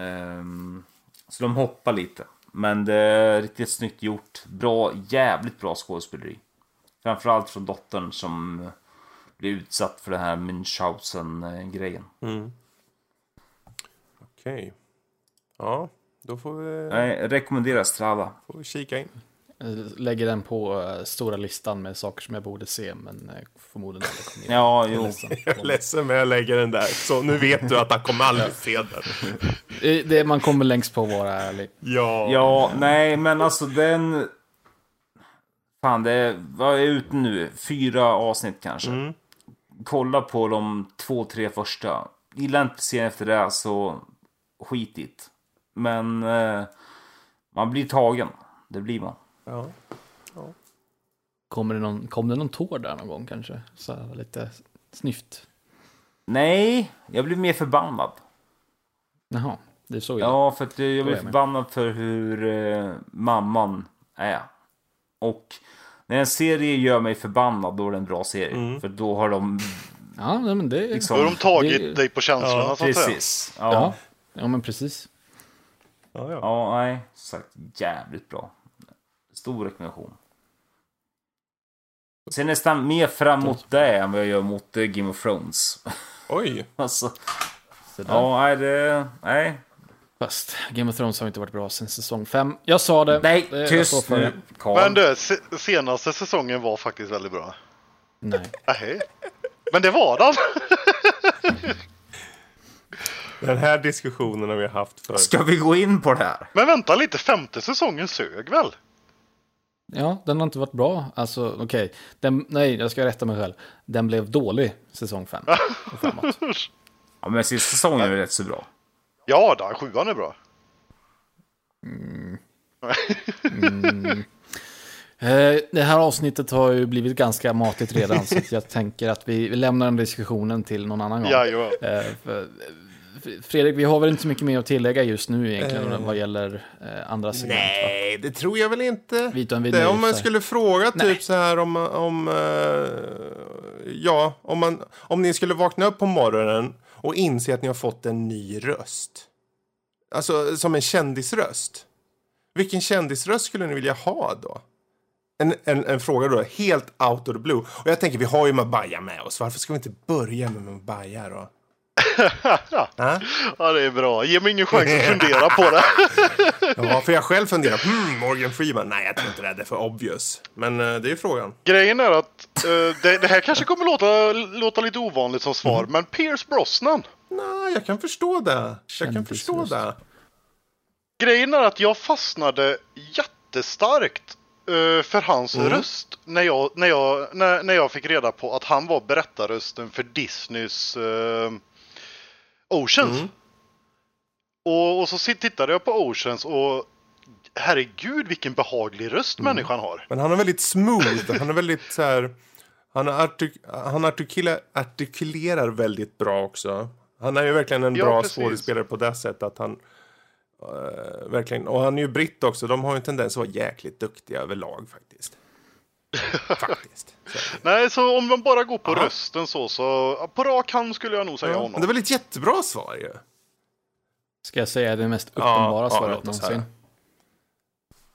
Um, så de hoppar lite. Men det är riktigt snyggt gjort. Bra, jävligt bra skådespeleri. Framförallt från dottern som blir utsatt för den här Münchhausen-grejen. Mm. Okej. Okay. Ja, då får vi... Nej, rekommenderar Strava. Får vi kika in. Lägger den på uh, stora listan med saker som jag borde se, men uh, förmodligen aldrig kommer in. Ja, jo. Jag är ledsen, men jag lägger den där. Så nu vet du att han kommer aldrig se den. det, man kommer längst på att vara ärlig. Ja. Ja, nej, men alltså den... Fan, det är, vad är ute nu? Fyra avsnitt kanske. Mm. Kolla på de två, tre första. Gillar inte serien efter det, så skitigt. Men eh, man blir tagen. Det blir man. Ja. ja. Kommer det någon, kom det någon tår där någon gång kanske? Så lite snyft. Nej, jag blev mer förbannad. Jaha, det är så illa. Ja, för att jag blev förbannad för hur eh, mamman är. Och när en serie gör mig förbannad, då är det en bra serie. Mm. För då har de... Ja, men det... Liksom, då har de tagit det... dig på känslorna, ja, precis. ja, ja men precis. Ja, ja. ja nej, sagt jävligt bra. Stor rekommendation. Ser nästan mer fram emot det än vad jag gör mot uh, Game of Thrones. *laughs* Oj! alltså. Ja, nej, det... Nej. Fast Game of Thrones har inte varit bra sen säsong 5. Jag sa det. Nej, tyst nu. Men du, senaste säsongen var faktiskt väldigt bra. Nej. Nej. Men det var den. *laughs* Den här diskussionen har vi haft förr. Ska vi gå in på det här? Men vänta lite, femte säsongen sög väl? Ja, den har inte varit bra. Alltså, okej. Okay. Nej, jag ska rätta mig själv. Den blev dålig säsong 5 *laughs* Ja, men sista säsongen är rätt så bra. Ja, då, sjuan är bra. Mm. *laughs* mm. Eh, det här avsnittet har ju blivit ganska matigt redan, så jag tänker att vi lämnar den diskussionen till någon annan gång. Ja, ja. Fredrik, vi har väl inte så mycket mer att tillägga just nu egentligen uh, vad gäller eh, andra segment? Nej, va? det tror jag väl inte. Vi det, om man skulle fråga nej. typ så här om, om uh, ja, om, man, om ni skulle vakna upp på morgonen och inse att ni har fått en ny röst. Alltså som en kändisröst. Vilken kändisröst skulle ni vilja ha då? En, en, en, fråga då, helt out of the blue. Och jag tänker, vi har ju Mabaya med oss. Varför ska vi inte börja med Mabaya då? Ja, det är bra. Ge mig ingen chans att fundera på det. ja, för jag själv funderar. Hmm, Morgan Freeman. Nej, jag tror inte det. Det är för obvious. Men uh, det är frågan. Grejen är att uh, det, det, här kanske kommer låta, låta lite ovanligt som svar, mm. men Pierce Brosnan. Nej, jag kan förstå det. Jag kan förstå det. Grejen är att jag fastnade jättestarkt uh, för hans mm. röst när jag, när, jag, när, när jag fick reda på att han var berättarrösten för Disneys Oceans. Mm. Och, och så tittade jag på Oceans och herregud vilken behaglig röst Mm. människan har. Men han är väldigt smooth. Han är väldigt så här... Han, artik han artikula artikulerar väldigt bra också. Han är ju verkligen en Ja, bra precis. skådespelare på det sättet att han... eh, verkligen, och han är ju britt också. De har ju en tendens att vara jäkligt duktiga överlag faktiskt. Faktiskt. Så. Nej, så om man bara går på Ja. rösten så, så ja, på rak hand skulle jag nog säga Ja, honom. men det var ett jättebra svar ju. Ska jag säga det mest Ja, uppenbara ja, svaret oss någonsin?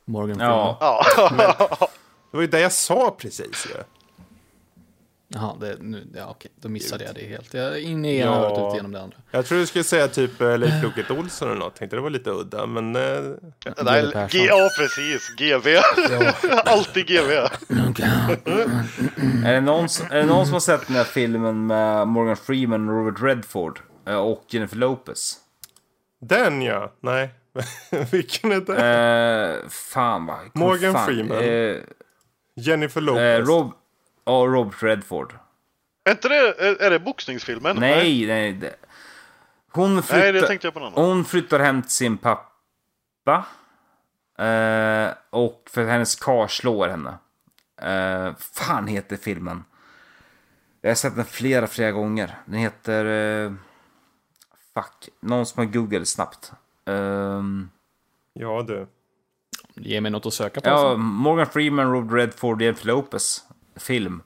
Morgan Freeman. Ja. Ja, *laughs* Det var ju det jag sa precis ju. Jaha, det, nu, ja, okej, då missade jag det helt. Jag är inne i Ja. ena örat och ut genom det andra. Jag tror du skulle säga typ uh, Leif *sighs* Loket Olsson eller något. Tänkte det var lite udda, men... eh, Nej. G- ja precis. GV. *laughs* Alltid GV. *laughs* *laughs* Är, det någon, som- är det någon som har sett den här filmen med Morgan Freeman och Robert Redford eh, och Jennifer Lopez? den ja! Nej. Vilken är det? Eh, fan vad... Morgan fan. Freeman. Eh, Jennifer eh, Lopez. Rob, ja, Robert Redford. Är inte det, är, är det boxningsfilmen? Nej, nej. Det. Hon, flyttar, Nej, det tänkte jag på någon annan. hon flyttar hem till sin pappa. Eh, och för hennes kar slår henne. Eh, fan heter filmen? Jag har sett den flera, flera gånger. Den heter... Eh, fuck. Någon som har googlat snabbt. Ehm, Ja du. Ge mig något att söka på. ja, alltså. Morgan Freeman, Robert Redford, Jennifer Lopez. Film.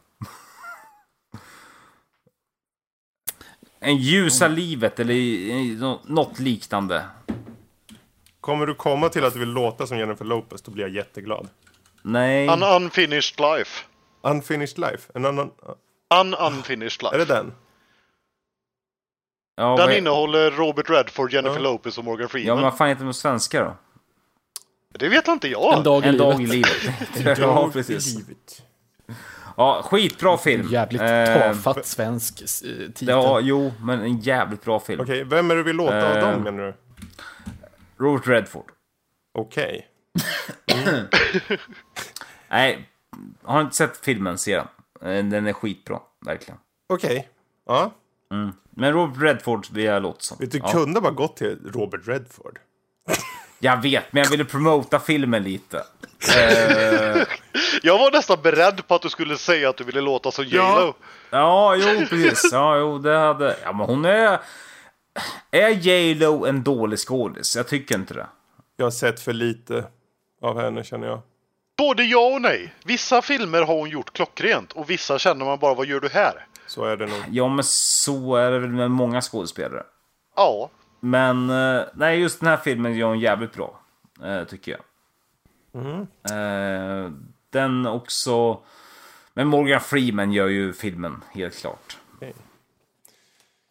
En ljusa livet eller något liknande. Kommer du komma till att du vill låta som Jennifer Lopez, då blir jag jätteglad. Nej. An unfinished life. Unfinished Life. En annan... Un unfinished life. Är det den? Ja, Den vad- innehåller Robert Redford, Jennifer Ja. Lopez och Morgan Ja, Freeman. men vad fan heter den på svenska då? Det vet inte jag. En dag i En livet. dag i livet. *laughs* ja, precis. Livet. Ja, skitbra film. Jävligt Eh, tafatt svensk eh, titel. Ja, jo, men en jävligt bra film. Okej, vem är det du vill låta av Eh. dem menar du? Robert Redford. Okej. *laughs* Nej, har inte sett filmen, se den. Eh, Den är skitbra, verkligen. Okej. Ja. Mm. Men Robert Redford vill jag låta som. Vet du, ja. kunde bara gått till Robert Redford. Jag vet, men jag ville promota filmen lite. *laughs* Eh, Jag var nästan beredd på att du skulle säga att du ville låta som Ja. J.Lo. ja, jo, precis. Ja, jo, det hade... Ja, men hon är... Är J Lo en dålig skådis? Jag tycker inte det. Jag har sett för lite av henne känner jag. Både ja och nej. Vissa filmer har hon gjort klockrent och vissa känner man bara, vad gör du här? Så är det nog. Ja, men så är det väl med många skådespelare. Ja, Men eh, nej, just den här filmen gör hon jävligt bra. eh, tycker jag. Eh, den också... Men Morgan Freeman gör ju filmen, helt klart. Okej.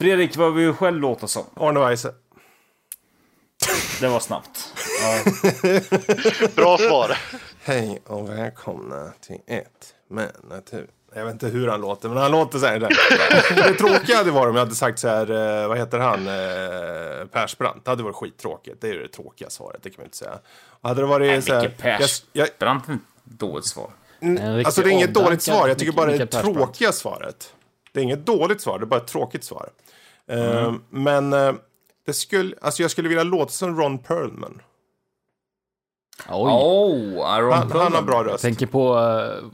Fredrik, vad vill du själv låta som? Arne Weise. *laughs* Det var snabbt. *laughs* bra svar. Hej och välkomna till ett med natur. Jag vet inte hur han låter, men han låter så här. *laughs* Det tråkiga hade varit om jag hade sagt så här, eh, vad heter han, eh, Persbrandt. Det hade varit skittråkigt. Det är ju det tråkiga svaret, det kan man inte säga. Och hade det varit så här, Micke jag, jag, Persbrandt dåligt svar. Riktig Alltså det är inget dåligt svar, jag tycker bara det är det tråkiga svaret. Det är inget dåligt svar, det är bara ett tråkigt svar. Mm. men eh, det skulle, alltså jag skulle vilja låta som Ron Perlman. Oj. Oh, Aaron Han, han har bra Jag röst. tänker på uh,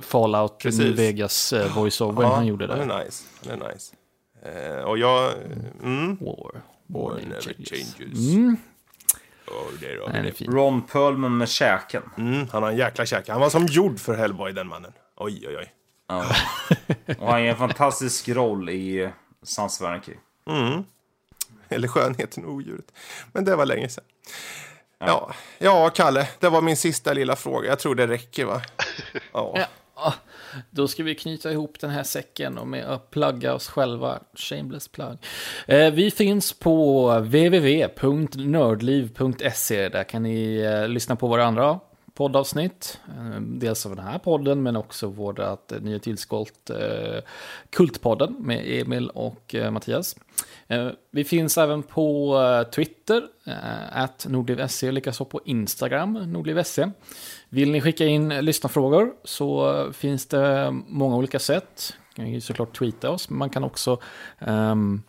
Fallout Precis. New Vegas uh, voiceover han gjorde där. Han är nice. Han är nice. Och jag... Mm. War. War War never changes. changes. Mm. Det är Den är det. fin. Ron Perlman med käken. Mm, han har en jäkla käke. Han var som gjord för Hellboy, den mannen. Oj, oj, oj. Ja. Och han gör en fantastisk roll i Sons of Anarchy. Eller skönheten och odjuret. Men det var länge sedan. Ja. ja, Kalle. Det var min sista lilla fråga. Jag tror det räcker, va? Ja. Ja, då ska vi knyta ihop den här säcken och med att plugga oss själva. Shameless plug. Eh, vi finns på www.nördliv.se. Där kan ni eh, lyssna på våra andra poddavsnitt. Eh, dels av den här podden men också vårt eh, nya tillskott eh, Kultpodden med Emil och eh, Mattias. Eh, vi finns även på eh, Twitter, eh, at nordliv.se, likaså på Instagram, nordliv.se. Vill ni skicka in lyssnarfrågor så finns det många olika sätt. Man kan ju såklart tweeta oss, men man kan också um,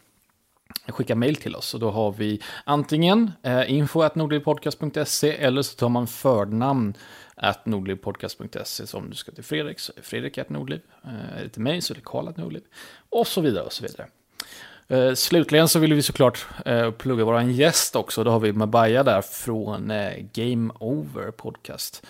skicka mail till oss. Och då har vi antingen eh, info.nordlivpodcast.se eller så tar man förnamn at nordlivpodcast.se. Så om du ska till Fredrik så är Fredrik at Nordliv. Eh, är det till mig så är det Karl at Nordliv. Och så vidare och så vidare. Eh, slutligen så vill vi såklart eh, plugga vår gäst också. Då har vi Mabaya där från eh, Game Over Podcast.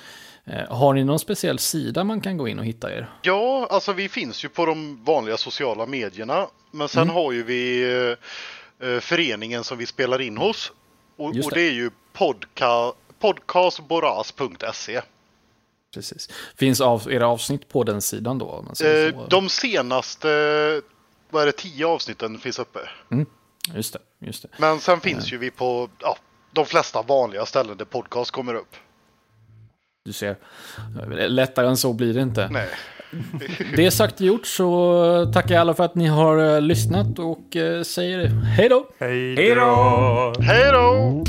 Eh, har ni någon speciell sida man kan gå in och hitta er? Ja, alltså vi finns ju på de vanliga sociala medierna. Men sen Mm. har ju vi eh, eh, föreningen som vi spelar in hos. Och, Just och det. det är ju podca, podcastboras.se. Precis. Finns av, era avsnitt på den sidan då? Eh, de senaste, vad är det, tio avsnitten finns uppe. Just det, just det. Men sen finns ju vi på ja, de flesta vanliga ställen där podcast kommer upp. Du ser. Lättare än så blir det inte. Nej. *laughs* Det sagt och gjort så tackar jag alla för att ni har eh, lyssnat och eh, säger hej då! Hej Hej då! Hej då!